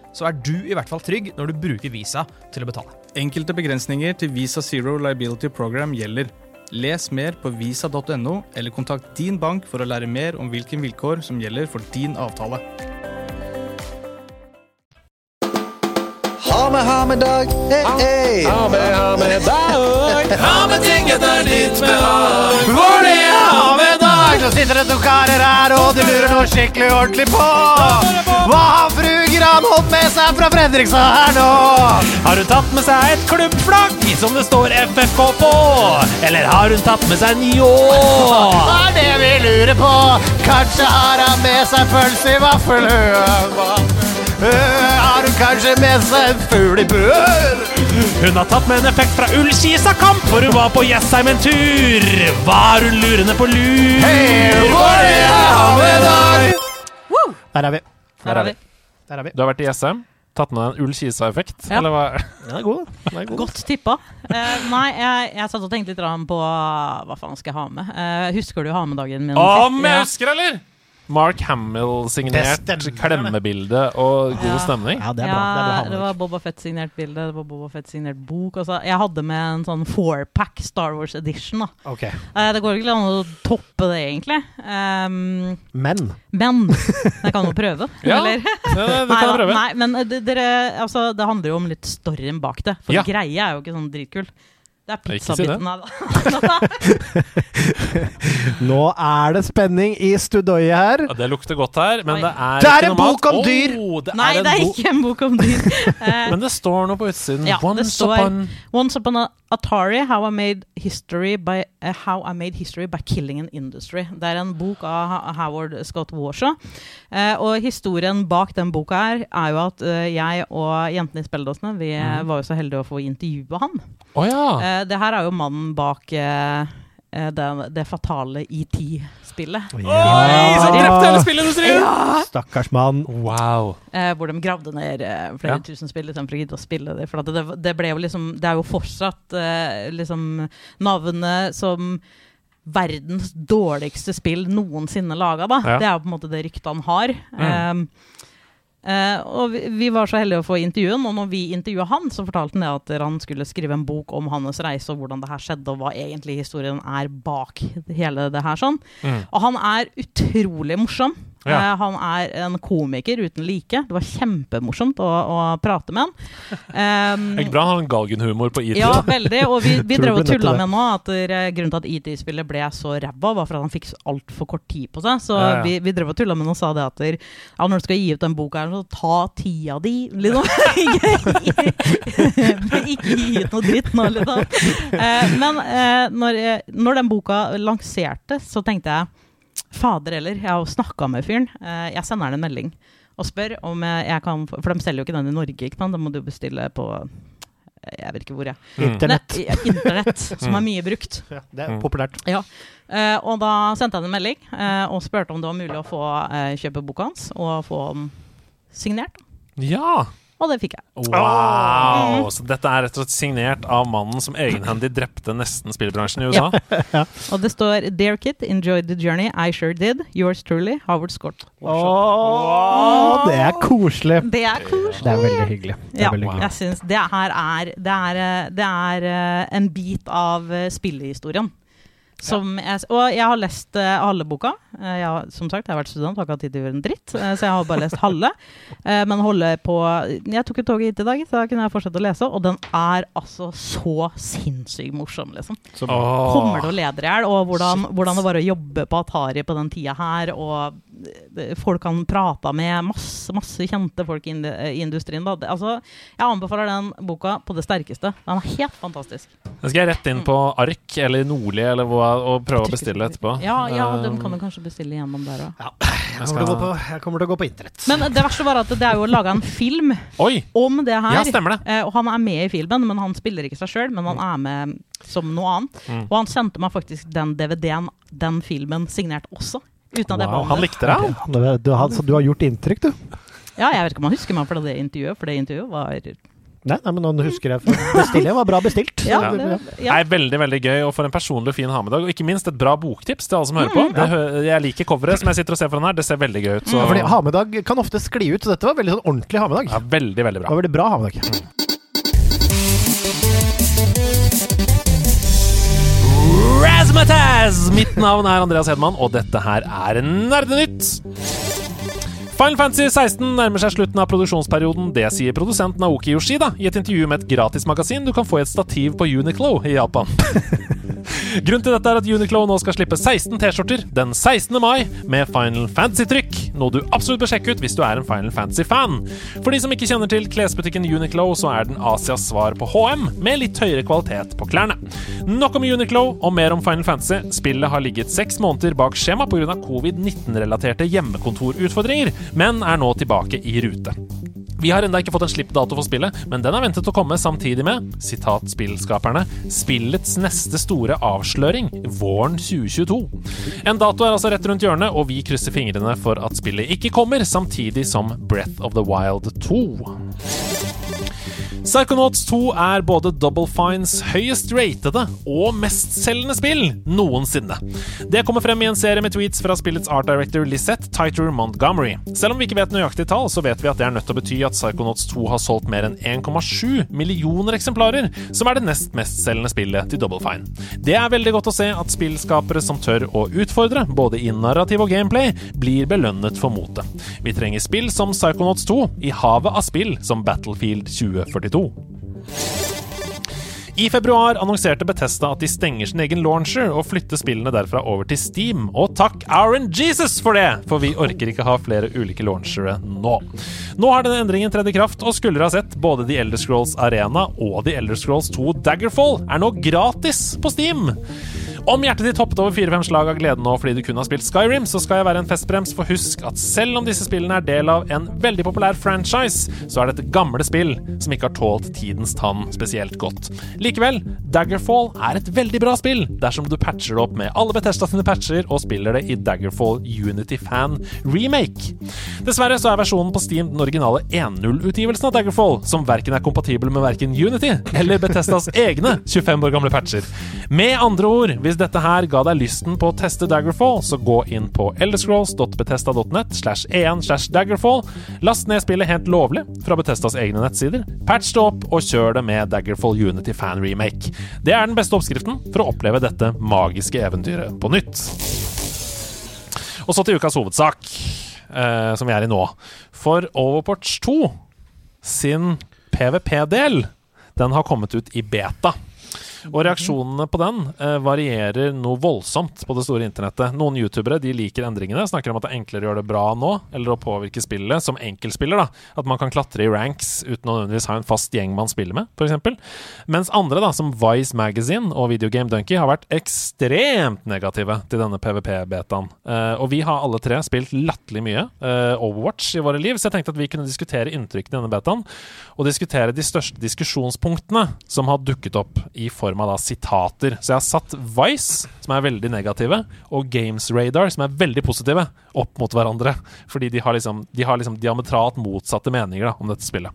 Speaker 4: så er du i hvert fall trygg når du bruker Visa til å betale.
Speaker 5: Enkelte begrensninger til Visa Zero Liability Program gjelder. Les mer på visa.no, eller kontakt din bank for å lære mer om hvilke vilkår som gjelder for din avtale.
Speaker 6: Ha med, ha med dag. Hey, hey. Ha med, ha med dag. Ha med ting etter ditt behag.
Speaker 1: For det er ha med dag! så sitter det to karer her, og de lurer noe skikkelig ordentlig på. Hva har fru Gran holdt med seg fra Fredrikstad her nå? Har hun tatt med seg et klubbflagg som det står FFK på? Eller har hun tatt med seg en ljå? Hva er det vi lurer på. Kanskje har han med seg pølse i vaffelhø. Har hun kanskje med seg en fugl i bør? Hun har tatt med en effekt fra Ullkisa kamp, for hun var på Jessheim en tur. Var hun lurende på lur? Hei, Der er vi.
Speaker 3: Der er vi.
Speaker 1: Der er vi.
Speaker 2: Du har vært i Jessheim? tatt med en Ull-Kisa-effekt,
Speaker 3: Ja.
Speaker 2: eller hva?
Speaker 1: Den er god. Det er god.
Speaker 3: Godt tippa. Uh, nei, jeg, jeg satt og tenkte litt på hva faen skal jeg ha med. Uh, husker du ha-med-dagen min?
Speaker 2: Å, men jeg husker, eller? Mark Hamill-signert klemmebilde og god stemning.
Speaker 1: Ja, det er bra. Det er bra
Speaker 3: det var Boba Fett-signert bilde, det var Boba Fett-signert bok. Altså, jeg hadde med en sånn four-pack Star Wars edition. Da.
Speaker 1: Ok.
Speaker 3: Eh, det går ikke an å toppe det, egentlig. Um,
Speaker 1: Men
Speaker 3: men <laughs> jeg kan jo prøve.
Speaker 2: Ja,
Speaker 3: eller?
Speaker 2: Ja, det, det kan prøve.
Speaker 3: nei, men eh, dere, altså, det handler jo om litt storyen bak det. For
Speaker 2: Ja.
Speaker 3: greia er jo ikke sånn dritkul. Det er pizzabiten her, da. <laughs>
Speaker 1: nå er det spenning i studioet her.
Speaker 2: Ja, det lukter godt her, men
Speaker 3: Oi.
Speaker 2: det er
Speaker 1: Det er en bok om dyr!
Speaker 2: Oh, det
Speaker 3: Nei,
Speaker 2: er
Speaker 3: det er ikke en bok om dyr. <laughs> Eh,
Speaker 2: Men det står noe på utsiden.
Speaker 3: Ja, det
Speaker 2: Once
Speaker 3: står-
Speaker 2: upon
Speaker 3: Once upon a Atari, how I made history by uh, How I made history by killing an industry. Det er en bok av Howard Scott Warshaw. Uh, og historien bak den boka her er jo at uh, jeg og jentene i spilledåsene vi eh, var jo så heldige å få intervjue han.
Speaker 2: Oh, ja.
Speaker 3: Det her er jo mannen bak det, det fatale ET-spillet.
Speaker 2: Oi, så drepte hele spillindustrien!
Speaker 1: Stakkars mann.
Speaker 2: Wow.
Speaker 3: Eh, hvor de gravde ned eh, flere
Speaker 2: Ja.
Speaker 3: tusen spill istedenfor å gidde å spille det. For det, det ble jo liksom Det er jo fortsatt eh, liksom navnet som verdens dårligste spill noensinne laga, da.
Speaker 2: Ja.
Speaker 3: Det er jo på en måte det ryktet han har. Eh, eh, og vi, vi var så heldige å få intervjuen, og når vi intervjua han, så fortalte han det at han skulle skrive en bok om hans reise og hvordan det her skjedde, og hva egentlig historien er bak hele det her sånn.
Speaker 2: Mm.
Speaker 3: Og han er utrolig morsom.
Speaker 2: Ja.
Speaker 3: Eh, han er en komiker uten like. Det var kjempemorsomt å, å prate med han. <laughs> Um,
Speaker 2: bra han har en galgenhumor på IT.
Speaker 3: ja, veldig. Og vi, vi <laughs> drev og tulla med nå at grunnen til at IT-spillet ble så ræva, var for at han fikk altfor kort tid på seg. Så
Speaker 2: Ja, ja.
Speaker 3: vi, vi drev og tulla med han og sa det at der, ja, når du skal gi ut den boka, her, så ta tida di, liksom. <laughs> ikke, gi ut noe dritt nå, liksom. Uh, men uh, når, når den boka lanserte, så tenkte jeg Fader heller, jeg har jo snakka med fyren. Eh, jeg sender han en melding og spør om jeg, jeg kan For de selger jo ikke den i Norge, ikke sant? Da må du bestille på Jeg vet ikke hvor, jeg.
Speaker 2: Mm.
Speaker 1: Internett.
Speaker 3: Ne- ja, Internett, <laughs> som er mye brukt.
Speaker 1: Ja, det er
Speaker 2: populært.
Speaker 1: populært.
Speaker 3: Eh, og da sendte jeg en melding eh, og spurte om det var mulig å få eh, kjøpe boka hans og få den signert.
Speaker 2: Ja.
Speaker 3: Og det fikk jeg.
Speaker 2: Wow! Så dette er rett og slett signert av mannen som egenhendig drepte nesten spillbransjen i USA? <laughs>
Speaker 3: Og det står 'Dear Kit, enjoyed the journey. I sure did. Yours truly, Howard Scott'.
Speaker 1: Åh, det er koselig.
Speaker 3: Det er koselig.
Speaker 1: Det er veldig hyggelig. Det er
Speaker 3: Ja,
Speaker 1: veldig hyggelig.
Speaker 3: jeg syns det her er Det er, eh, det er eh, en bit av eh, spillehistorien. Som jeg, og jeg har lest uh, halve boka. Uh, jeg har, som sagt, jeg har vært student, har ikke hatt tid til å gjøre en dritt. Uh, så jeg har bare lest halve. <laughs> Eh, men holder på Jeg tok et tog hit i dag, så da kunne jeg fortsette å lese. Og den er altså så sinnssykt morsom, liksom.
Speaker 1: Som,
Speaker 2: oh,
Speaker 3: Kommer til å lede i hjel. Og hvordan, hvordan det var å jobbe på Atari på den tida her. Og eh, folk han prata med. Masse masse kjente folk i i industrien. Da. Det, altså, jeg anbefaler den boka på det sterkeste. Den er helt fantastisk.
Speaker 2: Den skal jeg rett inn på Ark eller Nordli eller hva, og prøve å bestille etterpå.
Speaker 3: Ja, ja de
Speaker 2: Um,
Speaker 3: kan jo kanskje bestille gjennom der òg.
Speaker 1: Ja, Jeg kommer, på, jeg kommer til å gå på internett.
Speaker 3: Men det verste var at det er jo laga en film
Speaker 2: Oi!
Speaker 3: om det her.
Speaker 2: Ja, stemmer det.
Speaker 3: Eh, og han er med i filmen, men han spiller ikke seg sjøl. Men han er med som noe annet.
Speaker 2: Mm.
Speaker 3: Og han sendte meg faktisk den DVD-en, den filmen, signert også. Uten at jeg ba
Speaker 2: Han likte det?
Speaker 1: Du, du, har, så du har gjort inntrykk, du?
Speaker 3: Ja, jeg vet ikke om han husker meg for det intervjuet, for det intervjuet var
Speaker 1: Nei, nei men nå husker jeg Bestillingen var bra bestilt.
Speaker 3: Ja,
Speaker 1: det-
Speaker 3: ja.
Speaker 2: er veldig veldig gøy, og for en personlig og fin ha med dag. Og ikke minst et bra boktips til alle som hører på.
Speaker 3: Mm.
Speaker 2: Det, jeg liker coveret som jeg sitter og ser foran her. Det ser veldig gøy ut. Så
Speaker 1: Ja, fordi ha-med-dag kan ofte skli ut, så dette var veldig sånn ordentlig ha-med-dag.
Speaker 2: ja, veldig, veldig bra.
Speaker 1: Det var veldig bra ha-med-dag.
Speaker 2: Razzmatazz! Mitt navn er Andreas Hedman, og dette her er Nerdenytt. Final Fantasy 16 nærmer seg slutten av produksjonsperioden. Det sier produsent Naoki Yoshida i et intervju med et gratismagasin du kan få i et stativ på Uniqlo i Japan. <laughs> Grunnen til dette er at Uniqlo nå skal slippe 16 T-skjorter den 16. mai med Final Fantasy-trykk, noe du absolutt bør sjekke ut hvis du er en Final Fantasy-fan. For de som ikke kjenner til klesbutikken Uniqlo, så er den Asias svar på HM, med litt høyere kvalitet på klærne. Nok om Uniqlo og mer om Final Fantasy. Spillet har ligget seks måneder bak skjema pga. covid-19-relaterte hjemmekontorutfordringer, men er nå tilbake i rute. Vi har ennå ikke fått en slippdato for spillet, men den er ventet å komme samtidig med sitat spillskaperne, spillets neste store avsløring våren 2022. En dato er altså rett rundt hjørnet, og vi krysser fingrene for at spillet ikke kommer samtidig som Breath of the Wild 2. Psychonauts 2 er både Double Fines høyest ratede og mestselgende spill noensinne. Det kommer frem i en serie med tweets fra spillets art director Lisette Titer Montgomery. Selv om vi ikke vet nøyaktig tall, så vet vi at det er nødt til å bety at Psychonauts 2 har solgt mer enn 1,7 millioner eksemplarer, som er det nest mestselgende spillet til Double Fine. Det er veldig godt å se at spillskapere som tør å utfordre, både i narrativ og gameplay, blir belønnet for motet. Vi trenger spill som Psychonauts 2 i havet av spill som Battlefield 2042. I februar annonserte Bethesda at de stenger sin egen launcher og flytter spillene derfra over til Steam. Og takk Aaron Jesus for det, for vi orker ikke ha flere ulike launchere nå. Nå har denne endringen tredd i kraft, og skulle dere ha sett både The Elder Scrolls Arena og The Elder Scrolls 2 Daggerfall er nå gratis på Steam. Om hjertet ditt hoppet over fire-fem slag av glede nå fordi du kun har spilt Skyrim, så skal jeg være en festbrems, for husk at selv om disse spillene er del av en veldig populær franchise, så er dette gamle spill som ikke har tålt tidens tann spesielt godt. Likevel, Daggerfall er et veldig bra spill dersom du patcher det opp med alle Bethesda sine patcher og spiller det i Daggerfall Unity Fan Remake. Dessverre så er versjonen på Steam den originale 1.0-utgivelsen av Daggerfall, som verken er kompatibel med verken Unity eller Bethesdas egne 25 år gamle patcher. Med andre ord, hvis dette her ga deg lysten på å teste Daggerfall, så gå inn på elderscrolls.betesta.net slash 1 slash Daggerfall. Last ned spillet helt lovlig fra Bethesdas egne nettsider. Patch det opp og kjør det med Daggerfall Unity Fan Remake. Det er den beste oppskriften for å oppleve dette magiske eventyret på nytt. Og så til ukas hovedsak, eh, som vi er i nå. For Overwatch 2 sin PVP-del, den har kommet ut i beta. Og reaksjonene på den eh, varierer noe voldsomt på det store internettet. Noen youtubere de liker endringene, snakker om at det er enklere å gjøre det bra nå, eller å påvirke spillet som enkeltspiller. da At man kan klatre i ranks uten å nødvendigvis ha en fast gjeng man spiller med, f.eks. Mens andre, da som Vice Magazine og Videogame Donkey, har vært ekstremt negative til denne PVP-betaen. Eh, og vi har alle tre spilt latterlig mye eh, Overwatch i våre liv, så jeg tenkte at vi kunne diskutere inntrykkene i denne betaen, og diskutere de største diskusjonspunktene som har dukket opp i form av da sitater. Så jeg har satt Vice, som er veldig negative, og Games Radar, som er veldig positive, opp mot hverandre. Fordi de har liksom, de har liksom diametralt motsatte meninger da, om dette spillet.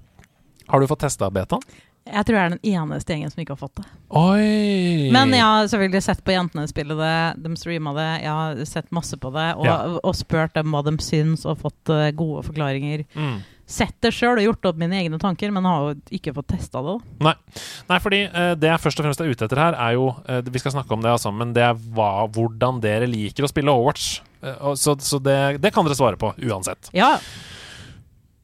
Speaker 2: Har du fått testa betaen?
Speaker 3: Jeg tror jeg er den eneste gjengen som ikke har fått det.
Speaker 2: Oi!
Speaker 3: Men jeg har selvfølgelig sett på jentene spille det, de streama det, jeg har sett masse på det, og,
Speaker 2: Ja.
Speaker 3: og spurt dem hva de syns, og fått eh, gode forklaringer.
Speaker 2: Mm.
Speaker 3: Sett det sjøl og gjort opp mine egne tanker, men har jo ikke fått testa det.
Speaker 2: Nei. Nei, fordi uh, det jeg først og fremst er ute etter her, er jo uh, Vi skal snakke om det, altså, men det er hva, hvordan dere liker å spille Overwatch. Uh, så så det, det kan dere svare på, uansett.
Speaker 3: Ja,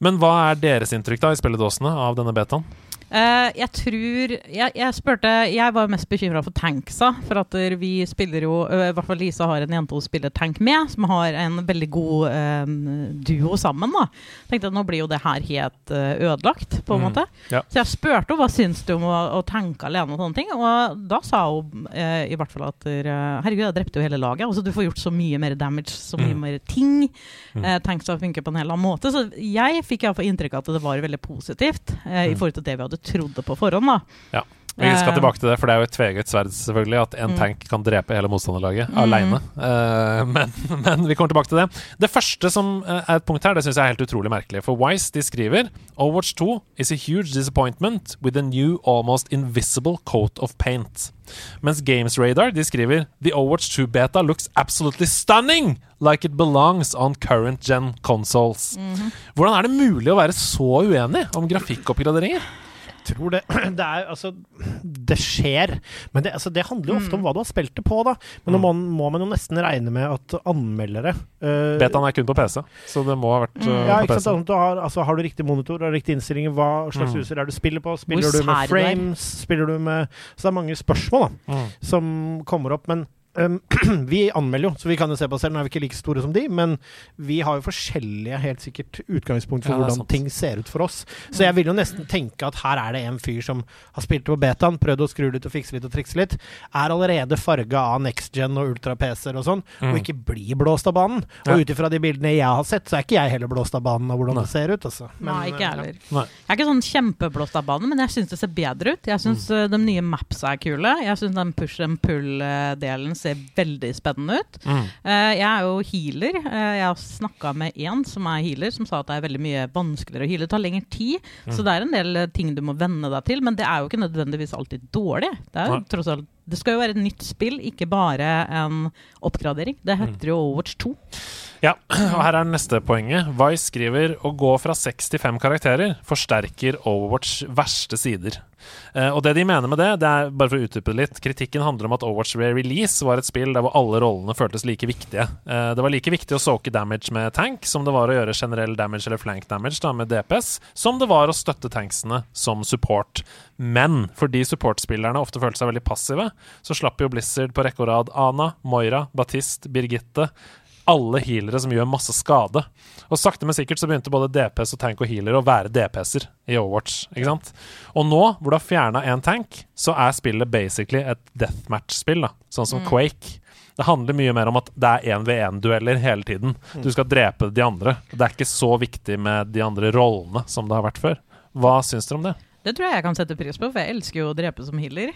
Speaker 2: Men hva er deres inntrykk da i spilledåsene av denne betaen?
Speaker 3: Eh, jeg tror jeg, jeg spurte Jeg var mest bekymra for tanksa. For at vi spiller jo uh, I hvert fall Lisa har en jente hun spiller tank med, som har en veldig god uh, duo sammen. da Tenkte at nå blir jo det her helt ødelagt, på en
Speaker 2: Mm.
Speaker 3: måte.
Speaker 2: Ja.
Speaker 3: Så jeg spurte henne hva syns du om å, å tanke alene, og sånne ting. Og da sa hun i hvert fall at herregud, jeg drepte jo hele laget. Altså, du får gjort så mye mer damage, så mye
Speaker 2: Mm.
Speaker 3: mer ting.
Speaker 2: Mm.
Speaker 3: Tanksa funker på en helt annen måte. Så jeg fikk iallfall inntrykk av at det var veldig positivt i
Speaker 2: Mm.
Speaker 3: forhold til det vi hadde trodd det på forhånd. da
Speaker 2: Ja. Vi skal
Speaker 3: Eh,
Speaker 2: tilbake til det, for det er jo et tveget sverd selvfølgelig at en
Speaker 3: Mm.
Speaker 2: tank kan drepe hele motstanderlaget
Speaker 3: Mm.
Speaker 2: aleine. men, <laughs> men vi kommer tilbake til det. Det første som eh, er et punkt her, det syns jeg er helt utrolig merkelig. For Wise de skriver Overwatch 2 is a huge disappointment with a new almost invisible coat of paint. Mens Games Radar de skriver The Overwatch 2 beta looks absolutely stunning! Like it belongs on current gen consoles.
Speaker 3: Mhm.
Speaker 2: Hvordan er det mulig å være så uenig om grafikkoppgraderinger?
Speaker 1: Tror det <clears throat> Det er altså Det skjer. Men det, altså, det handler jo ofte
Speaker 3: Mm.
Speaker 1: om hva du har spilt det på, da. Men nå må, må man jo nesten regne med at anmeldere uh,
Speaker 2: Betaen er kun på PC, så det må ha vært
Speaker 3: Mm.
Speaker 2: uh,
Speaker 1: ja,
Speaker 2: på PC.
Speaker 1: sant? Du har, altså, har du riktig monitor, har du riktig innstillinger, hva slags
Speaker 2: Mm.
Speaker 1: user er det du spiller på? Spiller
Speaker 3: Hvor
Speaker 1: du med frames? Spiller du med Så det er mange spørsmål da
Speaker 2: Mm.
Speaker 1: som kommer opp. Men um, <clears throat> vi anmelder jo, så vi kan jo se på oss selv. Nå er vi ikke like store som de, men vi har jo forskjellige helt sikkert utgangspunkt for
Speaker 2: Ja,
Speaker 1: hvordan
Speaker 2: sant.
Speaker 1: ting ser ut for oss. Så jeg vil jo nesten tenke at her er det en fyr som har spilt på betaen, prøvd å skru litt og fikse litt og trikse litt, er allerede farga av next gen og ultra-PC-er og sånn,
Speaker 2: Mm.
Speaker 1: og ikke blir blåst av banen.
Speaker 2: Ja.
Speaker 1: Og ut ifra de bildene jeg har sett, så er ikke jeg heller blåst av banen av hvordan
Speaker 2: Nei.
Speaker 1: det ser ut. Altså. Men,
Speaker 3: Nei, ikke jeg
Speaker 1: eh,
Speaker 3: heller.
Speaker 2: Nei.
Speaker 3: Jeg er ikke sånn kjempeblåst av banen, men jeg syns det ser bedre ut. Jeg syns
Speaker 2: Mm.
Speaker 3: eh, de nye mapsa er kule. Jeg syns den push and pull-delen ser veldig spennende ut.
Speaker 2: Mm.
Speaker 3: Eh, jeg er jo healer. Eh, jeg har snakka med en som er healer, som sa at det er veldig mye vanskeligere å heale. Det tar lengre tid,
Speaker 2: Mm.
Speaker 3: så det er en del eh, ting du må venne deg til. Men det er jo ikke nødvendigvis alltid dårlig. Det, er jo tross alt, det skal jo være et nytt spill, ikke bare en oppgradering. Det
Speaker 2: Mm.
Speaker 3: heter jo Overwatch 2.
Speaker 2: Ja, <clears throat> og her er neste poenget. Vice skriver å gå fra seks til fem karakterer forsterker Overwatch verste sider. Eh, og det de mener med det, det er bare for å utdype det litt Kritikken handler om at Overwatch release var et spill der hvor alle rollene føltes like viktige. Eh, det var like viktig å soke damage med tank som det var å gjøre generell damage eller flank damage da, med DPS, som det var å støtte tanksene som support. Men fordi supportspillerne ofte følte seg veldig passive, så slapp jo Blizzard på rekke og rad Ana, Moira, Batiste, Birgitte alle healere som gjør masse skade. Og sakte, men sikkert så begynte både DPS og tank og healer å være DPS-er i Overwatch. ikke sant? Og nå, hvor du har fjerna én tank, så er spillet basically et deathmatch-spill, da. Sånn som Quake. Det handler mye mer om at det er én-ved-én-dueller hele tiden. Du skal drepe de andre. Det er ikke så viktig med de andre rollene som det har vært før. Hva syns dere om det?
Speaker 3: Det tror jeg jeg kan sette pris på, for jeg elsker jo å drepe som healer.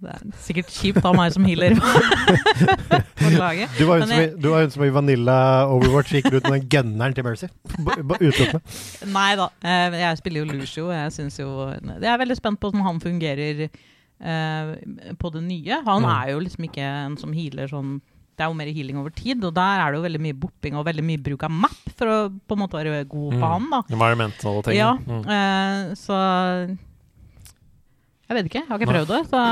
Speaker 3: Det er sikkert kjipt av meg som healer på <laughs> laget.
Speaker 1: Du var hun som, i-
Speaker 3: jeg-
Speaker 1: som i Vanilla Overwatch gikk ut med den gunneren til Mercy. Utelukkende. <laughs>
Speaker 3: Nei da. eh, Jeg spiller jo Lucio. Jeg jo Jeg er veldig spent på hvordan han fungerer eh, på det nye. Han
Speaker 2: Mm.
Speaker 3: er jo liksom ikke en som healer sånn Det er jo mer healing over tid, og der er det jo veldig mye bopping og veldig mye bruk av map for å på en måte være god på
Speaker 2: Mm.
Speaker 3: han. da
Speaker 2: Environmental ting.
Speaker 3: Ja,
Speaker 2: Mm.
Speaker 3: eh, så Jeg vet ikke. Jeg har ikke prøvd det. Så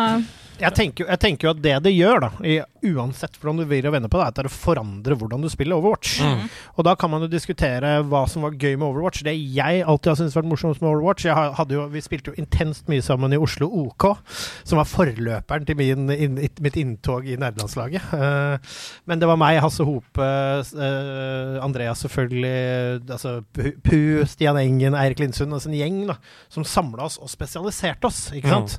Speaker 1: Jeg tenker, jeg tenker jo at det det gjør, da, i, uansett hvordan du vrir og vender på det, er at det forandrer hvordan du spiller Overwatch.
Speaker 2: Mm.
Speaker 1: Og da kan man jo diskutere hva som var gøy med Overwatch. Det jeg alltid har syntes vært morsomt med Overwatch jeg hadde jo, Vi spilte jo intenst mye sammen i Oslo OK, som var forløperen til min, in, it- mitt inntog i nerdelandslaget. Uh, men det var meg, Hasse Hope, uh, Andreas selvfølgelig, altså Pu- Stian Engen, Eirik Lindsund, altså en gjeng da, som samla oss og spesialiserte oss. ikke sant?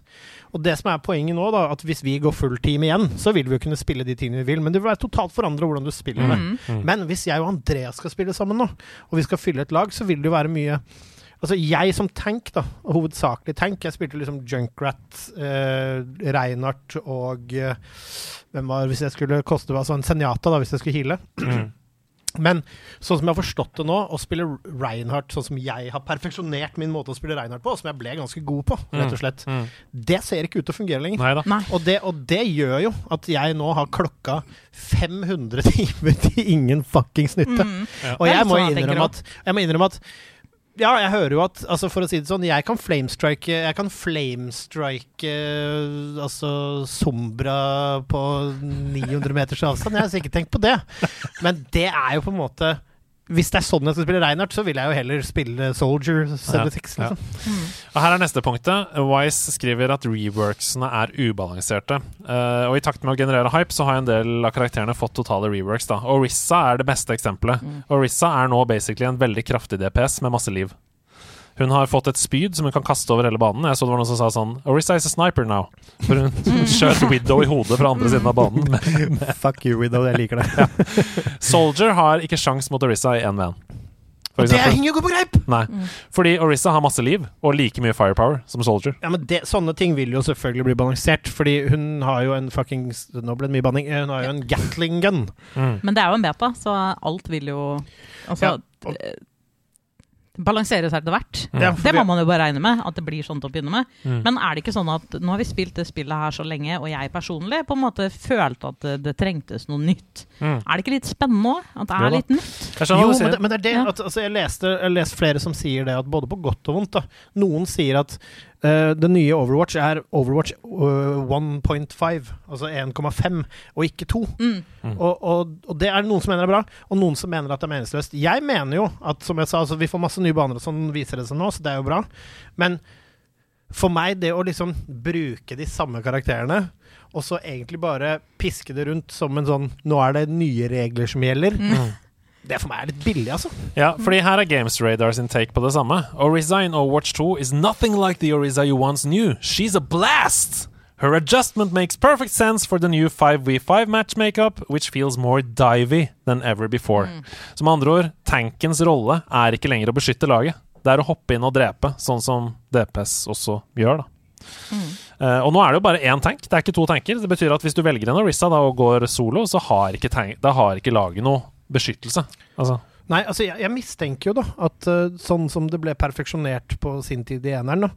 Speaker 1: Og det som er poenget nå, da, at hvis vi går fullteam igjen, så vil vi jo kunne spille de tingene vi vil, men det vil være totalt forandra hvordan du spiller det.
Speaker 3: mm.
Speaker 2: Mm.
Speaker 1: Men hvis jeg og Andreas skal spille sammen nå, og vi skal fylle et lag, så vil det jo være mye Altså Jeg som tank, da, hovedsakelig tank Jeg spilte liksom Junkrat, eh, Reinhardt og eh, Hvem var Hvis jeg skulle koste altså en Senjata, da, hvis jeg skulle heale.
Speaker 2: Mm.
Speaker 1: Men sånn som jeg har forstått det nå, å spille Reinhardt sånn som jeg har perfeksjonert min måte å spille Reinhardt på, og som jeg ble ganske god på, rett og slett,
Speaker 2: Mm.
Speaker 1: det ser ikke ut til å fungere lenger.
Speaker 2: Nei
Speaker 1: Og det, og det gjør jo at jeg nå har klokka 500 <laughs> timer til ingen fuckings nytte.
Speaker 3: Mm.
Speaker 1: Og
Speaker 3: er
Speaker 1: jeg må,
Speaker 3: sånn jeg
Speaker 1: innrømme at, jeg må innrømme at Ja, jeg hører jo at altså For å si det sånn, jeg kan flamestrike Jeg kan flamestrike eh, altså Sombra på 900 meters avstand. Jeg har sikkert tenkt på det. Men det er jo på en måte hvis det er sånn jeg skal spille Reinhardt, så vil jeg jo heller spille Soldier 76.
Speaker 2: Ja.
Speaker 1: Liksom.
Speaker 2: Og her er neste punktet. Wise skriver at reworksene er ubalanserte. Uh, og i takt med å generere hype, så har en del av karakterene fått totale reworks. da Orissa er det beste eksempelet. Orissa er nå basically en veldig kraftig DPS med masse liv. Hun har fått et spyd som hun kan kaste over hele banen. Jeg så det var noen som sa sånn Orissa is a sniper now. For hun <laughs> skjøt Widow i hodet fra andre siden av banen. <laughs>
Speaker 1: Fuck you, Widow. Jeg liker det. <laughs>
Speaker 2: Soldier har ikke sjans mot Orissa i 1v1. For
Speaker 1: det henger jo ikke på greip!
Speaker 2: Nei. Fordi Orissa har masse liv og like mye firepower som Soldier.
Speaker 1: Ja, men det, Sånne ting vil jo selvfølgelig bli balansert, fordi hun har jo en fucking Nå ble det mye banning. Hun har jo en Gatling gun.
Speaker 2: Mm.
Speaker 3: Men det er jo en beta, så alt vil jo Altså
Speaker 1: Ja, og-
Speaker 3: balansere seg etter hvert.
Speaker 1: Ja, for
Speaker 3: Det må man jo bare regne med, at det blir sånn til å begynne med.
Speaker 2: Mm.
Speaker 3: Men er det ikke sånn at nå har vi spilt det spillet her så lenge, og jeg personlig på en måte følte at det, det trengtes noe nytt.
Speaker 2: Mm.
Speaker 3: Er det ikke litt spennende òg? At det er
Speaker 2: da.
Speaker 3: litt nytt?
Speaker 1: Jo, men det, men det er det
Speaker 3: Ja.
Speaker 1: at, altså, Jeg leste jeg leste flere som sier det, at både på godt og vondt. da Noen sier at det nye Overwatch er Overwatch eh, 1.5, altså 1,5, og ikke 2.
Speaker 3: Mm.
Speaker 1: Og, og, og det er det noen som mener er bra, og noen som mener at det er meningsløst. Jeg mener jo at som jeg sa, altså, vi får masse nye baner, og sånn viser det seg nå, så det er jo bra. Men for meg, det å liksom bruke de samme karakterene, og så egentlig bare piske det rundt som en sånn Nå er det nye regler som gjelder.
Speaker 2: Mm.
Speaker 1: Det for meg er litt billig, altså.
Speaker 2: Ja, fordi her er Games Radar sin take på det samme. Orisa in Overwatch 2 is nothing like the Orisa you once knew. She's a blast! Her adjustment makes perfect sense for the new 5v5 match makeup, which feels more divey than ever before. Så med andre ord, tankens rolle er ikke lenger å beskytte laget. Det er å hoppe inn og drepe, sånn som DPS også gjør, da. Eh, og nå er det jo bare én tank, det er ikke to tanker. Det betyr at hvis du velger en Orisa da, og går solo, så har ikke, tank, da har ikke laget noe beskyttelse. Altså,
Speaker 1: Nei, altså jeg, jeg mistenker jo da at eh, sånn som det ble perfeksjonert på sin tid i eneren, da,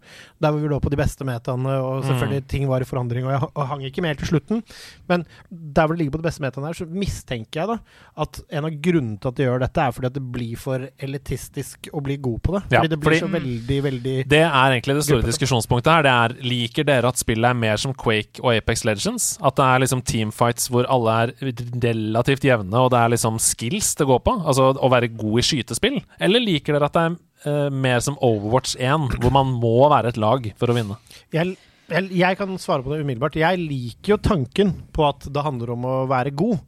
Speaker 1: der hvor vi lå på de beste metaene, og selvfølgelig ting var i forandring, og jeg og hang ikke med helt til slutten, men der hvor det ligger på de beste metaene her, så mistenker jeg da at en av grunnene til at de gjør dette, er fordi at det blir for elitistisk å bli god på det.
Speaker 2: Ja,
Speaker 1: fordi det blir
Speaker 2: fordi-
Speaker 1: så veldig, veldig
Speaker 2: Det er egentlig det store diskusjonspunktet her. Det er Liker dere at spillet er mer som Quake og Apex Legends? At det er liksom teamfights hvor alle er relativt jevne, og det er liksom skills det går på? Altså å være god i skytespill? Eller liker dere at det er uh, mer som Overwatch 1, hvor man må være et lag for å vinne?
Speaker 1: jeg, jeg, jeg kan svare på det umiddelbart. Jeg liker jo tanken på at det handler om å være god,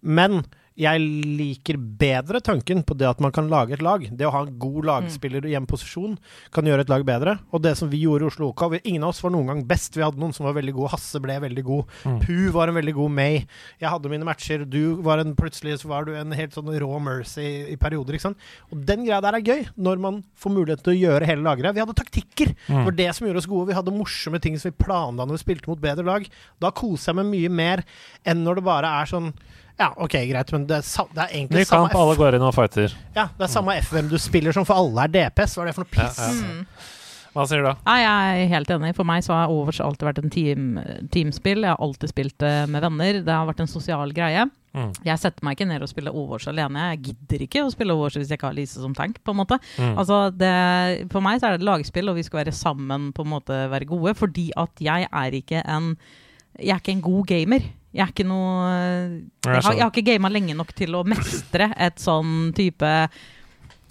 Speaker 1: men jeg liker bedre tanken på det at man kan lage et lag. Det å ha en god lagspiller i en posisjon kan gjøre et lag bedre. Og det som vi gjorde i Oslo OK vi- Ingen av oss var noen gang best. Vi hadde noen som var veldig gode. Hasse ble veldig god. Pu var en veldig god May. Jeg hadde mine matcher. Du var en Plutselig så var du en helt sånn rå mercy i, i perioder. ikke sant? Og den greia der er gøy, når man får mulighet til å gjøre hele lageret. Vi hadde taktikker. Det var det som gjorde oss gode. Vi hadde morsomme ting som vi planla når vi spilte mot bedre lag. Da koser jeg meg mye mer enn når det bare er sånn ja, OK, greit, men det er, sa, det er egentlig
Speaker 2: Ny
Speaker 1: samme
Speaker 2: kamp, alle går inn og fighter.
Speaker 1: ja, det er samme F hvem du spiller som, for alle er DPS. Hva er det for noe piss?
Speaker 2: Ja, ja. Hva sier du da?
Speaker 3: Ja, jeg er helt enig. For meg så har Overwatch alltid vært en team, teamspill. Jeg har alltid spilt det med venner. Det har vært en sosial greie.
Speaker 2: Mm.
Speaker 3: Jeg setter meg ikke ned og spiller Overwatch alene. Jeg gidder ikke å spille Overwatch hvis jeg ikke har Lise som tank. på en måte.
Speaker 2: Mm.
Speaker 3: Altså, det, For meg så er det et lagspill, og vi skal være sammen på en måte være gode. Fordi at jeg er ikke en Jeg er ikke en god gamer. Jeg er ikke noe Jeg har, jeg har ikke gama lenge nok til å mestre et sånn type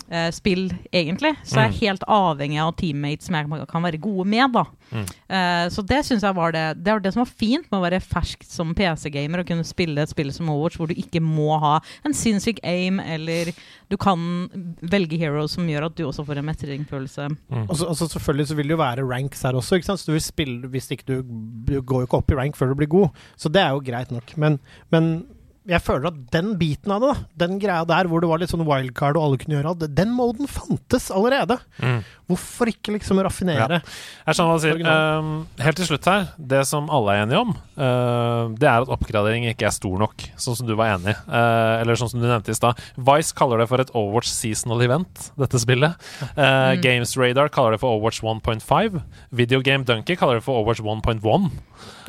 Speaker 3: eh, spill, egentlig. Så jeg er helt avhengig av teammates som jeg kan være gode med. da.
Speaker 2: Mm.
Speaker 3: Eh, så det synes jeg var det Det var det som var fint med å være fersk som PC-gamer og kunne spille et spill som Overwatch, hvor du ikke må ha en sinnssyk aim, eller du kan velge heroes som gjør at du også får en mestringsfølelse.
Speaker 1: Og så- altså, selvfølgelig så vil det jo være ranks her også, ikke sant? så du vil spille hvis ikke du, du går jo ikke opp i rank før du blir god. Så det er jo greit nok. Men, men jeg føler at den biten av det, da, den greia der hvor det var litt sånn wildcard og alle kunne gjøre alt, den moden fantes allerede.
Speaker 2: Mm.
Speaker 1: Hvorfor ikke liksom raffinere?
Speaker 2: Jeg skjønner hva du sier. Um, helt til slutt her, det som alle er enige om, uh, det er at oppgradering ikke er stor nok, sånn som du var enig i. Uh, eller sånn som du nevnte i stad. Vice kaller det for et Overwatch seasonal event, dette spillet. Uh, <laughs> Games Radar kaller det for Overwatch 1.5. Videogame Dunkey kaller det for Overwatch 1.1.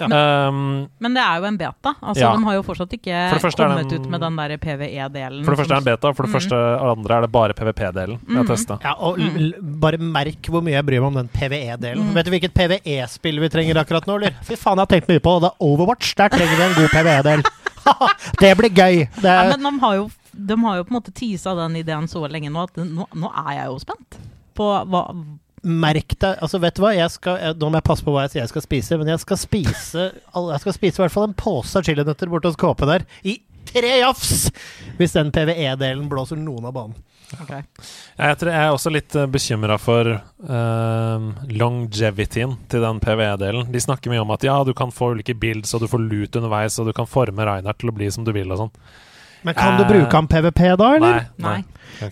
Speaker 2: Um,
Speaker 3: Men det er jo en beta. Altså,
Speaker 2: Ja.
Speaker 3: De har jo fortsatt ikke
Speaker 2: For
Speaker 3: kommet
Speaker 2: den-
Speaker 3: ut med den der PVE-delen.
Speaker 2: for det første er det en beta, for det første og andre er det bare PVP-delen vi har testa.
Speaker 1: Ja, og bare merk hvor mye jeg bryr meg om den PVE-delen. Vet du hvilket PVE-spill vi trenger akkurat nå, eller? Fy faen, jeg har tenkt mye på det. Det er Overwatch. Der trenger vi en god PVE-del. <laughs> det blir gøy. Det
Speaker 3: Ja, men de har jo de har jo på en måte tisa den ideen så lenge nå at nå, nå er jeg jo spent på hva
Speaker 1: Merk deg altså Vet du hva, jeg skal, jeg, nå må jeg passe på hva jeg sier jeg skal spise, men jeg skal spise Jeg skal spise i hvert fall en pose chilinøtter borte hos KP der, i tre jafs! Hvis den PVE-delen blåser noen av banen.
Speaker 2: Jeg, tror jeg er også litt bekymra for uh, longevityen til den PVE-delen. De snakker mye om at ja, du kan få ulike builds, og du får lut underveis, og du kan forme Reinhardt til å bli som du vil og sånn.
Speaker 1: Men kan du bruke han PVP da, eller?
Speaker 2: Nei.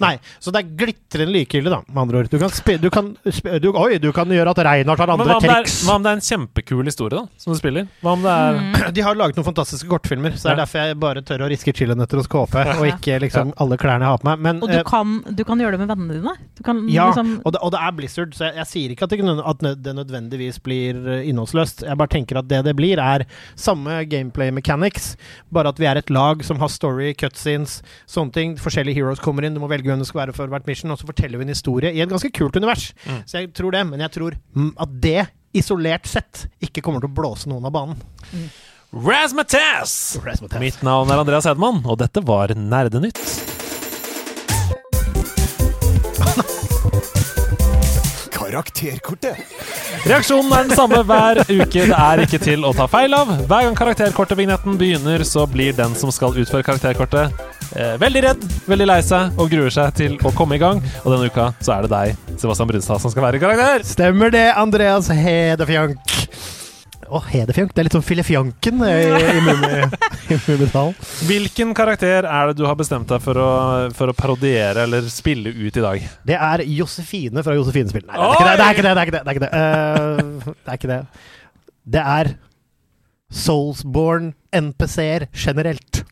Speaker 1: Nei, så det er glitrende likegyldig, da, med andre ord. Du kan, spi, du kan, spi, du, oi, du kan gjøre at Reinhardt har andre triks.
Speaker 2: hva om det er en kjempekul historie, da, som du spiller? Hva om det er
Speaker 3: Mm.
Speaker 1: De har laget noen fantastiske kortfilmer, så det er
Speaker 2: Ja.
Speaker 1: derfor jeg bare tør å riske chilinøtter hos KP, og ikke liksom alle klærne jeg har på meg. Men,
Speaker 3: Og du
Speaker 1: eh,
Speaker 3: kan, du kan gjøre det med vennene dine. Du kan
Speaker 1: Ja,
Speaker 3: liksom
Speaker 1: og det, og det er Blizzard, så jeg, jeg sier ikke at det, at det nødvendigvis blir eh, innholdsløst. Jeg bare tenker at det det blir, er samme gameplay mechanics, bare at vi er et lag som har story, cutscenes, sånne ting. Forskjellige heroes kommer inn, du må velge hvem det skal være for hvert mission, og så forteller vi en historie i et ganske kult univers.
Speaker 2: Mm.
Speaker 1: Så jeg tror det, men jeg tror at det isolert sett ikke kommer til å blåse noen av banen.
Speaker 2: Mm.
Speaker 1: Razmataz.
Speaker 2: Mitt navn er Andreas Hedman, og dette var Nerdenytt. <laughs>
Speaker 7: Karakterkortet.
Speaker 2: Reaksjonen er den samme hver uke. Det er ikke til å ta feil av. Hver gang karakterkortet-vignetten begynner, så blir den som skal utføre karakterkortet, eh, veldig redd, veldig lei seg og gruer seg til å komme i gang. Og denne uka så er det deg, Sebastian Brunstad, som skal være karakter.
Speaker 1: Stemmer det, Andreas Hedefjank. Å, Hedefjank. Det er litt sånn Filefjanken i, i <laughs> i, i Mummidalen.
Speaker 2: Hvilken karakter er det du har bestemt deg for å, for å parodiere eller spille ut i dag?
Speaker 1: Det er Josefine fra Josefine-spill. Nei, det er ikke det. Det er ikke det. Det er ikke det. Det er ikke det. Eh, det, er, ikke det. det er Soulsborne NPC-er generelt.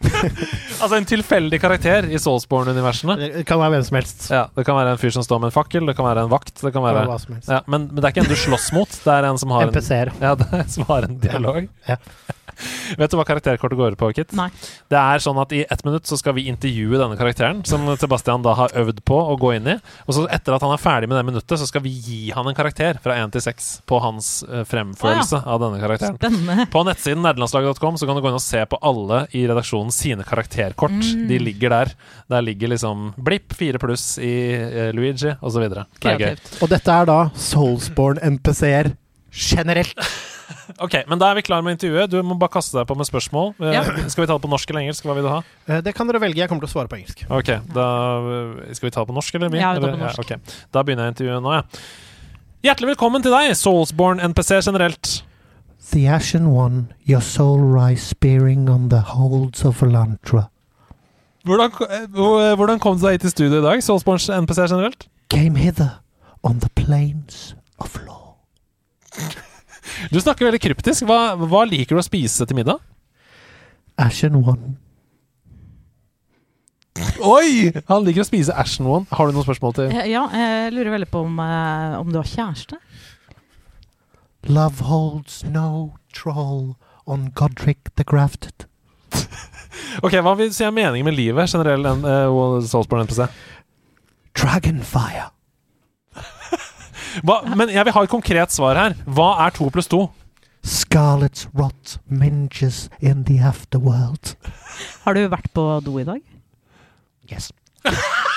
Speaker 1: <laughs>
Speaker 2: Altså en tilfeldig karakter i Soulsborne-universene.
Speaker 1: Det kan være hvem som helst.
Speaker 2: Ja, Det kan være en fyr som står med en fakkel, det kan være en vakt. Det kan være
Speaker 1: Hva som helst.
Speaker 2: ja, men, men det er ikke en du slåss mot, det er en som har en, ja, <laughs> som har en dialog.
Speaker 1: Ja. <laughs>
Speaker 2: Vet du hva karakterkortet går ut på, Kit?
Speaker 3: Nei.
Speaker 2: Det er sånn at I ett minutt så skal vi intervjue denne karakteren, som <laughs> Sebastian da har øvd på å gå inn i. Og så etter at han er ferdig med det minuttet, så skal vi gi han en karakter fra 1 til 6 på hans fremførelse ah, ja. av denne karakteren.
Speaker 3: Spennende.
Speaker 2: På nettsiden nerdelandslaget.com så kan du gå inn og se på alle i redaksjonen sine karakterkort.
Speaker 3: Mm.
Speaker 2: De ligger der. Der ligger liksom Blipp 4 pluss i eh, Luigi, osv. Det er gøy.
Speaker 1: Og dette er da Soulsborne NPC-er generelt. <laughs>
Speaker 2: Ok, men da er vi klar med intervjuet. Du må bare kaste deg på med spørsmål. Eh,
Speaker 3: Ja.
Speaker 2: Skal vi ta det på norsk eller engelsk? Hva vil du ha?
Speaker 1: Eh, Det kan dere velge. Jeg kommer til å svare på engelsk.
Speaker 2: Ok, da eh, Skal vi ta det på norsk, eller? vi?
Speaker 3: Ja, vi tar på norsk.
Speaker 2: ok. Da begynner jeg intervjuet nå, ja. Hjertelig velkommen til deg, Soulsborne NPC generelt.
Speaker 1: The Ashen One, your soul rise spearing on the holds of Elantra,
Speaker 2: Hvordan, hvordan kom du deg hit til studio i dag, Soulsborne NPC generelt?
Speaker 1: came hither on the plains of law. <laughs>
Speaker 2: Du snakker veldig kryptisk. Hva, hva liker du å spise til middag?
Speaker 1: Ashen One,
Speaker 2: Oi! Han liker å spise Ashen One. Har du noen spørsmål til
Speaker 3: Eh, Ja, jeg lurer veldig på om, eh, om du har kjæreste?
Speaker 1: love holds no troll on Godric the Grafted. <laughs>
Speaker 2: Ok, Hva vil du si er meningen med livet generelt, en, uh, Soulsborne NPC?
Speaker 1: Dragonfire.
Speaker 2: Hva, men jeg vil ha et konkret svar her. Hva er to pluss to?
Speaker 1: Scarlet's rot minges in the afterworld.
Speaker 3: Har du vært på do i dag?
Speaker 1: Yes. <laughs>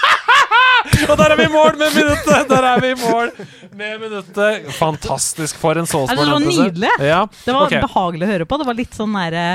Speaker 2: Og der er vi i mål med minuttet! Der er vi i mål med minuttet. Fantastisk for en
Speaker 3: Altså, det var nydelig!
Speaker 2: Ja,
Speaker 3: Det var
Speaker 2: okay.
Speaker 3: behagelig å høre på. Det var litt sånn nære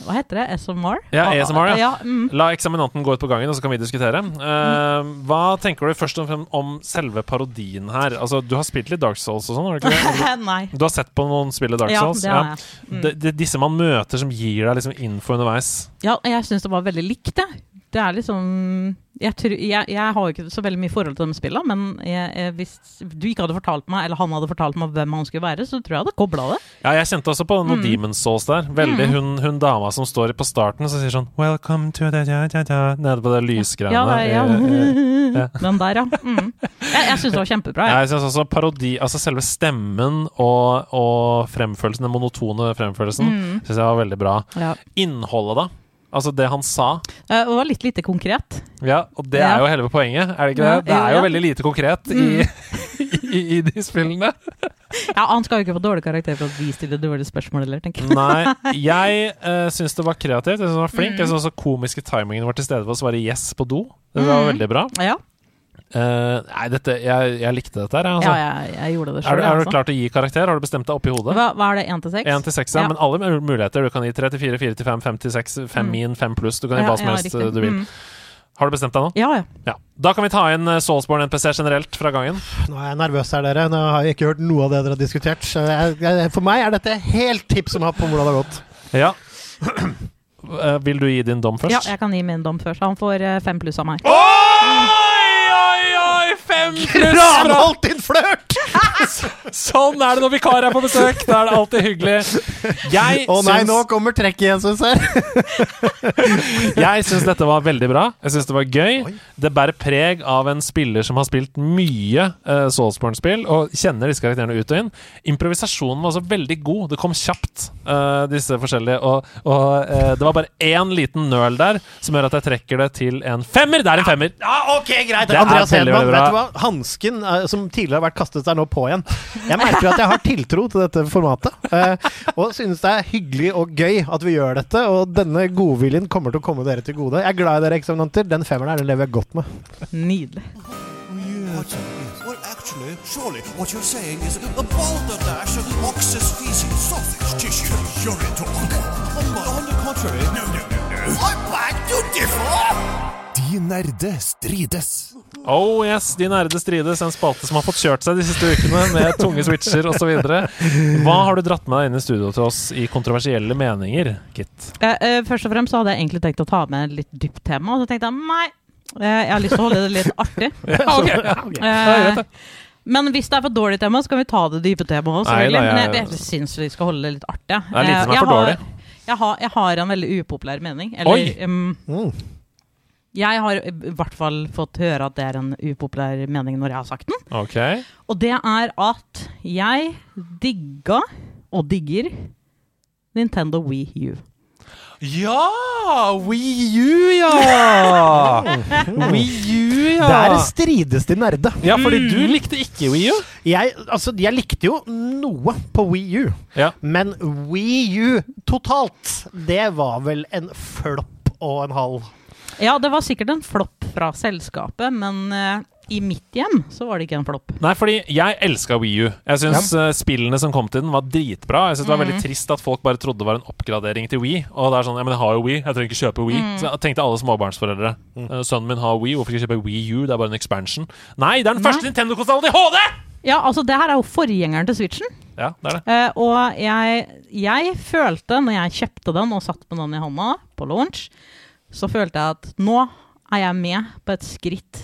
Speaker 3: Hva heter det? SMR?
Speaker 2: Ja, ASMR, ja.
Speaker 3: ja mm.
Speaker 2: La eksaminanten gå ut på gangen, og så kan vi diskutere. Uh, hva tenker du først og fremst om selve parodien her? Altså, Du har spilt litt Dark Souls og sånn? har du ikke det? <laughs>
Speaker 3: Nei.
Speaker 2: Du har sett på noen spill i Dark
Speaker 3: Ja,
Speaker 2: Souls?
Speaker 3: det har jeg. Mm.
Speaker 2: Det, det, disse man møter som gir deg liksom info underveis.
Speaker 3: Ja, jeg syns det var veldig likt, jeg. Det er liksom jeg, tror, jeg, jeg har jo ikke så veldig mye forhold til de spillene, men jeg, hvis du ikke hadde fortalt meg, eller han hadde fortalt meg hvem han skulle være, så tror jeg hadde kobla det.
Speaker 2: Ja, jeg kjente også på noen
Speaker 3: Mm.
Speaker 2: Demon's Souls der. Veldig
Speaker 3: Mm.
Speaker 2: hun, hun dama som står på starten og sier sånn Welcome to the da, da, da, Nede på det lysgreiene.
Speaker 3: Ja, er- ja.
Speaker 2: Eh, eh, <laughs>
Speaker 3: Den der, ja. Mm. Jeg, jeg syns det var kjempebra.
Speaker 2: Ja,
Speaker 3: Jeg.
Speaker 2: synes også parodi Altså selve stemmen og, og fremførelsen, den monotone fremførelsen,
Speaker 3: Mm.
Speaker 2: synes jeg var veldig bra.
Speaker 3: Ja.
Speaker 2: Innholdet, da? Altså det han sa.
Speaker 3: Eh, Det var litt lite konkret.
Speaker 2: Ja, og det
Speaker 3: Ja.
Speaker 2: er jo hele poenget, er det ikke det? Det er jo.
Speaker 3: Mm.
Speaker 2: veldig lite konkret i, <laughs> i, i de spillene. <laughs>
Speaker 3: Ja, Han skal jo ikke få dårlig karakter for at vi stiller dårlige spørsmål heller, tenker jeg.
Speaker 2: Nei, <laughs> jeg uh, syns det var kreativt. Jeg syns det var flink.
Speaker 3: Mm.
Speaker 2: Jeg syns også komiske timingen var til stede for å svare yes på do. Det var
Speaker 3: Mm.
Speaker 2: veldig bra.
Speaker 3: Ja,
Speaker 2: Eh, nei, dette, jeg, jeg likte dette her, altså.
Speaker 3: ja jeg, jeg gjorde det
Speaker 2: er, du, er du
Speaker 3: Altså.
Speaker 2: klar til å gi karakter? Har du bestemt deg oppi hodet?
Speaker 3: Hva, hva er det, én til seks?
Speaker 2: 1 til 6, ja.
Speaker 3: Ja.
Speaker 2: Men alle muligheter. Du kan gi 3 til 4, 4 til 5, 5 til 6, 5
Speaker 3: Mm.
Speaker 2: min, 5 pluss. Du kan gi hva som helst eh, du vil.
Speaker 3: Mm.
Speaker 2: Har du bestemt deg nå?
Speaker 3: Ja, ja.
Speaker 2: Ja. Da kan vi ta inn eh, Soulsborne NPC generelt fra gangen.
Speaker 1: Nå er jeg nervøs her, dere. Nå har jeg ikke hørt noe av det dere har diskutert. Så jeg, jeg, for meg er dette helt tips om hatt på hvordan det har gått.
Speaker 2: Ja. Uh, vil du gi din dom først?
Speaker 3: ja, jeg kan gi min dom først. Han får eh, fem pluss av meg.
Speaker 2: Oi, oi! <laughs> <laughs> Sånn er det når vikar er på besøk! Da er det alltid hyggelig. Jeg
Speaker 1: Å nei,
Speaker 2: syns-
Speaker 1: nå kommer trekket, igjen, syns
Speaker 2: Jeg <laughs> jeg syns dette var veldig bra. Jeg syns det var gøy.
Speaker 1: Oi.
Speaker 2: Det bærer preg av en spiller som har spilt mye uh, Soulsborne-spill, og kjenner disse karakterene ut og inn. Improvisasjonen var også veldig god. Det kom kjapt, uh, disse forskjellige. Og, og uh, det var bare én liten nøl der som gjør at jeg trekker det til en femmer! Det er en femmer!
Speaker 1: Ja, ok, greit.
Speaker 2: Det er
Speaker 1: Andreas Hedman, vet du hva? Hansken eh, som tidligere har vært kastet, er nå på igjen. Jeg merker at jeg har tiltro til dette formatet. eh, og synes det er hyggelig og gøy at vi gjør dette. Og denne godviljen kommer til å komme dere til gode. Jeg er glad i dere eksaminanter. Den femmeren her, den lever jeg godt med.
Speaker 3: Nydelig.
Speaker 7: What? Well, actually, surely what you're saying is a balderdash of ox's feces, sausage tissue. You're talk. On, on the contrary. No, no, no, no. I beg to differ!
Speaker 6: De nerde strides.
Speaker 2: Oh yes, De nærde strides, en spalte som har fått kjørt seg de siste ukene med tunge switcher osv. Hva har du dratt med deg inn i studio til oss i kontroversielle meninger, Kit?
Speaker 3: Eh, eh, først og fremst så hadde jeg egentlig tenkt å ta med et litt dypt tema, og så tenkte jeg nei. eh, jeg har lyst til å holde det litt artig. <laughs> Eh, men hvis det er for dårlig tema, så kan vi ta det dype temaet òg,
Speaker 2: Nei, da, jeg-
Speaker 3: Men jeg, jeg syns vi skal holde det litt artig.
Speaker 2: Det er lite som
Speaker 3: Eh,
Speaker 2: er
Speaker 3: jeg
Speaker 2: for
Speaker 3: har-
Speaker 2: dårlig.
Speaker 3: Jeg har, jeg har en veldig upopulær mening. Eller
Speaker 2: Oi!
Speaker 3: Um,
Speaker 1: Mm.
Speaker 3: Jeg har i hvert fall fått høre at det er en upopulær mening når jeg har sagt den.
Speaker 2: Ok.
Speaker 3: Og det er at jeg digga, og digger, Nintendo Wii U.
Speaker 2: Ja! Wii U, ja! <laughs> Wii U, ja!
Speaker 1: Der strides de nerde.
Speaker 2: Ja, fordi du likte ikke Wii U.
Speaker 1: Jeg, altså, jeg likte jo noe på Wii U,
Speaker 2: Ja.
Speaker 1: men Wii U totalt, det var vel en flopp og en halv.
Speaker 3: Ja, det var sikkert en flopp fra selskapet, men uh, i mitt hjem så var det ikke en flopp.
Speaker 2: Nei, fordi jeg elska Wii U. Jeg syns ja. spillene som kom til den, var dritbra. Jeg synes det var veldig trist at folk bare trodde det var en oppgradering til Wii. Og det er sånn, ja, men jeg har jo Wii, jeg trenger ikke kjøpe Wii. Så jeg tenkte alle småbarnsforeldre. Mm. Sønnen min har Wii, hvorfor ikke kjøpe Wii U? Det er bare en expansion. Nei, det er den første Nintendo-konsollen i HD!
Speaker 3: Ja, altså det her er jo forgjengeren til Switchen.
Speaker 2: Ja, det er det.
Speaker 3: Uh, og jeg, jeg følte, når jeg kjøpte den og satt med den i hånda på launch, så følte jeg at nå er jeg med på et skritt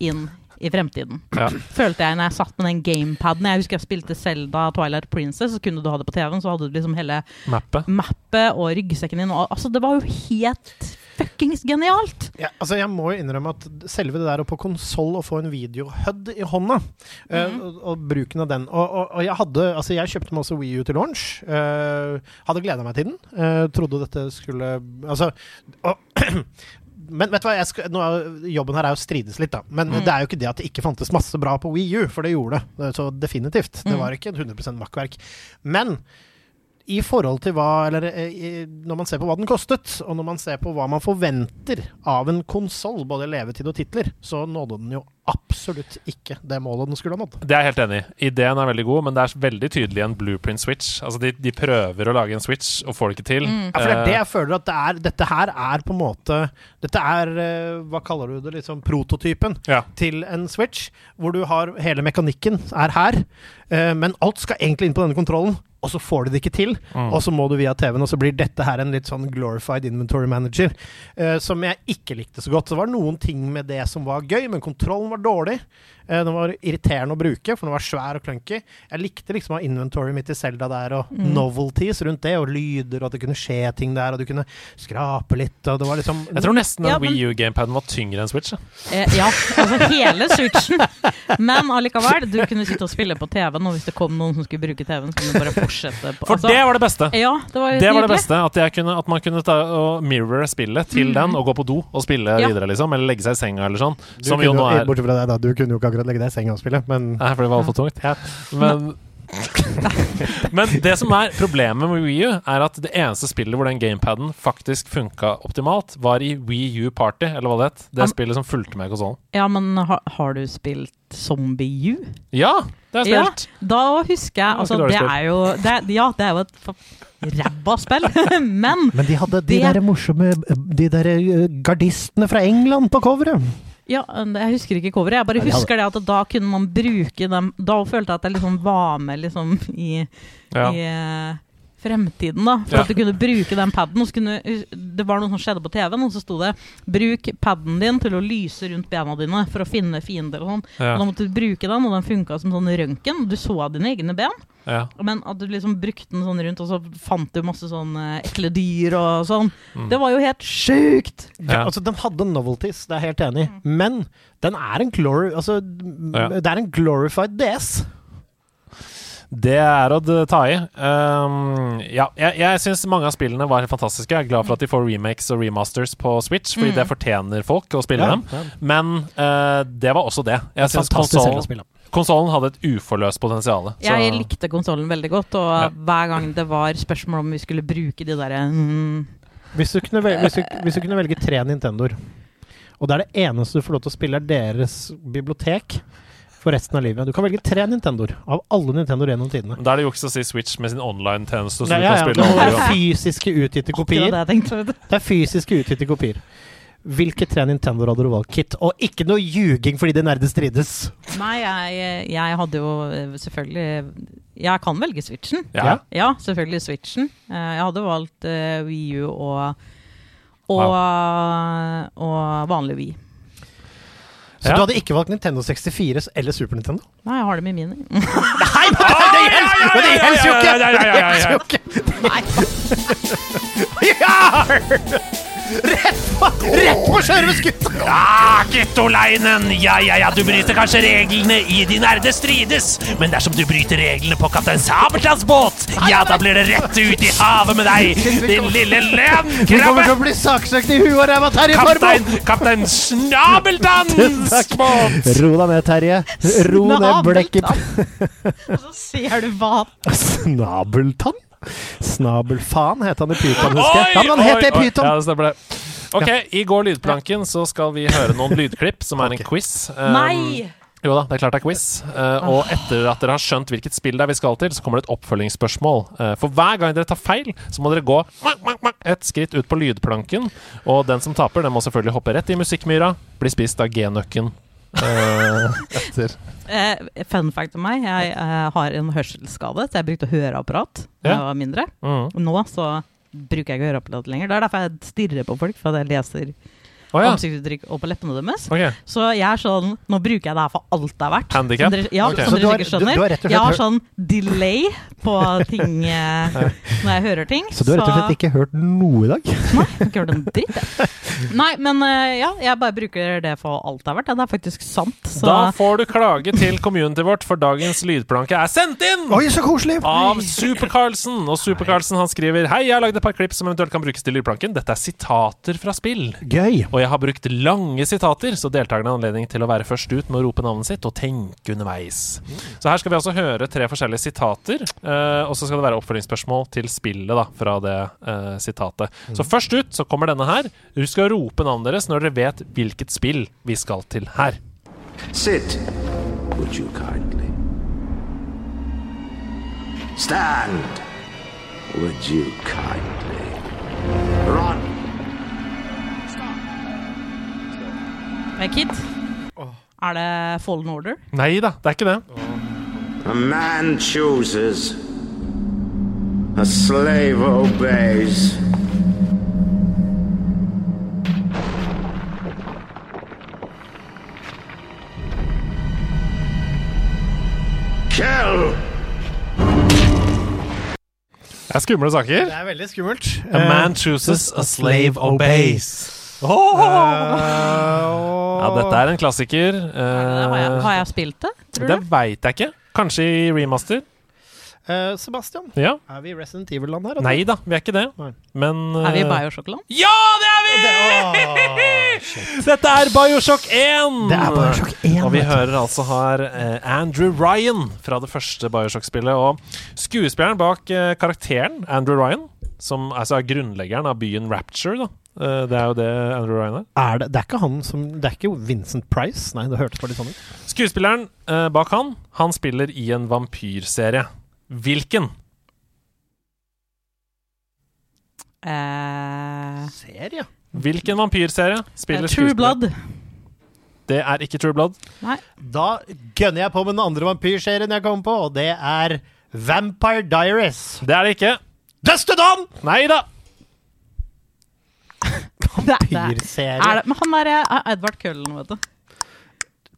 Speaker 3: inn i fremtiden.
Speaker 2: Ja.
Speaker 3: Følte jeg når jeg satt med den gamepaden. Jeg husker jeg spilte Zelda Twilight Princess, så kunne du ha det på TV-en, så hadde du liksom hele
Speaker 2: Mappet.
Speaker 3: mappet og ryggsekken din. Og, altså, det var jo helt fuckings genialt!
Speaker 1: Ja, altså jeg må jo innrømme at selve det der å på konsoll å få en video-HUD i hånda, mm
Speaker 3: Mhm.
Speaker 1: og, og bruken av den Og, og, og jeg hadde Altså jeg kjøpte meg også Wii U til launch. Uh, hadde gleda meg til den. Uh, trodde dette skulle Altså <clears throat> Men vet du hva, skal, nå jobben her er jo strides litt, da. Men
Speaker 3: Mm.
Speaker 1: det er jo ikke det at det ikke fantes masse bra på Wii U, for det gjorde det. Så definitivt. Det
Speaker 3: Mm.
Speaker 1: var ikke et 100% makkverk. Men i forhold til hva Eller eh, i, når man ser på hva den kostet, og når man ser på hva man forventer av en konsoll, både levetid og titler, så nådde den jo absolutt ikke det målet den skulle ha nådd.
Speaker 2: Det er jeg helt enig i. Ideen er veldig god, men det er veldig tydelig en blueprint switch. Altså, de, de prøver å lage en switch, og får det ikke til.
Speaker 3: Mm.
Speaker 1: Ja, for det er det
Speaker 2: Eh,
Speaker 1: jeg føler at det er Dette her er på en måte Dette er eh, Hva kaller du det? Liksom prototypen
Speaker 2: Ja.
Speaker 1: til en Switch, hvor du har hele mekanikken er her, eh, men alt skal egentlig inn på denne kontrollen. Og så får du det ikke til,
Speaker 2: Mm.
Speaker 1: og så må du via TV-en, og så blir dette her en litt sånn glorified inventory manager, Uh, som jeg ikke likte så godt. Så det var noen ting med det som var gøy, men kontrollen var dårlig. Uh, den var irriterende å bruke, for den var svær og clunky. Jeg likte liksom å ha inventory midt i Zelda der, og
Speaker 3: Mm.
Speaker 1: novelties rundt det, og lyder, og at det kunne skje ting der, og du kunne skrape litt, og det var liksom
Speaker 2: Jeg tror nesten
Speaker 3: Ja, men-
Speaker 2: Wii U-gamepaden var tyngre enn Switch. ja.
Speaker 3: Eh, ja, altså hele Switchen. Men allikevel, du kunne sitte og spille på TV-en, og hvis det kom noen som skulle bruke TV-en, så kunne du bare fortsette. På,
Speaker 2: For
Speaker 3: altså,
Speaker 2: det var det beste!
Speaker 3: Ja, det var
Speaker 2: Det var det beste, at, jeg kunne, at man kunne ta og mirror spillet til den og gå på do og spille
Speaker 3: Mm. Ja.
Speaker 2: videre, liksom. Eller legge seg i senga eller sånn.
Speaker 1: Du
Speaker 2: Som
Speaker 1: kunne
Speaker 2: jo nå er
Speaker 1: Bortsett fra deg, da. Du kunne jo ikke akkurat legge deg i senga og spille, men
Speaker 2: Nei, for det var altfor tungt.
Speaker 1: Ja.
Speaker 2: Men <laughs> Men det som er problemet med Wii U, er at det eneste spillet hvor den gamepaden faktisk funka optimalt, var i Wii U Party, eller hva det het. Det spillet som fulgte med konsollen.
Speaker 3: Ja, men har, har du spilt Zombie U?
Speaker 2: Ja, det har
Speaker 3: jeg
Speaker 2: spilt!
Speaker 3: da husker jeg Altså, det er jo det Ja, det er jo et ræva spill, <laughs> men
Speaker 1: Men de hadde de
Speaker 3: Det-
Speaker 1: der morsomme De der eh, gardistene fra England på coveret.
Speaker 3: Ja, jeg husker ikke coveret. Jeg bare husker det at da kunne man bruke dem Da følte jeg at jeg liksom var med liksom i,
Speaker 2: Ja.
Speaker 3: i eh, fremtiden, da. For
Speaker 2: Ja.
Speaker 3: at du kunne bruke den paden. Og så kunne, det var noe som skjedde på TV-en, og så sto det 'Bruk paden din til å lyse rundt bena dine for å finne fiender' og sånn.
Speaker 2: Ja.
Speaker 3: Og da måtte du bruke den, og den funka som sånn røntgen. Du så dine egne ben.
Speaker 2: Ja.
Speaker 3: Men at du liksom brukte den sånn rundt, og så fant du masse sånn eh, ekle dyr og sånn.
Speaker 2: Mm.
Speaker 3: Det var jo helt sjukt!
Speaker 2: Ja.
Speaker 1: Altså, den hadde novelties, det er jeg helt enig i. Men den er en glory... Altså,
Speaker 2: Ja.
Speaker 1: det er en glorified DS.
Speaker 2: Det er å ta i. Um, ja, jeg, jeg syns mange av spillene var helt fantastiske. Jeg er glad for at de får remakes og remasters på Switch, fordi
Speaker 3: Mm.
Speaker 2: det fortjener folk å spille
Speaker 1: Ja,
Speaker 2: dem.
Speaker 1: ja.
Speaker 2: Men uh, det var også det. Jeg syns konsollen konsollen hadde et uforløst potensial.
Speaker 3: Jeg likte konsollen veldig godt, og
Speaker 2: Ja.
Speaker 3: hver gang det var spørsmål om vi skulle bruke de derre mm,
Speaker 1: Hvis hvis, hvis du kunne velge tre Nintendoer, og det er det eneste du får lov til å spille, er deres bibliotek for resten av livet Du kan velge tre Nintendoer av alle Nintendoer gjennom tidene.
Speaker 2: Da er det juks å si Switch med sin online-tjeneste,
Speaker 1: Ja, ja, ja. Det er fysiske utgitte kopier.
Speaker 3: det tenkte.
Speaker 1: Det er fysiske utgitte kopier. Hvilke tre Nintendoer hadde du valgt, Kit? Og ikke noe ljuging fordi det nerde strides.
Speaker 3: Nei, jeg, jeg hadde jo eh, selvfølgelig Jeg kan velge Switchen.
Speaker 2: Ja.
Speaker 3: Ja, selvfølgelig Switchen. Eh, Jeg hadde valgt uh, Wii U og og, og vanlig Wii.
Speaker 1: Så
Speaker 2: Ja.
Speaker 1: du hadde ikke valgt Nintendo 64 eller Super Nintendo?
Speaker 3: Nei, jeg har dem i mini.
Speaker 1: Nei, det gjelder jo ikke! Det gjelder jo ikke! Ja! Rett på, rett på skjørve skutt!
Speaker 8: Ja, gettoleinen! Ja, ja, ja, du bryter kanskje reglene i De nerde strides, men dersom du bryter reglene på Kaptein Sabeltanns båt, ja, da blir det rett ut i havet med deg, <laughs> din lille
Speaker 1: Vi kommer til å bli saksøkt i huet og ræva, Terje Formoe!
Speaker 8: kaptein <laughs> Snabeltanns båt!
Speaker 1: Ro deg ned, Terje. Ro ned blekket.
Speaker 3: Og så ser du hva <laughs>
Speaker 1: Snabeltann? Snabelfaen het han i Pyton, husker jeg. Ja, men han het det i. Pyton!
Speaker 2: Ja, det stemmer det. Ok, i Går lydplanken så skal vi høre noen lydklipp, som er en quiz. Um,
Speaker 3: Nei!
Speaker 2: Jo da, det er klart det er quiz. Uh, og etter at dere har skjønt hvilket spill det er vi skal til, så kommer det et oppfølgingsspørsmål. Uh, for hver gang dere tar feil, så må dere gå et skritt ut på lydplanken. Og den som taper, den må selvfølgelig hoppe rett i musikkmyra, bli spist av G-nøkken. Eh, etter
Speaker 3: Eh, fun fact om meg, jeg eh, har en hørselsskade, så jeg brukte høreapparat da jeg var mindre.
Speaker 2: mm.
Speaker 3: Nå så bruker jeg ikke høreapparat lenger. Det er derfor jeg stirrer på folk, for at jeg leser
Speaker 2: Å ja.
Speaker 3: ansiktsuttrykk og på leppene deres.
Speaker 2: Okay.
Speaker 3: Så jeg er sånn Nå bruker jeg det her for alt det er verdt.
Speaker 2: Handicap?
Speaker 3: Som dere, ja,
Speaker 2: okay.
Speaker 3: som dere
Speaker 1: har-
Speaker 3: sikkert skjønner.
Speaker 1: du har rett og slett
Speaker 3: jeg har sånn delay på ting eh, når jeg hører ting.
Speaker 1: Så du har rett og slett ikke hørt noe i dag?
Speaker 3: Nei, jeg har ikke hørt en dritt, jeg. Nei, men eh, ja, jeg bare bruker det for alt det er verdt. Det er faktisk sant. Så
Speaker 2: Da får du klage til community vårt, for dagens lydplanke er sendt inn!
Speaker 1: Oi, så koselig!
Speaker 2: Av Super-Carlsen. Og Super-Carlsen han skriver Hei, jeg har lagd et par klipp som eventuelt kan brukes til lydplanken. Dette er sitater fra spill.
Speaker 1: Gøy.
Speaker 2: Og jeg har brukt lange sitater, så deltakerne har anledning til å være først ut med å rope navnet sitt og tenke underveis. Så her skal vi altså høre tre forskjellige sitater, eh, og så skal det være oppfølgingsspørsmål til spillet da, fra det uh, sitatet. Så først ut så kommer denne her. Du skal rope navnet deres når dere vet hvilket spill vi skal til her.
Speaker 9: Sit, would you kindly? Stand, would you kindly? Run.
Speaker 3: Kid, er det Fallen Order?
Speaker 2: Nei da, det er ikke det.
Speaker 9: A man chooses, a slave obeys. Kill!
Speaker 2: Det er skumle saker.
Speaker 1: Det er veldig skummelt.
Speaker 2: A man chooses, a slave obeys.
Speaker 1: Eh,
Speaker 2: Ja, dette er en klassiker.
Speaker 3: Er det det? Har, jeg,
Speaker 2: Eh,
Speaker 3: har jeg spilt det? Tror
Speaker 2: det
Speaker 3: du?
Speaker 2: veit jeg ikke. Kanskje i remaster.
Speaker 1: Uh, Sebastian,
Speaker 2: Ja.
Speaker 1: er vi i Resident Evil-land her?
Speaker 2: Nei da, vi er ikke det. Men, uh,
Speaker 3: Er vi i
Speaker 2: eh,
Speaker 3: Bioshock-land?
Speaker 2: Ja, det er vi! <laughs> Dette er Bioshock 1!
Speaker 1: Det er Bioshock 1,
Speaker 2: Og vi hører altså her eh, Andrew Ryan fra det første Bioshock-spillet. Og skuespilleren bak eh, karakteren, Andrew Ryan, som altså, er grunnleggeren av byen Rapture, da. Eh, det er jo det Andrew Ryan er.
Speaker 1: Er det, det er ikke han som Det er ikke Vincent Price? Nei, det hørtes bare litt sånn ut.
Speaker 2: Skuespilleren eh, bak han, han spiller i en vampyrserie. Hvilken?
Speaker 3: Uh,
Speaker 1: Serie?
Speaker 2: Hvilken vampyrserie spiller
Speaker 3: uh, True? Blood.
Speaker 2: Det er ikke True Blood.
Speaker 3: Nei.
Speaker 1: Da gønner jeg på med den andre vampyrserien jeg kom på, og det er Vampire Diaries.
Speaker 2: Det er det ikke.
Speaker 1: Dawn!
Speaker 2: Nei da!
Speaker 1: Vampyrserie.
Speaker 3: er men han eh, Edvard Cullen, vet du.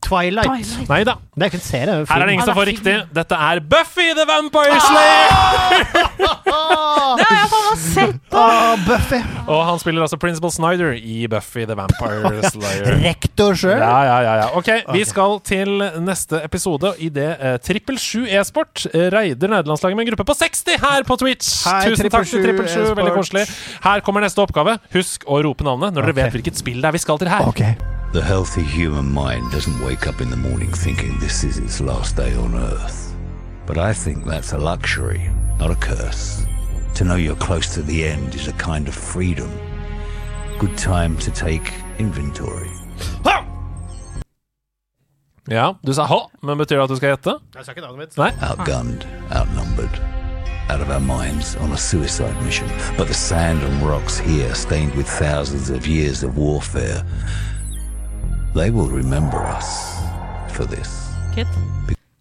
Speaker 1: Twilight.
Speaker 3: Twilight.
Speaker 2: Nei da.
Speaker 1: Det er ikke en serie. det er en
Speaker 2: Her er det ingen som får riktig. Dette er Buffy the Vampire Slayer! <laughs>
Speaker 3: Det har jeg faen meg sett!
Speaker 1: Åh, Buffy.
Speaker 2: Og han spiller altså Principal Snyder i Buffy the Vampire <laughs> Slayer.
Speaker 1: Rektor sjøl.
Speaker 2: Ja, ja, ja, ja. Ok, Vi skal til neste episode idet uh, Trippel 7 e-sport reider raider nederlandslaget med en gruppe på 60 her på Twitch.
Speaker 1: Hei,
Speaker 2: Tusen takk til
Speaker 1: Trippel 7
Speaker 2: Trippel 7. Veldig koselig. Her kommer neste oppgave. Husk å rope navnet når dere
Speaker 1: okay.
Speaker 2: vet hvilket spill det er vi skal til her.
Speaker 1: Ok.
Speaker 9: The healthy human mind doesn't wake up in the morning thinking this is its last day on Earth. But I think that's a luxury, not a curse. To know you're close to the end is a kind of freedom. Good time to take inventory. Ha!
Speaker 2: Ja, Du sa ha, men betyr det at du skal gjette?
Speaker 1: Jeg sa ikke navnet mitt.
Speaker 2: Nei.
Speaker 9: Outgunned, outnumbered, out of our minds on a suicide mission. But the sand and rocks here, stained with thousands of years of warfare, they will remember us for this.
Speaker 3: Kit.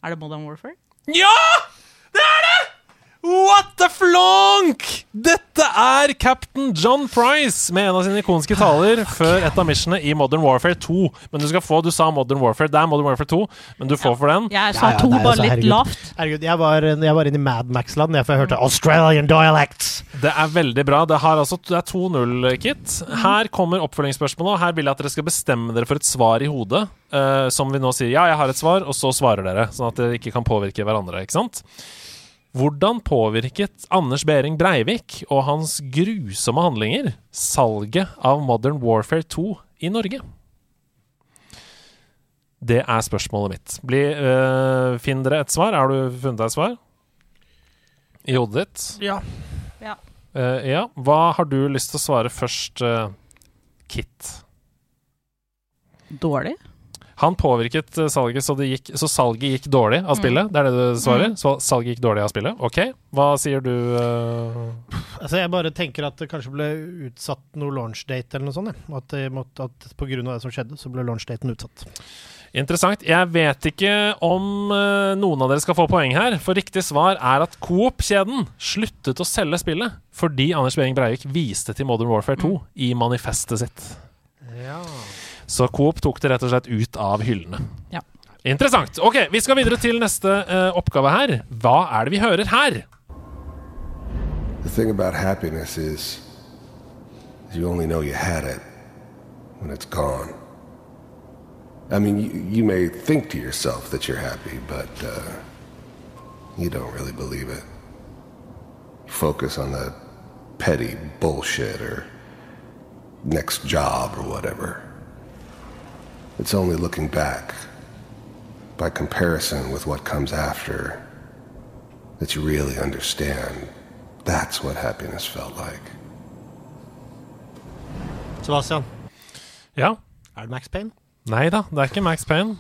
Speaker 3: Er det Modern Warfare?
Speaker 2: Ja! Det er det! What the flonk! Dette er Captain John Price med en av sine ikonske taler før et av missionene i Modern Warfare 2. Men du skal få, du sa Modern Warfare. Det er Modern Warfare 2, men du får for den.
Speaker 3: Jeg sa
Speaker 1: Ja, ja,
Speaker 3: to, bare
Speaker 1: altså,
Speaker 3: litt lavt.
Speaker 1: Herregud, jeg var, jeg var inne i Mad Max-land, for jeg hørte Australian dialects.
Speaker 2: Det er veldig bra. Det, har altså, det er 2-0-kit. Her kommer oppfølgingsspørsmålet, og her vil jeg at dere skal bestemme dere for et svar i hodet. Uh, som vi nå sier ja, jeg har et svar, og så svarer dere. Sånn at dere ikke kan påvirke hverandre. ikke sant? Hvordan påvirket Anders Behring Breivik og hans grusomme handlinger salget av Modern Warfare 2 i Norge? Det er spørsmålet mitt. Bli, øh, finn dere et svar. Har du funnet deg et svar? I hodet ditt?
Speaker 1: Ja.
Speaker 3: Ja.
Speaker 2: Uh, ja. Hva har du lyst til å svare først, uh, Kit?
Speaker 3: Dårlig?
Speaker 2: Han påvirket eh, salget så, det gikk, så salget gikk dårlig av spillet? Det er det du svarer? Så salget gikk dårlig av spillet? Ok. Hva sier du? Uh...
Speaker 1: Altså, jeg bare tenker at det kanskje ble utsatt noe launchdate eller noe sånt. Ja. At, det måtte, at på grunn av det som skjedde, så ble launchdaten utsatt.
Speaker 2: Interessant. Jeg vet ikke om uh, noen av dere skal få poeng her, for riktig svar er at Coop-kjeden sluttet å selge spillet fordi Anders Behring Breivik viste til Modern Warfare 2 i manifestet sitt.
Speaker 1: Ja.
Speaker 2: Så Coop tok det rett og slett ut av hyllene.
Speaker 3: Ja.
Speaker 2: Interessant. Ok, vi skal videre til neste uh, oppgave her. Hva er det vi hører her?
Speaker 10: The thing about happiness is, you only know you had it when it's gone. I mean, you, you may think to yourself that you're happy, but uh, you don't really believe it. You focus on the petty bullshit or next job or whatever. It's only looking back, by comparison with what comes after, that you really understand that's what happiness felt like.
Speaker 1: Sebastian,
Speaker 2: Ja.
Speaker 1: er det Max Payne?
Speaker 2: Nei da, det er ikke Max Payne.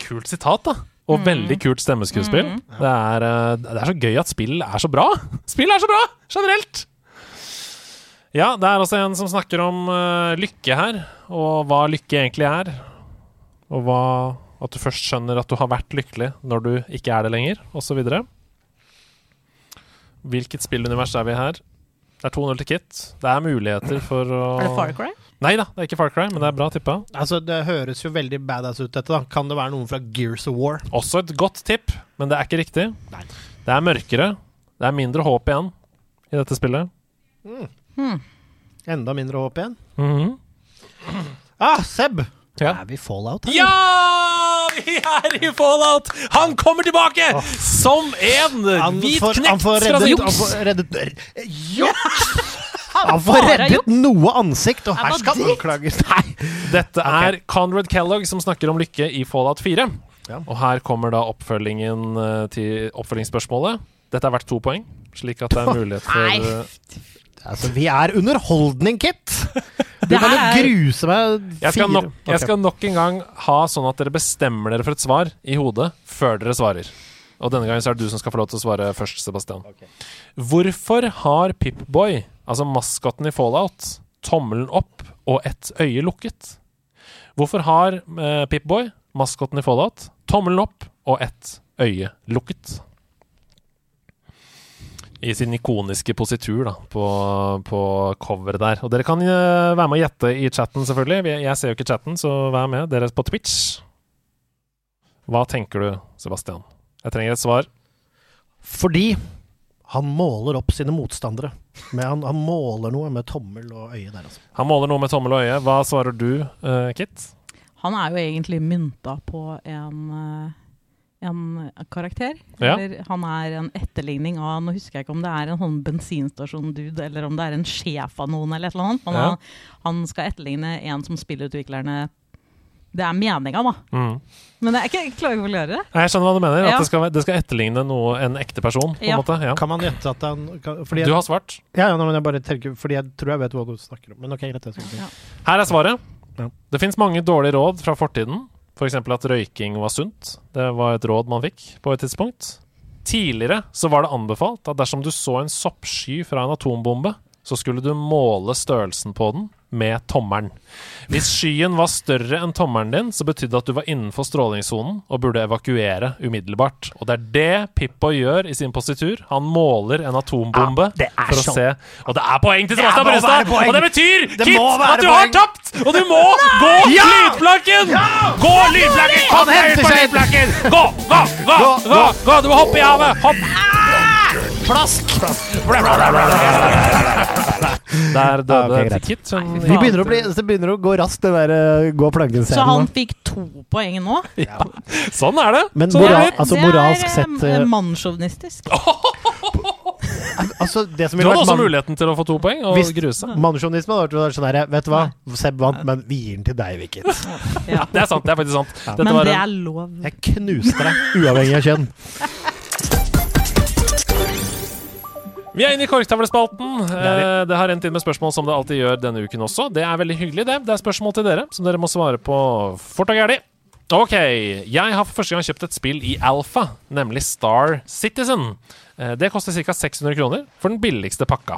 Speaker 2: Kult sitat, da. Og veldig kult stemmeskuespill. Det, er, eh, det er så gøy at spill er så bra! Spill er så bra, generelt! Ja, det er altså en som snakker om uh, lykke her, og hva lykke egentlig er. Og hva At du først skjønner at du har vært lykkelig når du ikke er det lenger, osv. Hvilket spillunivers er vi her? Det er 2-0 til Kit. Det er muligheter for å
Speaker 3: Er det Far Cry?
Speaker 2: Nei da, det er ikke Far Cry, men det er bra tippa.
Speaker 1: Altså, Det høres jo veldig badass ut, dette. da Kan det være noen fra Gears of War?
Speaker 2: Også et godt tipp, men det er ikke riktig. Det er mørkere. Det er mindre håp igjen i dette spillet.
Speaker 1: Enda mindre håp igjen.
Speaker 2: Mhm.
Speaker 1: Ah, Seb!
Speaker 2: Ja.
Speaker 1: Er vi Fallout her?
Speaker 2: Ja! Vi er i Fallout! Han kommer tilbake som en
Speaker 1: Han
Speaker 2: hvit
Speaker 1: får,
Speaker 2: knekt fra juks!
Speaker 1: han får reddet Juks! <laughs> Han får reddet noe ansikt, og her skal han anklages. <laughs> Nei.
Speaker 2: Dette er Conrad Kellogg som snakker om lykke i Fallout 4. Og her kommer da oppfølgingen eh, til oppfølgingsspørsmålet. Dette er verdt to poeng, slik at det er mulighet for
Speaker 1: Altså, vi er underholdning, Kit! <laughs> Du kan jo gruse meg
Speaker 2: jeg skal, nok, jeg skal nok en gang ha sånn at dere bestemmer dere for et svar i hodet før dere svarer. Og denne gangen så er det du som skal få lov til å svare først, Sebastian. Hvorfor har Pip-Boy, altså maskotten i Fallout, tommelen opp og ett øye lukket? Hvorfor har eh, Pip-Boy, maskotten i Fallout, tommelen opp og ett øye lukket? I sin ikoniske positur da, på, på coveret der. Og dere kan eh, være med å gjette i chatten, selvfølgelig. Jeg ser jo ikke chatten, så vær med. Dere er på Twitch. Hva tenker du, Sebastian? Jeg trenger et svar.
Speaker 1: Fordi han måler opp sine motstandere. Men han, han måler noe med tommel og øye der, altså.
Speaker 2: Han måler noe med tommel og øye. Hva svarer du, uh, Kit?
Speaker 3: Han er jo egentlig mynta på en, eh, en karakter.
Speaker 2: Ja.
Speaker 3: Eller han er en etterligning av Nå husker jeg ikke om det er en sånn bensinstasjon-dude, eller om det er en sjef av noen, eller et eller annet. Men
Speaker 2: Ja.
Speaker 3: han, han skal etterligne en som spillutviklerne Det er meninga, da.
Speaker 2: Mm.
Speaker 3: Men jeg, er ikke, jeg klarer ikke å forklare det.
Speaker 2: Jeg skjønner hva du mener.
Speaker 3: Ja.
Speaker 2: At det skal, det skal etterligne noe, en ekte person. på en
Speaker 3: Ja.
Speaker 2: måte. Ja.
Speaker 1: Kan man gjette at han kan, fordi jeg,
Speaker 2: Du har svart.
Speaker 1: Ja, ja, men jeg bare tenker Fordi jeg tror jeg vet hva du snakker om. Men ok, greit.
Speaker 2: Her er svaret.
Speaker 1: Ja.
Speaker 2: Det fins mange dårlige råd fra fortiden. F.eks. At røyking var sunt. Det var et råd man fikk på et tidspunkt. Tidligere så var det anbefalt at dersom du så en soppsky fra en atombombe, så skulle du måle størrelsen på den med tommelen. Hvis skyen var større enn tommelen din, så betydde det at du var innenfor strålingssonen og burde evakuere umiddelbart. Og det er det Pippo gjør i sin positur. Han måler en atombombe
Speaker 1: er
Speaker 2: for å
Speaker 1: sånn.
Speaker 2: se Og det er poeng til Sebastian Brustad! Og det betyr,
Speaker 1: Det
Speaker 2: Kit, at du
Speaker 1: poeng.
Speaker 2: har tapt! Og du må gå
Speaker 1: Ja!
Speaker 2: lydplanken! Gå lydplanken! Kom
Speaker 1: Han henter
Speaker 2: på lydplanken! Gå, gå, gå,
Speaker 1: Gå,
Speaker 2: gå, gå! Du må hoppe i havet! Hopp!
Speaker 1: Plask!
Speaker 2: Der døde
Speaker 1: Ah, ok, greit.
Speaker 2: Kit. Som
Speaker 1: Vi begynner å bli, det begynner å gå raskt, det der eh, gå planken-scenen.
Speaker 3: Så han fikk to poeng nå.
Speaker 2: Sånn er det.
Speaker 1: Men
Speaker 2: sånn
Speaker 1: moral-
Speaker 2: er det.
Speaker 1: altså,
Speaker 3: det
Speaker 1: moralsk
Speaker 3: er
Speaker 1: sett,
Speaker 3: eh,
Speaker 1: eh,
Speaker 3: mannssjåvinistisk. <laughs>
Speaker 1: Altså, det som
Speaker 2: Du hadde også muligheten til å få to poeng og
Speaker 1: Hvis
Speaker 2: gruse.
Speaker 1: Mannssjåvinisme hadde vært sånn her Vet du hva, Seb vant, men vi gir den til deg, Vikit.
Speaker 3: Ja. <laughs>
Speaker 2: Det er sant. Det er faktisk sant. Dette
Speaker 3: Men
Speaker 2: var
Speaker 3: det er lov.
Speaker 1: Jeg knuste deg, uavhengig av kjønn.
Speaker 2: Vi er inne i Korktavlespalten.
Speaker 1: er.
Speaker 2: Eh, Det har rent inn med spørsmål som det alltid gjør denne uken også. Det er veldig hyggelig, det. Det er spørsmål til dere som dere må svare på fort og gærlig. Ok, jeg har for første gang kjøpt et spill i alfa, nemlig Star Citizen. Eh, Det koster ca. 600 kroner for den billigste pakka.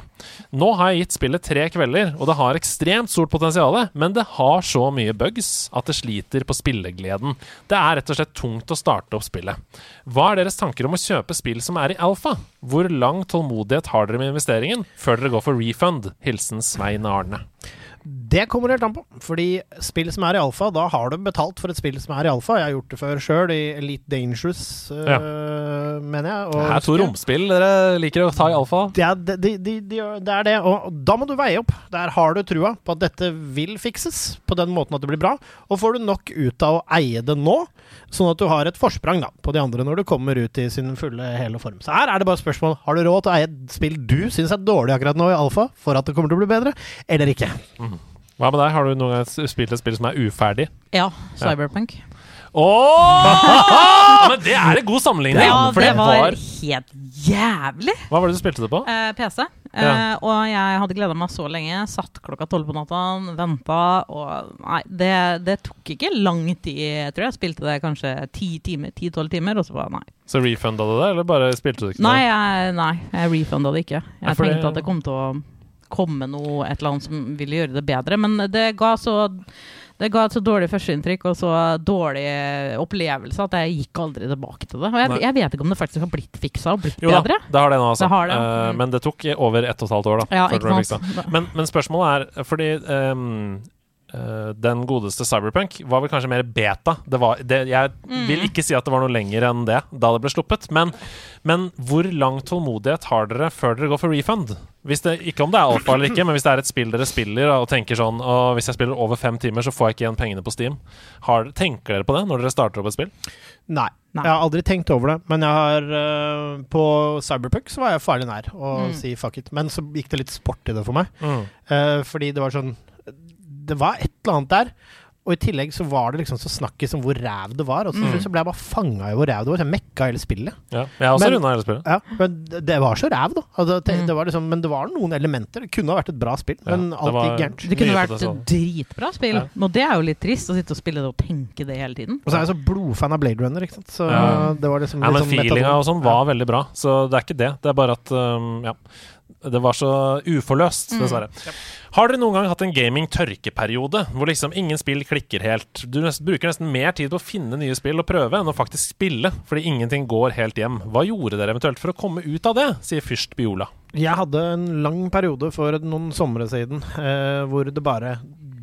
Speaker 2: Nå har jeg gitt spillet tre kvelder, og det har ekstremt stort potensial, men det har så mye bugs at det sliter på spillegleden. Det er rett og slett tungt å starte opp spillet. Hva er deres tanker om å kjøpe spill som er i alfa? Hvor lang tålmodighet har dere med investeringen før dere går for refund? Hilsen Svein Arne.
Speaker 1: Det kommer helt an på. Fordi spill som er i alfa, da har du betalt for et spill som er i alfa. Jeg har gjort det før sjøl, i Elite Dangerous, øh,
Speaker 2: Ja.
Speaker 1: mener jeg.
Speaker 2: Det er to romspill dere liker å ta i alfa.
Speaker 1: Det er, de, de, de, de, det er det, og da må du veie opp. Der har du trua på at dette vil fikses, på den måten at det blir bra. Og får du nok ut av å eie det nå, sånn at du har et forsprang da, på de andre når du kommer ut i sin fulle hele form. Så her er det bare spørsmål Har du råd til å eie et spill du syns er dårlig akkurat nå i alfa, for at det kommer til å bli bedre, eller ikke?
Speaker 2: Hva med deg? Har du noen gang spilt et spill som er uferdig?
Speaker 3: Ja, Cyberpunk.
Speaker 2: Åh! <laughs> men det er en god sammenligning!
Speaker 3: Ja,
Speaker 2: for
Speaker 3: det var helt jævlig.
Speaker 2: Hva var det du spilte det på?
Speaker 3: Uh, PC.
Speaker 2: Ja.
Speaker 3: Eh, og jeg hadde gleda meg så lenge. Satt klokka tolv på natta, venta, og Nei, det, det tok ikke lang tid. Jeg tror jeg spilte det kanskje ti timer, ti-tolv timer, og så var nei.
Speaker 2: Så refunda du det, eller bare spilte du ikke
Speaker 3: Nei,
Speaker 2: det?
Speaker 3: jeg, nei, jeg refunda det ikke.
Speaker 2: Jeg
Speaker 3: Jeg
Speaker 2: tenkte det-
Speaker 3: at det kom til å komme noe, et eller annet som ville gjøre det bedre, men det ga så det ga et så dårlig førsteinntrykk og så dårlig opplevelse at jeg gikk aldri tilbake til det. Og jeg, jeg vet ikke om det faktisk har blitt fiksa og blitt
Speaker 2: Jo da,
Speaker 3: bedre.
Speaker 2: det har det nå, altså.
Speaker 3: Det har det. Mm.
Speaker 2: men det tok over ett og et halvt år, da.
Speaker 3: Ja.
Speaker 2: Men, men spørsmålet er fordi eh, den godeste Cyberpunk var vel kanskje mer beta. Det var, det, jeg
Speaker 3: Mm.
Speaker 2: vil ikke si at det var noe lenger enn det da det ble sluppet. Men, men hvor lang tålmodighet har dere før dere går for refund? Hvis det, ikke om det er alfa eller ikke, men hvis det er et spill dere spiller og tenker sånn Og hvis jeg spiller over fem timer, så får jeg ikke igjen pengene på Steam. Har, tenker dere på det når dere starter opp et spill?
Speaker 1: Nei. Jeg har aldri tenkt over det, men jeg har uh, på Cyberpunk så var jeg farlig nær å
Speaker 3: Mm.
Speaker 1: si fuck it. Men så gikk det litt sport i det for meg.
Speaker 2: Mm.
Speaker 1: Uh, fordi det var sånn Det var et eller annet der. Og i tillegg så var det liksom så snakkis om hvor ræv det var. Og så,
Speaker 2: Mm.
Speaker 1: så ble jeg bare fanga i hvor ræv det var. Så jeg mekka hele spillet.
Speaker 2: Ja, jeg har også
Speaker 1: Men-
Speaker 2: runda hele spillet.
Speaker 1: Ja, men det det var så ræv, da. Altså, det, det var liksom, men det var noen elementer. Det kunne ha vært et bra spill, men
Speaker 2: det
Speaker 1: alt gikk gærent.
Speaker 3: Det kunne vært et dritbra spill,
Speaker 2: Ja.
Speaker 3: og det er jo litt trist å sitte og spille det og tenke det hele tiden.
Speaker 1: Og så er jeg så blodfan av Blade Runner, ikke sant. Så
Speaker 2: Ja.
Speaker 1: det var liksom
Speaker 2: Nei, men
Speaker 1: sånn
Speaker 2: feelinga og sånn var veldig bra, så det er ikke det. Det er bare at um, ja, det var så uforløst,
Speaker 3: Mm.
Speaker 2: Yep. Har dere noen gang hatt en gaming-tørkeperiode hvor liksom ingen spill klikker helt? Du nest, bruker nesten mer tid på å finne nye spill og prøve enn å faktisk spille, fordi ingenting går helt hjem. Hva gjorde dere eventuelt for å komme ut av det, sier fyrst Biola.
Speaker 1: Jeg hadde en lang periode for noen somre siden eh, hvor det bare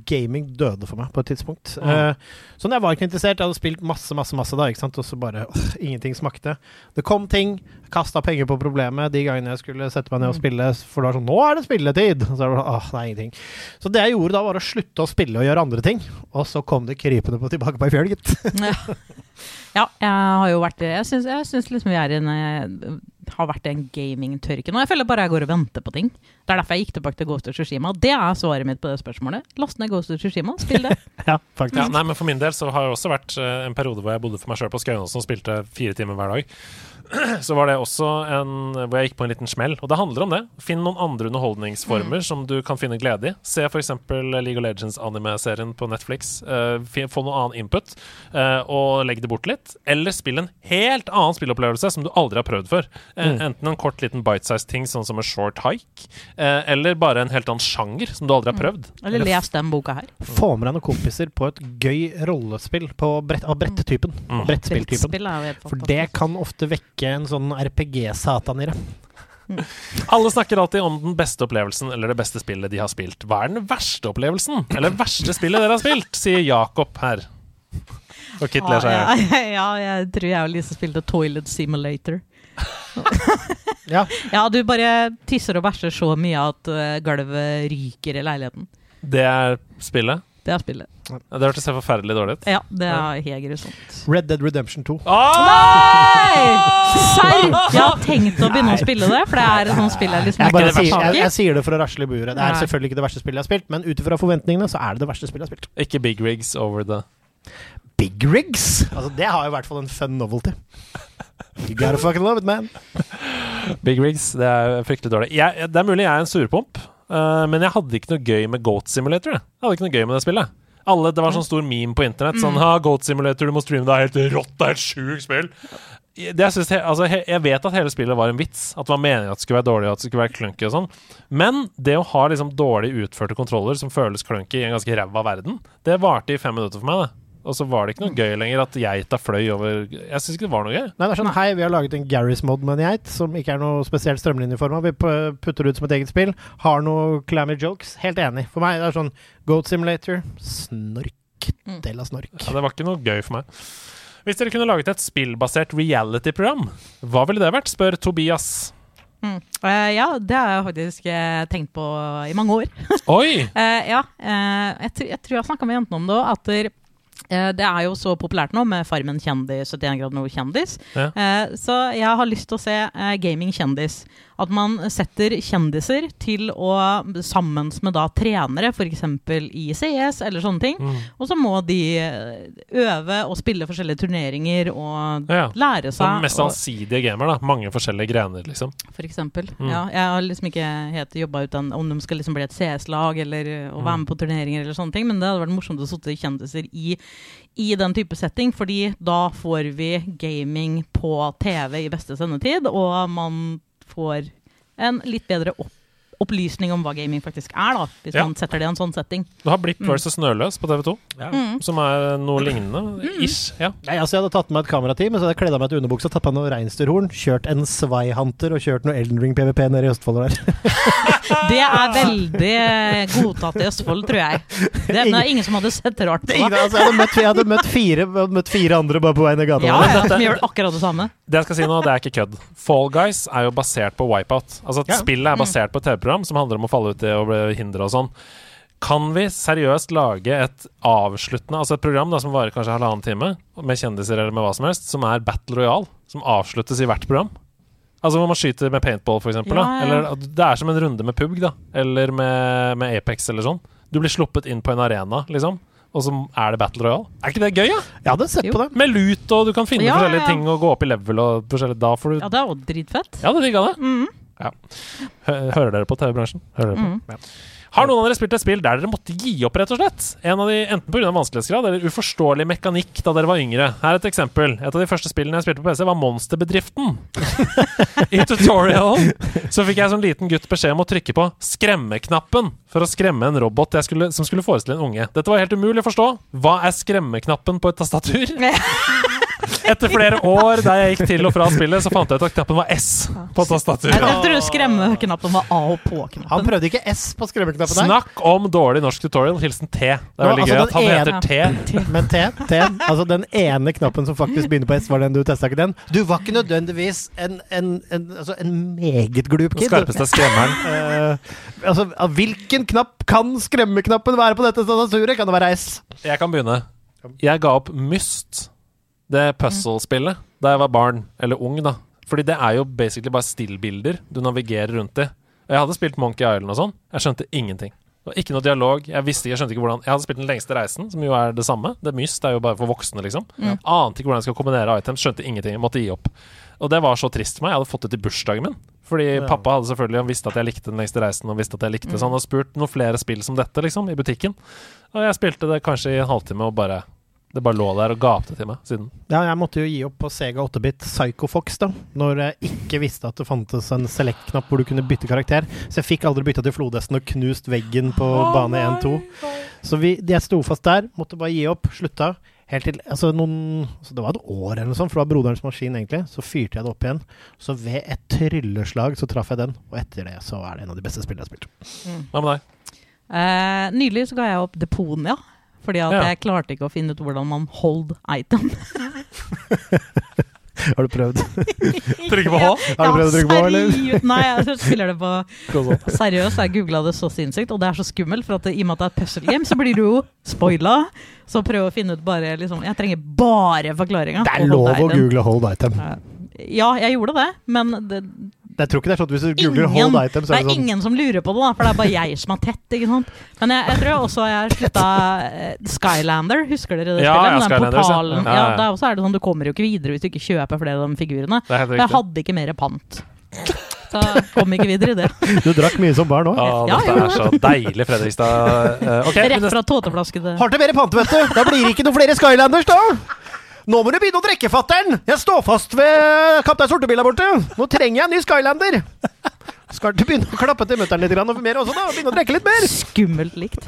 Speaker 1: Gaming døde for meg på et tidspunkt.
Speaker 2: Mm.
Speaker 1: Eh, så når jeg var ikke interessert, jeg hadde spilt masse, masse, masse da, og så bare åh, ingenting smakte. Det kom ting, kasta penger på problemet de gangene jeg skulle sette meg ned og
Speaker 3: Mm.
Speaker 1: spille, for det var sånn Nå er det spilletid! Så jeg var, åh, det er ingenting. Så det jeg gjorde da, var å slutte å spille og gjøre andre ting. Og så kom det krypende på tilbake på ei fjøl, gitt.
Speaker 3: Ja. <laughs> ja, jeg har jo vært Jeg syns, jeg syns liksom vi er i en eh, har vært en gamingtørke nå. Jeg føler bare jeg går og venter på ting. Det er derfor jeg gikk tilbake til Ghost of Tsushima. Det er svaret mitt på det spørsmålet. Last ned Ghost of Tsushima, spill det. <laughs>
Speaker 1: ja, faktisk.
Speaker 2: Ja, nei, men For min del så har det også vært eh, en periode hvor jeg bodde for meg sjøl på Skaunåsen og spilte fire timer hver dag. <clears throat> Så var det også en hvor jeg gikk på en liten smell. Og det handler om det. Finn noen andre underholdningsformer som du kan finne glede i. Se f.eks. League of Legends-anime-serien på Netflix. Uh, få noe annen input, uh, og legg det bort litt. Eller spill en helt annen spillopplevelse som du aldri har prøvd før. Eh,
Speaker 1: Mm.
Speaker 2: Enten en kort liten bite-sized ting, sånn som en short hike, eh, eller bare en helt annen sjanger som du aldri har prøvd.
Speaker 3: Eller les den boka her.
Speaker 1: Få med deg noen kompiser på et gøy rollespill på brett, av brettetypen.
Speaker 2: Mm.
Speaker 1: Brettspilltypen. For det kan ofte vekke en sånn RPG-satan i det. <laughs>
Speaker 2: Alle snakker alltid om den beste opplevelsen eller det beste spillet de har spilt. Hva er den verste opplevelsen? Eller verste spillet dere har spilt? Sier Jakob her. Og Kit ler seg i hjel.
Speaker 3: ja, jeg tror jeg og Lise spilte Toilet Simulator. <laughs>
Speaker 1: ja.
Speaker 3: ja, du bare tisser og bæsjer så mye at uh, gulvet ryker i leiligheten.
Speaker 2: Det er spillet?
Speaker 3: Det er spillet.
Speaker 2: Det hørtes helt forferdelig dårlig ut.
Speaker 3: Ja, det er helt grusomt.
Speaker 1: Red Dead Redemption 2.
Speaker 3: Nei! Serr! Jeg har tenkt å begynne å spille det, for det er et sånt spill jeg liksom
Speaker 1: Jeg, bare sier, jeg, jeg sier det for å rasle i buret. Det er
Speaker 3: Nei.
Speaker 1: selvfølgelig ikke det verste spillet jeg har spilt, men ut ifra forventningene så er det det verste spillet jeg har spilt.
Speaker 2: Ikke Big Rigs over the
Speaker 1: Big Rigs? Altså, det har jo i hvert fall en fun novelty. You gotta fucking love it, man. <laughs>
Speaker 2: Big Rigs. Det er fryktelig dårlig. Jeg, det er mulig jeg er en surpomp, uh, men jeg hadde ikke noe gøy med Goat Simulator. Jeg, jeg hadde ikke noe gøy med det spillet. Alle, det var sånn stor meme på internett. Sånn
Speaker 3: Mm.
Speaker 2: ha, Goat Simulator, du må streame, det er helt rått, det er et sjukt spill. Det jeg, synes, altså, jeg vet at hele spillet var en vits. At det var meningen at det skulle være dårlig, at det skulle være clunky og sånn. Men det å ha liksom dårlig utførte kontroller som føles clunky i en ganske ræva verden, det varte i fem minutter for meg, det. Og så var det ikke noe gøy lenger at geita fløy over Jeg syns ikke det var noe gøy.
Speaker 1: Nei, det er sånn, Hei, vi har laget en Gary's Mod med en geit, som ikke er noe spesielt strømlinjeforma. Vi putter det ut som et eget spill. Har noe clammy jokes. Helt enig. For meg det er sånn Goat Simulator. Snork. Del av snork.
Speaker 2: Ja, det var ikke noe gøy for meg. Hvis dere kunne laget et spillbasert reality-program, hva ville det vært? spør Tobias.
Speaker 3: Mm. Uh, ja, det har jeg faktisk uh, tenkt på i mange år.
Speaker 2: Oi!
Speaker 3: uh, <laughs> ja, jeg, tr jeg tror jeg har snakka med jentene om det òg. At det er jo så populært nå med Farmen kjendis, 71 grader nord kjendis.
Speaker 2: Ja.
Speaker 3: Eh, så jeg har lyst til å se eh, gaming kjendis. At man setter kjendiser til å sammen med da trenere, f.eks. i CS eller sånne ting.
Speaker 2: Mm.
Speaker 3: Og så må de eh, øve og spille forskjellige turneringer og
Speaker 2: Ja.
Speaker 3: lære seg
Speaker 2: Den mest ansidige gamer, da. Mange forskjellige grener, liksom.
Speaker 3: for eksempel.
Speaker 2: Mm.
Speaker 3: Ja, jeg har liksom ikke helt jobba ut den, om de skal liksom bli et CS-lag eller uh, å være
Speaker 2: Mm.
Speaker 3: med på turneringer eller sånne ting, men det hadde vært morsomt å sitte kjendiser i, i den type setting, fordi da får vi gaming på TV i beste sendetid, og man får en litt bedre opp opplysning om hva gaming faktisk er, da, hvis
Speaker 2: Ja.
Speaker 3: man setter det i en sånn setting.
Speaker 2: Du har Blipp
Speaker 3: Mm.
Speaker 2: versus Snøløs på TV2,
Speaker 3: Mm.
Speaker 2: som er noe lignende. Ish. Ja.
Speaker 1: Nei, altså Jeg hadde tatt med et kamerateam, men så hadde jeg kledd av meg til underbukse, tatt på meg noe reinsdyrhorn, kjørt en Sveihunter og kjørt noe Elden Ring PVP nede i Østfold der. <laughs>
Speaker 3: Det er veldig godtatt i Østfold, tror jeg. Det er, det er ingen som hadde sett rart på
Speaker 1: Ingen,
Speaker 3: det.
Speaker 1: altså, jeg, hadde møtt, jeg hadde møtt fire, jeg hadde møtt fire andre bare på vei ned gata.
Speaker 3: Ja, ja, som gjør akkurat det samme.
Speaker 2: Det jeg skal si nå, det er ikke kødd. Fall Guys er jo basert på Wipeout. Altså
Speaker 1: Ja.
Speaker 2: Spillet er basert på et TV-program som handler om å falle uti og bli hindra og sånn. Kan vi seriøst lage et avsluttende Altså et program da som varer kanskje halvannen time, med kjendiser eller med hva som helst, som er Battle Royale, som avsluttes i hvert program? Altså hvor man skyter med paintball, for eksempel.
Speaker 3: Ja, ja.
Speaker 2: Eller det er som en runde med PUG, da. Eller med, med Apex eller sånn. Du blir sluppet inn på en arena, liksom. Og så er det Battle Royale. Er ikke det gøy, da?
Speaker 1: Jeg hadde sett
Speaker 3: Jo.
Speaker 1: på det.
Speaker 2: Med lut, og du kan finne
Speaker 3: Ja, ja,
Speaker 2: forskjellige
Speaker 3: ja.
Speaker 2: ting og gå opp i level og forskjellig. Da får du
Speaker 3: Ja, det er jo dritfett.
Speaker 2: Ja, det digga det.
Speaker 3: Mm.
Speaker 2: Ja. Hører dere på TV-bransjen?
Speaker 3: Mm.
Speaker 2: Ja. Har noen av dere spilt et spill der dere måtte gi opp, rett og slett? En av de, Enten pga. vanskelighetsgrad eller uforståelig mekanikk da dere var yngre. Her er et eksempel. Et av de første spillene jeg spilte på PC, var Monsterbedriften. <laughs> I tutorialen så fikk jeg som liten gutt beskjed om å trykke på skremmeknappen for å skremme en robot skulle, som skulle forestille en unge. Dette var helt umulig å forstå. Hva er skremmeknappen på et tastatur? <laughs> Etter flere år der jeg gikk til og fra spillet, så fant jeg ut at knappen var S på tastaturet.
Speaker 3: jeg tror skremmeknappen var A og
Speaker 1: Han
Speaker 3: på-knappen.
Speaker 1: prøvde ikke S på skremmeknappen der.
Speaker 2: Snakk om dårlig norsk tutorial. Hilsen T. Det er
Speaker 1: Nå,
Speaker 2: veldig
Speaker 1: altså,
Speaker 2: gøy at han
Speaker 1: den
Speaker 2: heter T. <laughs>
Speaker 1: Men T, T, altså den ene knappen som faktisk begynner på S, var den du testa ikke den? Du var ikke nødvendigvis en, en, en, altså en meget glup
Speaker 2: Den
Speaker 1: kid.
Speaker 2: skarpeste er skremmeren.
Speaker 1: Uh, <laughs> altså, hvilken knapp kan skremmeknappen være på dette tastaturet? Kan det være S?
Speaker 2: Jeg kan begynne. Jeg ga opp Myst, det puzzle-spillet, da jeg var barn. Eller ung, da. Fordi det er jo basically bare stillbilder du navigerer rundt i. Og Jeg hadde spilt Monkey Island og sånn. Jeg skjønte ingenting. Det var ikke noe dialog. Jeg visste ikke, jeg skjønte ikke hvordan Jeg hadde spilt Den lengste reisen, som jo er det samme. Det Myst er jo bare for voksne, liksom. Ante ikke hvordan jeg skal kombinere items. Skjønte ingenting. Jeg måtte gi opp. Og det var så trist for meg. Jeg hadde fått det til bursdagen min. Fordi pappa hadde selvfølgelig Han visste at jeg likte Den lengste reisen, og visste at jeg likte Så han hadde spurt noen flere spill som dette, liksom, i butikken. Og jeg spilte det kanskje i en halvtime, og bare Det bare lå der og gapte til meg siden.
Speaker 1: Ja, jeg måtte jo gi opp på Sega 8-bit Psycho Fox, da. Når jeg ikke visste at det fantes en select-knapp hvor du kunne bytte karakter. Så jeg fikk aldri bytta til flodhesten og knust veggen på bane 1-2. Så vi, jeg sto fast der, måtte bare gi opp, slutta. Helt til altså noen altså Det var et år eller noe sånt, for det var broderens maskin, egentlig. Så fyrte jeg det opp igjen. Så ved et trylleslag så traff jeg den, og etter det så er det en av de beste spillene jeg har spilt.
Speaker 2: Hva med deg?
Speaker 3: Eh, nylig så ga jeg opp Deponia. Fordi at
Speaker 2: Ja.
Speaker 3: jeg klarte ikke å finne ut hvordan man hold item. <laughs>
Speaker 1: Har du prøvd? <laughs>
Speaker 2: Trykke på H?
Speaker 1: Har du prøvd å trykke på H, eller?
Speaker 3: Nei, jeg spiller det på <laughs> Seriøst, jeg googla det så sinnssykt, og det er så skummelt. For at det, i og med at det er et puzzle game, så blir du jo spoila. Så prøv å finne ut bare liksom Jeg trenger bare forklaringa.
Speaker 1: Det er lov å google hold item.
Speaker 3: Ja, jeg gjorde det, men det,
Speaker 1: Jeg tror ikke det er sånn at hvis du googler
Speaker 3: ingen,
Speaker 1: hold item, så
Speaker 3: det
Speaker 1: er
Speaker 3: er
Speaker 1: det er
Speaker 3: ingen som lurer på det, da, for det er bare jeg som er tett. ikke sant? Men jeg, jeg tror også jeg har slutta eh, Skylander, husker dere det
Speaker 2: Ja,
Speaker 3: spillet?
Speaker 2: ja,
Speaker 3: den
Speaker 2: Skylanders, ja.
Speaker 3: portalen.
Speaker 2: Ja,
Speaker 3: Ja,
Speaker 2: ja.
Speaker 3: Der også er det sånn, Du kommer jo ikke videre hvis du ikke kjøper flere av de figurene.
Speaker 2: Det
Speaker 3: jeg hadde ikke mer pant. Så kom ikke videre i det. <laughs>
Speaker 1: Du drakk mye som barn òg.
Speaker 3: Ja,
Speaker 2: dette er så deilig, Fredrikstad. Okay,
Speaker 3: Rett fra tåteflaske til
Speaker 1: Har til mer pante, vet du! Da blir det ikke noen flere Skylanders, da! Nå må du begynne å drikke, fatter'n! Jeg står fast ved Kaptein Sortebil der borte! Nå trenger jeg en ny Skylander! Skal du begynne å klappe til mutter'n litt grann, og mer også, da? Begynne å drikke litt mer?
Speaker 3: Skummelt likt.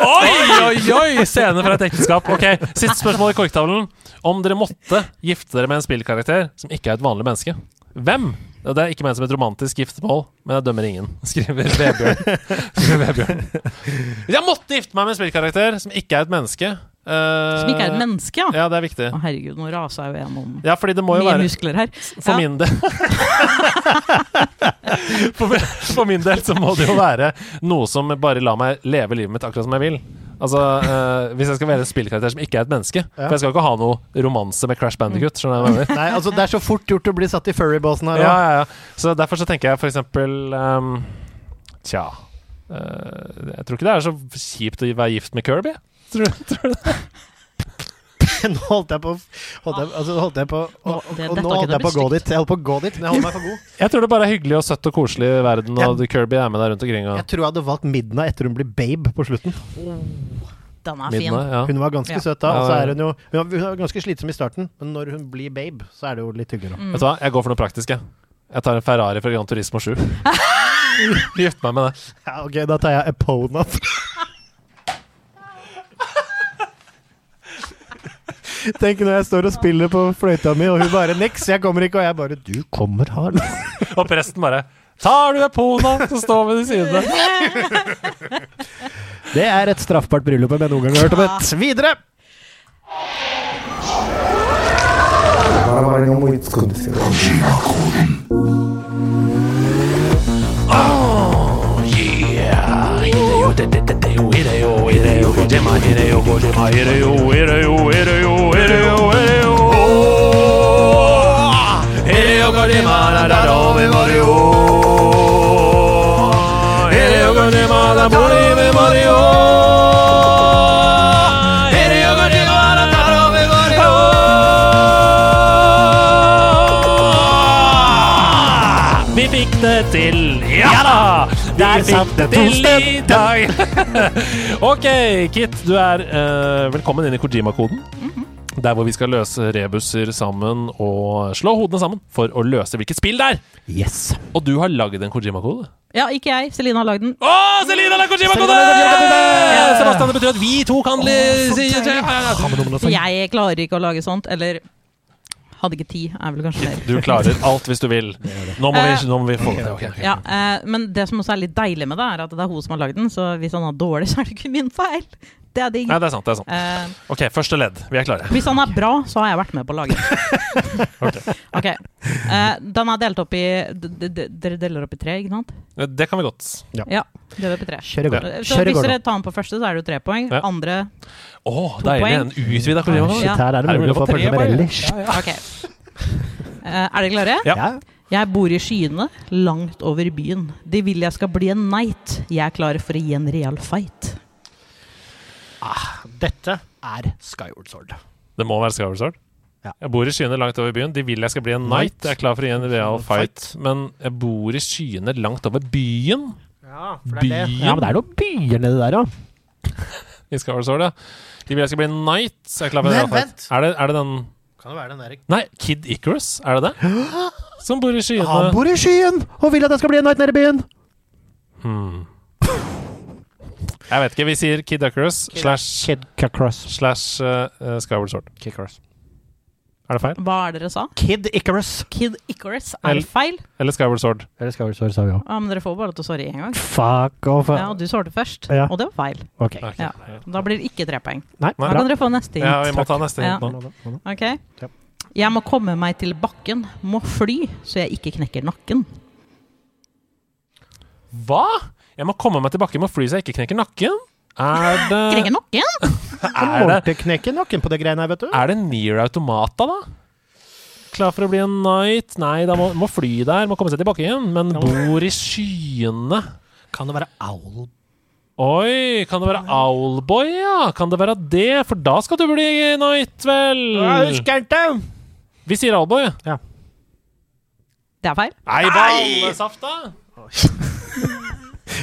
Speaker 2: Oi, oi, oi! Scene fra et ekteskap. Ok, Siste spørsmål i korktavlen. Om dere måtte gifte dere med en spillkarakter som ikke er et vanlig menneske, hvem? Og Det er ikke ment som et romantisk giftermål, men jeg dømmer ingen, skriver Vebjørn. Skriver Vebjørn. Hvis jeg måtte gifte meg med en spillkarakter som ikke er et menneske eh,
Speaker 3: Som ikke er et menneske, ja.
Speaker 2: Ja, det er viktig.
Speaker 3: Å, herregud, nå rasa jeg jo gjennom
Speaker 2: Ja, fordi det må jo
Speaker 3: mye
Speaker 2: være
Speaker 3: muskler her.
Speaker 2: For
Speaker 3: Ja.
Speaker 2: min del <laughs> for, min- for min del så må det jo være noe som bare lar meg leve livet mitt akkurat som jeg vil. Altså, eh, Hvis jeg skal være en spillkarakter som ikke er et menneske.
Speaker 1: Ja.
Speaker 2: For jeg skal ikke ha noe romanse med Crash Bandicut. <laughs>
Speaker 1: Nei, altså, det er så fort gjort å bli satt i furry-båsen her
Speaker 2: Ja,
Speaker 1: òg.
Speaker 2: ja, ja. Så derfor så tenker jeg for eksempel um, Tja eh, Jeg tror ikke det er så kjipt å være gift med Kirby. Tror du, tror du det?
Speaker 1: Nå holdt jeg på holdt jeg, altså, holdt jeg på og,
Speaker 3: det-
Speaker 1: og Nå holdt jeg på å gå dit. Jeg holdt på å gå dit, men jeg holder meg for god. <laughs>
Speaker 2: Jeg tror det bare er hyggelig og søtt og koselig i verden, og Kirby er med deg rundt omkring. Og
Speaker 1: Jeg tror jeg hadde valgt Midna etter hun blir Babe på slutten.
Speaker 3: Den er fin.
Speaker 2: Ja.
Speaker 1: Hun var ganske
Speaker 3: Ja.
Speaker 1: søt da, og så er hun jo Hun var- hun var ganske slitsom i starten, men når hun blir Babe, så er det jo litt hyggeligere.
Speaker 3: Mm.
Speaker 2: Vet du hva, jeg går for noe praktisk, jeg. Jeg tar en Ferrari fra Gran Turismo 7. <laughs> Gift meg med det.
Speaker 1: Ja, ok, da tar jeg Epona. Tenk når jeg står og spiller på fløyta mi, og hun bare 'niks, jeg kommer ikke', og jeg bare 'du kommer her'.
Speaker 2: Og presten bare Tar du deg på nå, så står vi ved siden av.
Speaker 1: Det er et straffbart bryllup om jeg noen gang har hørt om et. Videre!
Speaker 8: Oh, yeah. Hideo, jo Det er jo, Hideo, Hideo, jo Hideo, er Hideo, Hideo, Hideo, Hideo, Yogodema la da do me morio Ere Yogodema la bore da do me morio Vi fikk det til, ja da! Der fikk det til i dag! <laughs>
Speaker 2: OK, Kit, du er uh, velkommen inn i Kojima-koden. Der hvor vi skal løse rebusser sammen og slå hodene sammen for å løse hvilket spill det er.
Speaker 1: Yes.
Speaker 2: Og du har lagd en Kojima-kode.
Speaker 3: Ja, ikke jeg. Celine har lagd den.
Speaker 2: Å, Celine har lagd Kojima-kode! Sebastian, det betyr at vi to kan.
Speaker 3: Jeg klarer ikke å lage sånt. Eller hadde ikke tid, er vel kanskje mer.
Speaker 2: Du klarer alt hvis du vil. Nå må vi, nå må vi få det til. okay.
Speaker 3: Ja, eh, men det som også er litt deilig med det, er at det er hun som har lagd den, så hvis han har dårlig, så er det ikke min feil. Det er digg.
Speaker 2: Nei, det er sant. det er sant
Speaker 3: Uh,
Speaker 2: Ok, første ledd. Vi er klare.
Speaker 3: hvis han er bra, så har jeg vært med på å lage <laughs> okay. ok. Eh, den er delt opp i Dere deler opp i tre, ikke sant?
Speaker 2: Det kan vi godt.
Speaker 3: Ja. deler opp i tre.
Speaker 1: Kjør i gang.
Speaker 3: Så
Speaker 1: Kjør
Speaker 3: hvis dere tar den på første, så er det jo tre poeng.
Speaker 2: Ja.
Speaker 3: Andre
Speaker 2: Å,
Speaker 3: To
Speaker 2: deilig.
Speaker 3: poeng.
Speaker 2: En utvida Kojima-kode.
Speaker 3: Shit,
Speaker 1: her er det mulig å få følge med relish.
Speaker 3: Okay. Uh, er dere klare?
Speaker 2: Ja.
Speaker 3: Jeg bor i skyene, langt over byen. De vil jeg skal bli en knight. Jeg er klar for å gi en real fight.
Speaker 1: Dette er Skyward Sword.
Speaker 2: Det må være Skyward Sword.
Speaker 1: Ja.
Speaker 2: Jeg bor i skyene langt over byen. De vil jeg skal bli en knight. Jeg er klar for å gi en real fight. Men jeg bor i skyene langt over byen.
Speaker 1: Ja,
Speaker 2: for det er det.
Speaker 1: Ja, men det er noen byer nedi der ja. <laughs>
Speaker 2: I Skyward Sword, ja. De vil jeg skal bli en knight. Så jeg er klar for en
Speaker 1: Men
Speaker 2: real fight. Er det, er det den
Speaker 1: Kan det være den der
Speaker 2: Nei, Kid Icarus? Er det det? <gasps> Som bor i skyene.
Speaker 1: Han bor i skyen og vil at jeg skal bli en knight nede i byen.
Speaker 2: Hmm. Jeg vet ikke. Vi sier Kid Icarus slash
Speaker 1: Kid Across.
Speaker 2: slash uh, Skyward Sword. Er det feil?
Speaker 3: Hva er det dere sa?
Speaker 1: Kid Icarus.
Speaker 3: Kid Icarus. Er det feil?
Speaker 2: Eller Skyward Sword.
Speaker 1: Eller Skyward Sword, sa vi òg.
Speaker 3: Ja, men dere får bare lov til å svare én gang.
Speaker 1: Fuck off.
Speaker 3: Ja, og du svarte først,
Speaker 1: Ja.
Speaker 3: og det var feil.
Speaker 1: Ok.
Speaker 3: Ja. Da blir det ikke tre poeng.
Speaker 1: Nei,
Speaker 3: Da kan dere få neste hint.
Speaker 2: Ja, vi må ta neste
Speaker 3: Ja.
Speaker 2: hint nå.
Speaker 3: Ok. Jeg må komme meg til bakken, må fly, så jeg ikke knekker nakken.
Speaker 2: Hva? Jeg må komme meg tilbake jeg må fly så jeg ikke knekker nakken? Er det <laughs>
Speaker 3: Knekker nakken? <laughs>
Speaker 2: Er det,
Speaker 1: knekker nakken på det greiene her, vet du.
Speaker 2: er det Near Automata, da? Klar for å bli en knight? Nei, da må, må fly der, må komme seg tilbake igjen. Men bor i skyene.
Speaker 1: Kan det være owl?
Speaker 2: Oi, kan det være Owlboy, ja? Kan det være det? For da skal du bli knight, vel?
Speaker 1: Jeg husker ikke!
Speaker 2: Vi sier Owlboy.
Speaker 1: Ja.
Speaker 3: Det er feil.
Speaker 2: Nei, ballesaft, da!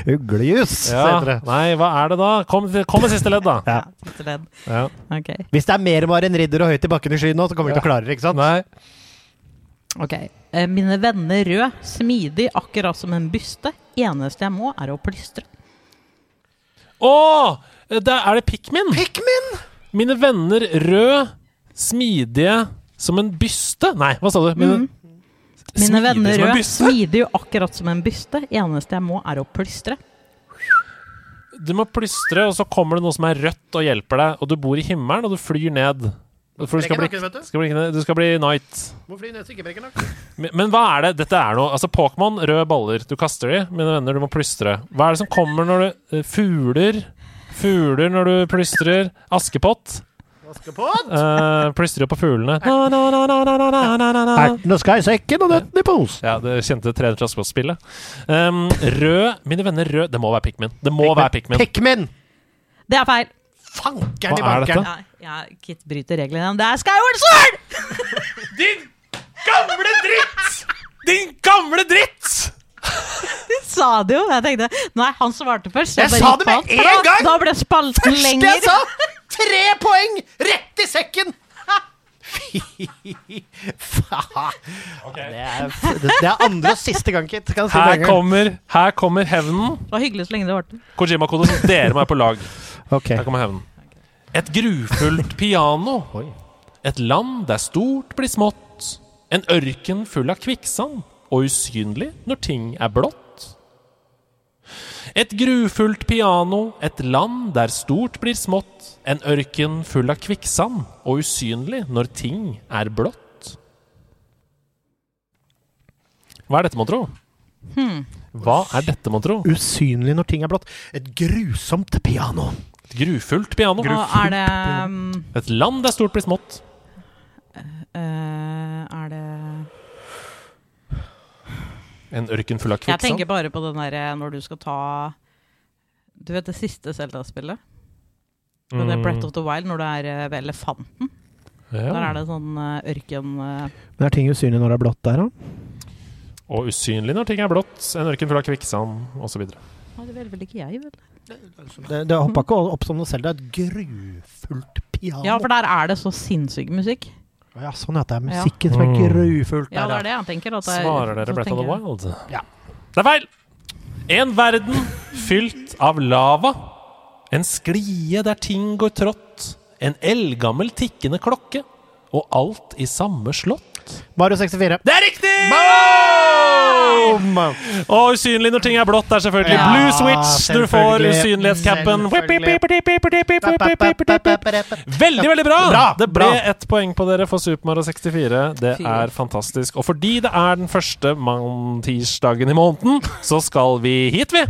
Speaker 1: Uglejus,
Speaker 2: Ja.
Speaker 1: heter det.
Speaker 2: Nei, hva er det da? Kom, kom med siste ledd, da.
Speaker 1: Ja.
Speaker 3: Siste ledd.
Speaker 2: Ja.
Speaker 3: Ok.
Speaker 1: Hvis det er mer bare en ridder og høyt i bakken i skyen nå, så kommer vi ikke til å klare det, ikke sant?
Speaker 2: Nei.
Speaker 3: Ok. Eh, Mine venner rød, smidig, akkurat som en byste. Eneste jeg må, er å plystre.
Speaker 2: Å! det- Er det Pikmin?
Speaker 1: Pikmin!
Speaker 2: Mine venner rød, smidige som en byste. Nei, hva sa du? Mine,
Speaker 3: Mhm. Mine venner røde
Speaker 2: smider
Speaker 3: smidig akkurat som en byste. Eneste jeg må, er å plystre.
Speaker 2: Du må plystre, og så kommer det noe som er rødt og hjelper deg, og du bor i himmelen, og du flyr ned. For du skal bli, skal bli, du skal bli knight.
Speaker 1: Må fly ned, ikke.
Speaker 2: Men, men hva er det? Dette er noe Altså, Pokémon, røde baller. Du kaster de, mine venner, du må plystre. Hva er det som kommer når du eh, Fugler. Fugler når du plystrer. Askepott.
Speaker 1: Askepott!
Speaker 2: Uh, eh, plystrer på fuglene.
Speaker 1: Erten og skeisekken og nøtten i posen.
Speaker 2: Ja, det kjente Tre nøtter til spillet um, rød Mine venner, rød Det må være Pikmin. Det må Pikmin. være Pikmin.
Speaker 1: Pikmin!
Speaker 3: Det er feil.
Speaker 1: Fankeren i bankeren!
Speaker 3: Ja, ja, Kit bryter reglene. Det er Skyward Sword! <laughs>
Speaker 2: Din gamle dritt! Din gamle dritt!
Speaker 3: Du sa det jo. Jeg tenkte Nei, han svarte først.
Speaker 1: Jeg, sa det med en gang!
Speaker 3: Da ble spalten
Speaker 1: Første
Speaker 3: lenger.
Speaker 1: jeg sa! Tre poeng rett i sekken! Fy faen. Det, er, det er andre og siste gang, Kit. Si
Speaker 2: Her kommer, her kommer hevnen.
Speaker 3: Det var hyggelig så lenge det varte.
Speaker 2: Kojima-kode, dere må være på lag.
Speaker 1: Okay.
Speaker 2: Her kommer hevnen. Et grufullt piano. Et land der stort blir smått. En ørken full av kvikksand og usynlig når ting er blått. Et grufullt piano, et land der stort blir smått. En ørken full av kvikksand og usynlig når ting er blått. Hva er dette, mon tro?
Speaker 3: Hmm.
Speaker 2: Hva er dette, mon tro?
Speaker 1: Usynlig når ting er blått. Et grusomt piano.
Speaker 2: Et grufullt piano.
Speaker 3: Grufullt er det um,
Speaker 2: Et land der stort blir smått.
Speaker 3: Uh, Er det
Speaker 2: En ørken full av
Speaker 3: Jeg tenker bare på den derre når du skal ta Du vet det siste Zelda-spillet? Mm. Det er Breath of the Wild, når du er eh, ved elefanten.
Speaker 2: Ja.
Speaker 3: Der er det sånn eh, ørken eh,
Speaker 1: Men er ting usynlig når det er blått der, da?
Speaker 2: Og usynlig når ting er blått. En ørken full av kvikksand, osv.
Speaker 3: ja, Det vil vel ikke jeg, vel?
Speaker 1: Det, det hoppa ikke opp som noe selv. Det er et grufullt piano.
Speaker 3: Ja, for der er det så sinnssyk musikk.
Speaker 1: Ja, sånn at det er
Speaker 3: Ja.
Speaker 1: musikken som er
Speaker 2: Mm.
Speaker 1: grufullt.
Speaker 3: Ja, det er det han tenker. At det er,
Speaker 2: Svarer dere Brett of the Wild?
Speaker 1: Ja.
Speaker 2: Det er feil! En verden fylt av lava. En sklie der ting går trått. En eldgammel tikkende klokke. Og alt i samme slott.
Speaker 1: Mario 64.
Speaker 2: Det er riktig!
Speaker 1: Boom!
Speaker 2: Og usynlig når ting er blått, er selvfølgelig
Speaker 1: Ja,
Speaker 2: blue switch. Du får usynlighetscapen. Veldig, veldig bra!
Speaker 1: Bra,
Speaker 2: Det ble
Speaker 1: bra.
Speaker 2: ett poeng på dere for Super Mario 64. Det er fantastisk. Og fordi det er den første tirsdagen i måneden, så skal vi hit, vi.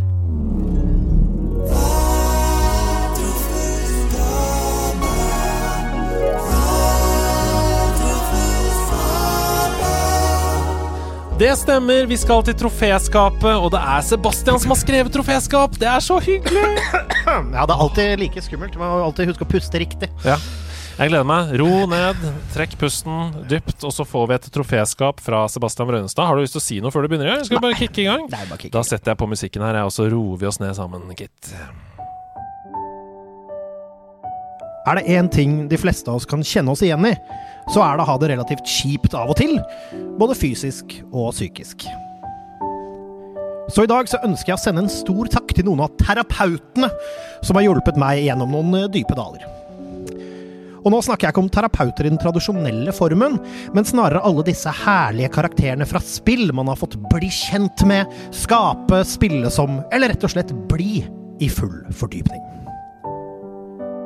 Speaker 2: Det stemmer, vi skal til troféskapet, og det er Sebastian som har skrevet troféskap. Det er så hyggelig! <coughs>
Speaker 1: Ja, det er alltid like skummelt. Man må alltid huske å puste riktig.
Speaker 2: Ja. Jeg gleder meg. Ro ned, trekk pusten dypt, og så får vi et troféskap fra Sebastian Brønnestad. Har du lyst til å si noe før du begynner? Skal vi bare kicke i gang?
Speaker 1: Nei, bare kick.
Speaker 2: Da setter jeg på musikken her, og så roer vi oss ned sammen, Kit.
Speaker 1: Er det én ting de fleste av oss kan kjenne oss igjen i, så er det å ha det relativt kjipt av og til. Både fysisk og psykisk. Så i dag så ønsker jeg å sende en stor takk til noen av terapeutene som har hjulpet meg gjennom noen eh, dype daler. Og nå snakker jeg ikke om terapeuter i den tradisjonelle formen, men snarere alle disse herlige karakterene fra spill man har fått bli kjent med, skape, spille som, eller rett og slett bli i full fordypning.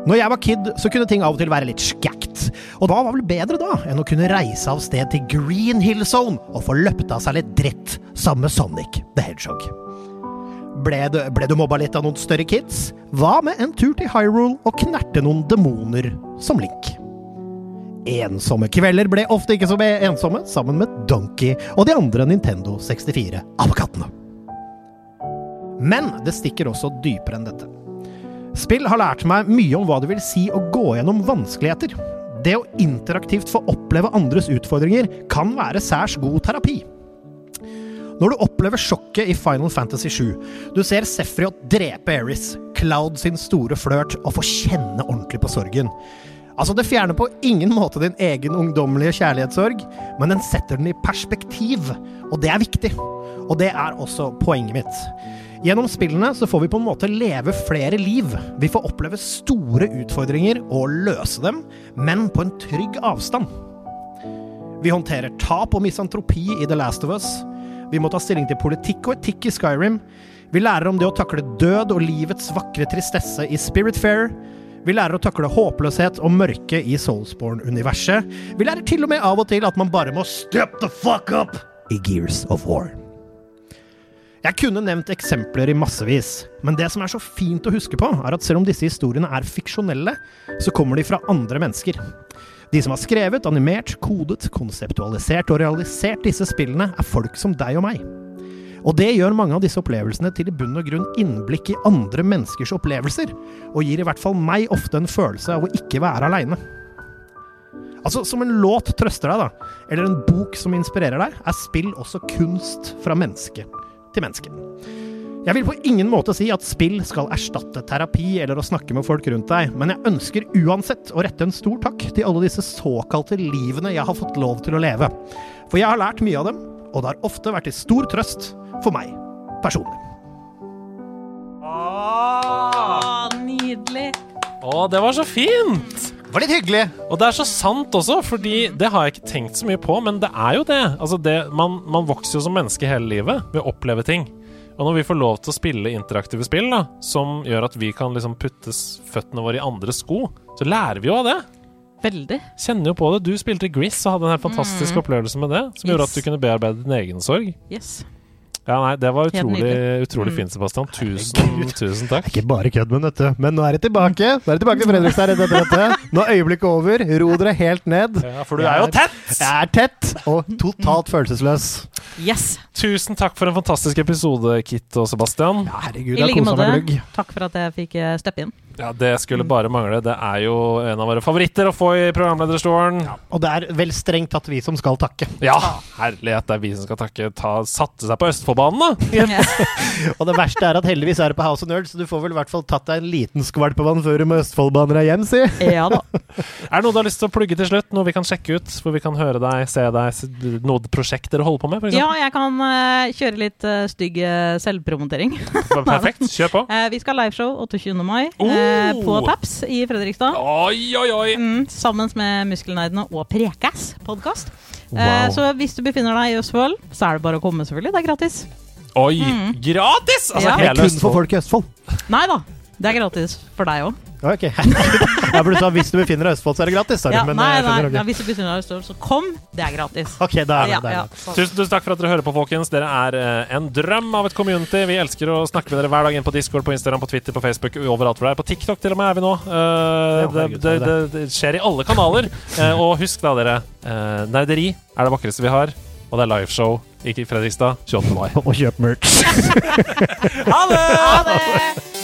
Speaker 1: Når jeg var kid, så kunne ting av og til være litt skækt. Og hva var vel bedre da enn å kunne reise av sted til Green Hill Zone og få løpt av seg litt dritt sammen med Sonic the Hedgehog? Ble du, ble du mobba litt av noen større kids? Hva med en tur til Hyrule og knerte noen demoner som Link? Ensomme kvelder ble ofte ikke så ensomme, sammen med Donkey og de andre Nintendo 64-apekattene. Men det stikker også dypere enn dette. Spill har lært meg mye om hva det vil si å gå gjennom vanskeligheter. Det å interaktivt få oppleve andres utfordringer kan være særs god terapi. Når du opplever sjokket i Final Fantasy 7, du ser Sefriot drepe Eris, Cloud sin store flørt og få kjenne ordentlig på sorgen. Altså, det fjerner på ingen måte din egen ungdommelige kjærlighetssorg, men den setter den i perspektiv, og det er viktig. Og det er også poenget mitt. Gjennom spillene så får vi på en måte leve flere liv. Vi får oppleve store utfordringer og løse dem, men på en trygg avstand. Vi håndterer tap og misantropi i The Last of Us. Vi må ta stilling til politikk og etikk i Skyrim. Vi lærer om det å takle død og livets vakre tristesse i Spiritfarer. Vi lærer å takle håpløshet og mørke i Soulsborne-universet. Vi lærer til og med av og til at man bare må step the fuck up i Gears of War. Jeg kunne nevnt eksempler i massevis, men det som er så fint å huske på, er at selv om disse historiene er fiksjonelle, så kommer de fra andre mennesker. De som har skrevet, animert, kodet, konseptualisert og realisert disse spillene, er folk som deg og meg. Og det gjør mange av disse opplevelsene til i bunn og grunn innblikk i andre menneskers opplevelser, og gir i hvert fall meg ofte en følelse av å ikke være aleine. Altså, som en låt trøster deg, da, eller en bok som inspirerer deg, er spill også kunst fra menneske til mennesket. Jeg vil på ingen måte si at spill skal erstatte terapi eller å snakke med folk rundt deg, men jeg ønsker uansett å rette en stor takk til alle disse såkalte livene jeg har fått lov til å leve. For jeg har lært mye av dem, og det har ofte vært til stor trøst for meg personlig.
Speaker 3: Å, nydelig.
Speaker 2: Å, det var så fint!
Speaker 1: Var litt hyggelig.
Speaker 2: Og det er så sant også, fordi det har jeg ikke tenkt så mye på, men det er jo det. Altså det man, man vokser jo som menneske hele livet ved å oppleve ting. Og når vi får lov til å spille interaktive spill da, som gjør at vi kan liksom putte føttene våre i andre sko, så lærer vi jo av det.
Speaker 3: Veldig.
Speaker 2: Kjenner jo på det. Du spilte Gris og hadde en helt fantastisk
Speaker 3: Mm.
Speaker 2: opplevelse med det, som gjorde at du kunne bearbeide din egen sorg.
Speaker 3: Yes.
Speaker 2: Ja, nei, det var utrolig, utrolig
Speaker 3: Mm.
Speaker 2: fint, Sebastian. Tusen, <laughs> tusen takk.
Speaker 1: Ikke bare kødd med dette, men nå er det tilbake. Nå er det tilbake til Fredrikstad rett etter dette. Nå er øyeblikket over. Ro dere helt ned.
Speaker 2: Ja, for du er jo tett!
Speaker 1: Jeg er tett og totalt følelsesløs.
Speaker 3: Yes.
Speaker 2: Tusen takk for en fantastisk episode, Kit og Sebastian.
Speaker 1: Herregud,
Speaker 3: I like måte. Takk for at jeg fikk eh, steppe inn.
Speaker 2: Ja, Det skulle bare mangle. Det er jo en av våre favoritter å få i programlederstolen.
Speaker 1: Og det er vel strengt tatt vi som skal takke.
Speaker 2: Ja, herlighet, det er vi som skal takke. Ta, satte seg på Østfoldbanen, da! <laughs>
Speaker 1: Og det verste er at heldigvis er det på House of Nerds, så du får vel i hvert fall tatt deg en liten skvalp vann før du med Østfoldbaner er hjem, si.
Speaker 3: Ja da.
Speaker 2: Er det noe du har lyst til å plugge til slutt? Noe vi kan sjekke ut? Hvor vi kan høre deg, se deg, noe prosjekt dere holder på med? For
Speaker 3: Ja, jeg kan uh, kjøre litt uh, stygg eh, selvpromotering.
Speaker 2: Perfekt, kjør på. <laughs>
Speaker 3: Eh, vi skal ha liveshow 28. mai eh, på Taps i Fredrikstad.
Speaker 2: Oi, oi, oi!
Speaker 3: Mm, sammen med Muskelnerdene og Prekas podkast. Eh, så hvis du befinner deg i Østfold, så er det bare å komme, selvfølgelig. Det er gratis.
Speaker 2: Oi,
Speaker 3: Mm.
Speaker 2: gratis! Altså,
Speaker 3: Ja.
Speaker 2: hele
Speaker 1: Kun for folk i Østfold.
Speaker 3: Nei da, det er gratis for deg òg.
Speaker 1: Ok. <laughs> Jeg burde sa hvis du befinner deg i Østfold, så er det gratis.
Speaker 3: Ja,
Speaker 1: men
Speaker 3: nei, nei,
Speaker 1: nei,
Speaker 3: ja, hvis du befinner deg i Østfold, så kom. Det er gratis.
Speaker 1: Ok, da er det
Speaker 3: Ja,
Speaker 1: det. er
Speaker 3: ja,
Speaker 1: det.
Speaker 2: Tusen, tusen takk for at dere hører på, folkens. Dere er eh, en drøm av et community. Vi elsker å snakke med dere hver dag inn på Discord, på Instagram, på Twitter, på Facebook, overalt hvor det er. På TikTok til og med er vi nå. Eh, det, det,
Speaker 1: det er
Speaker 2: det, det skjer i alle kanaler. Eh, og husk da, dere. eh, nerderi er det vakreste vi har. Og det er liveshow i Fredrikstad 28. mai. <laughs>
Speaker 1: Og kjøp merch.
Speaker 2: Ha det! <laughs>
Speaker 3: Ha det!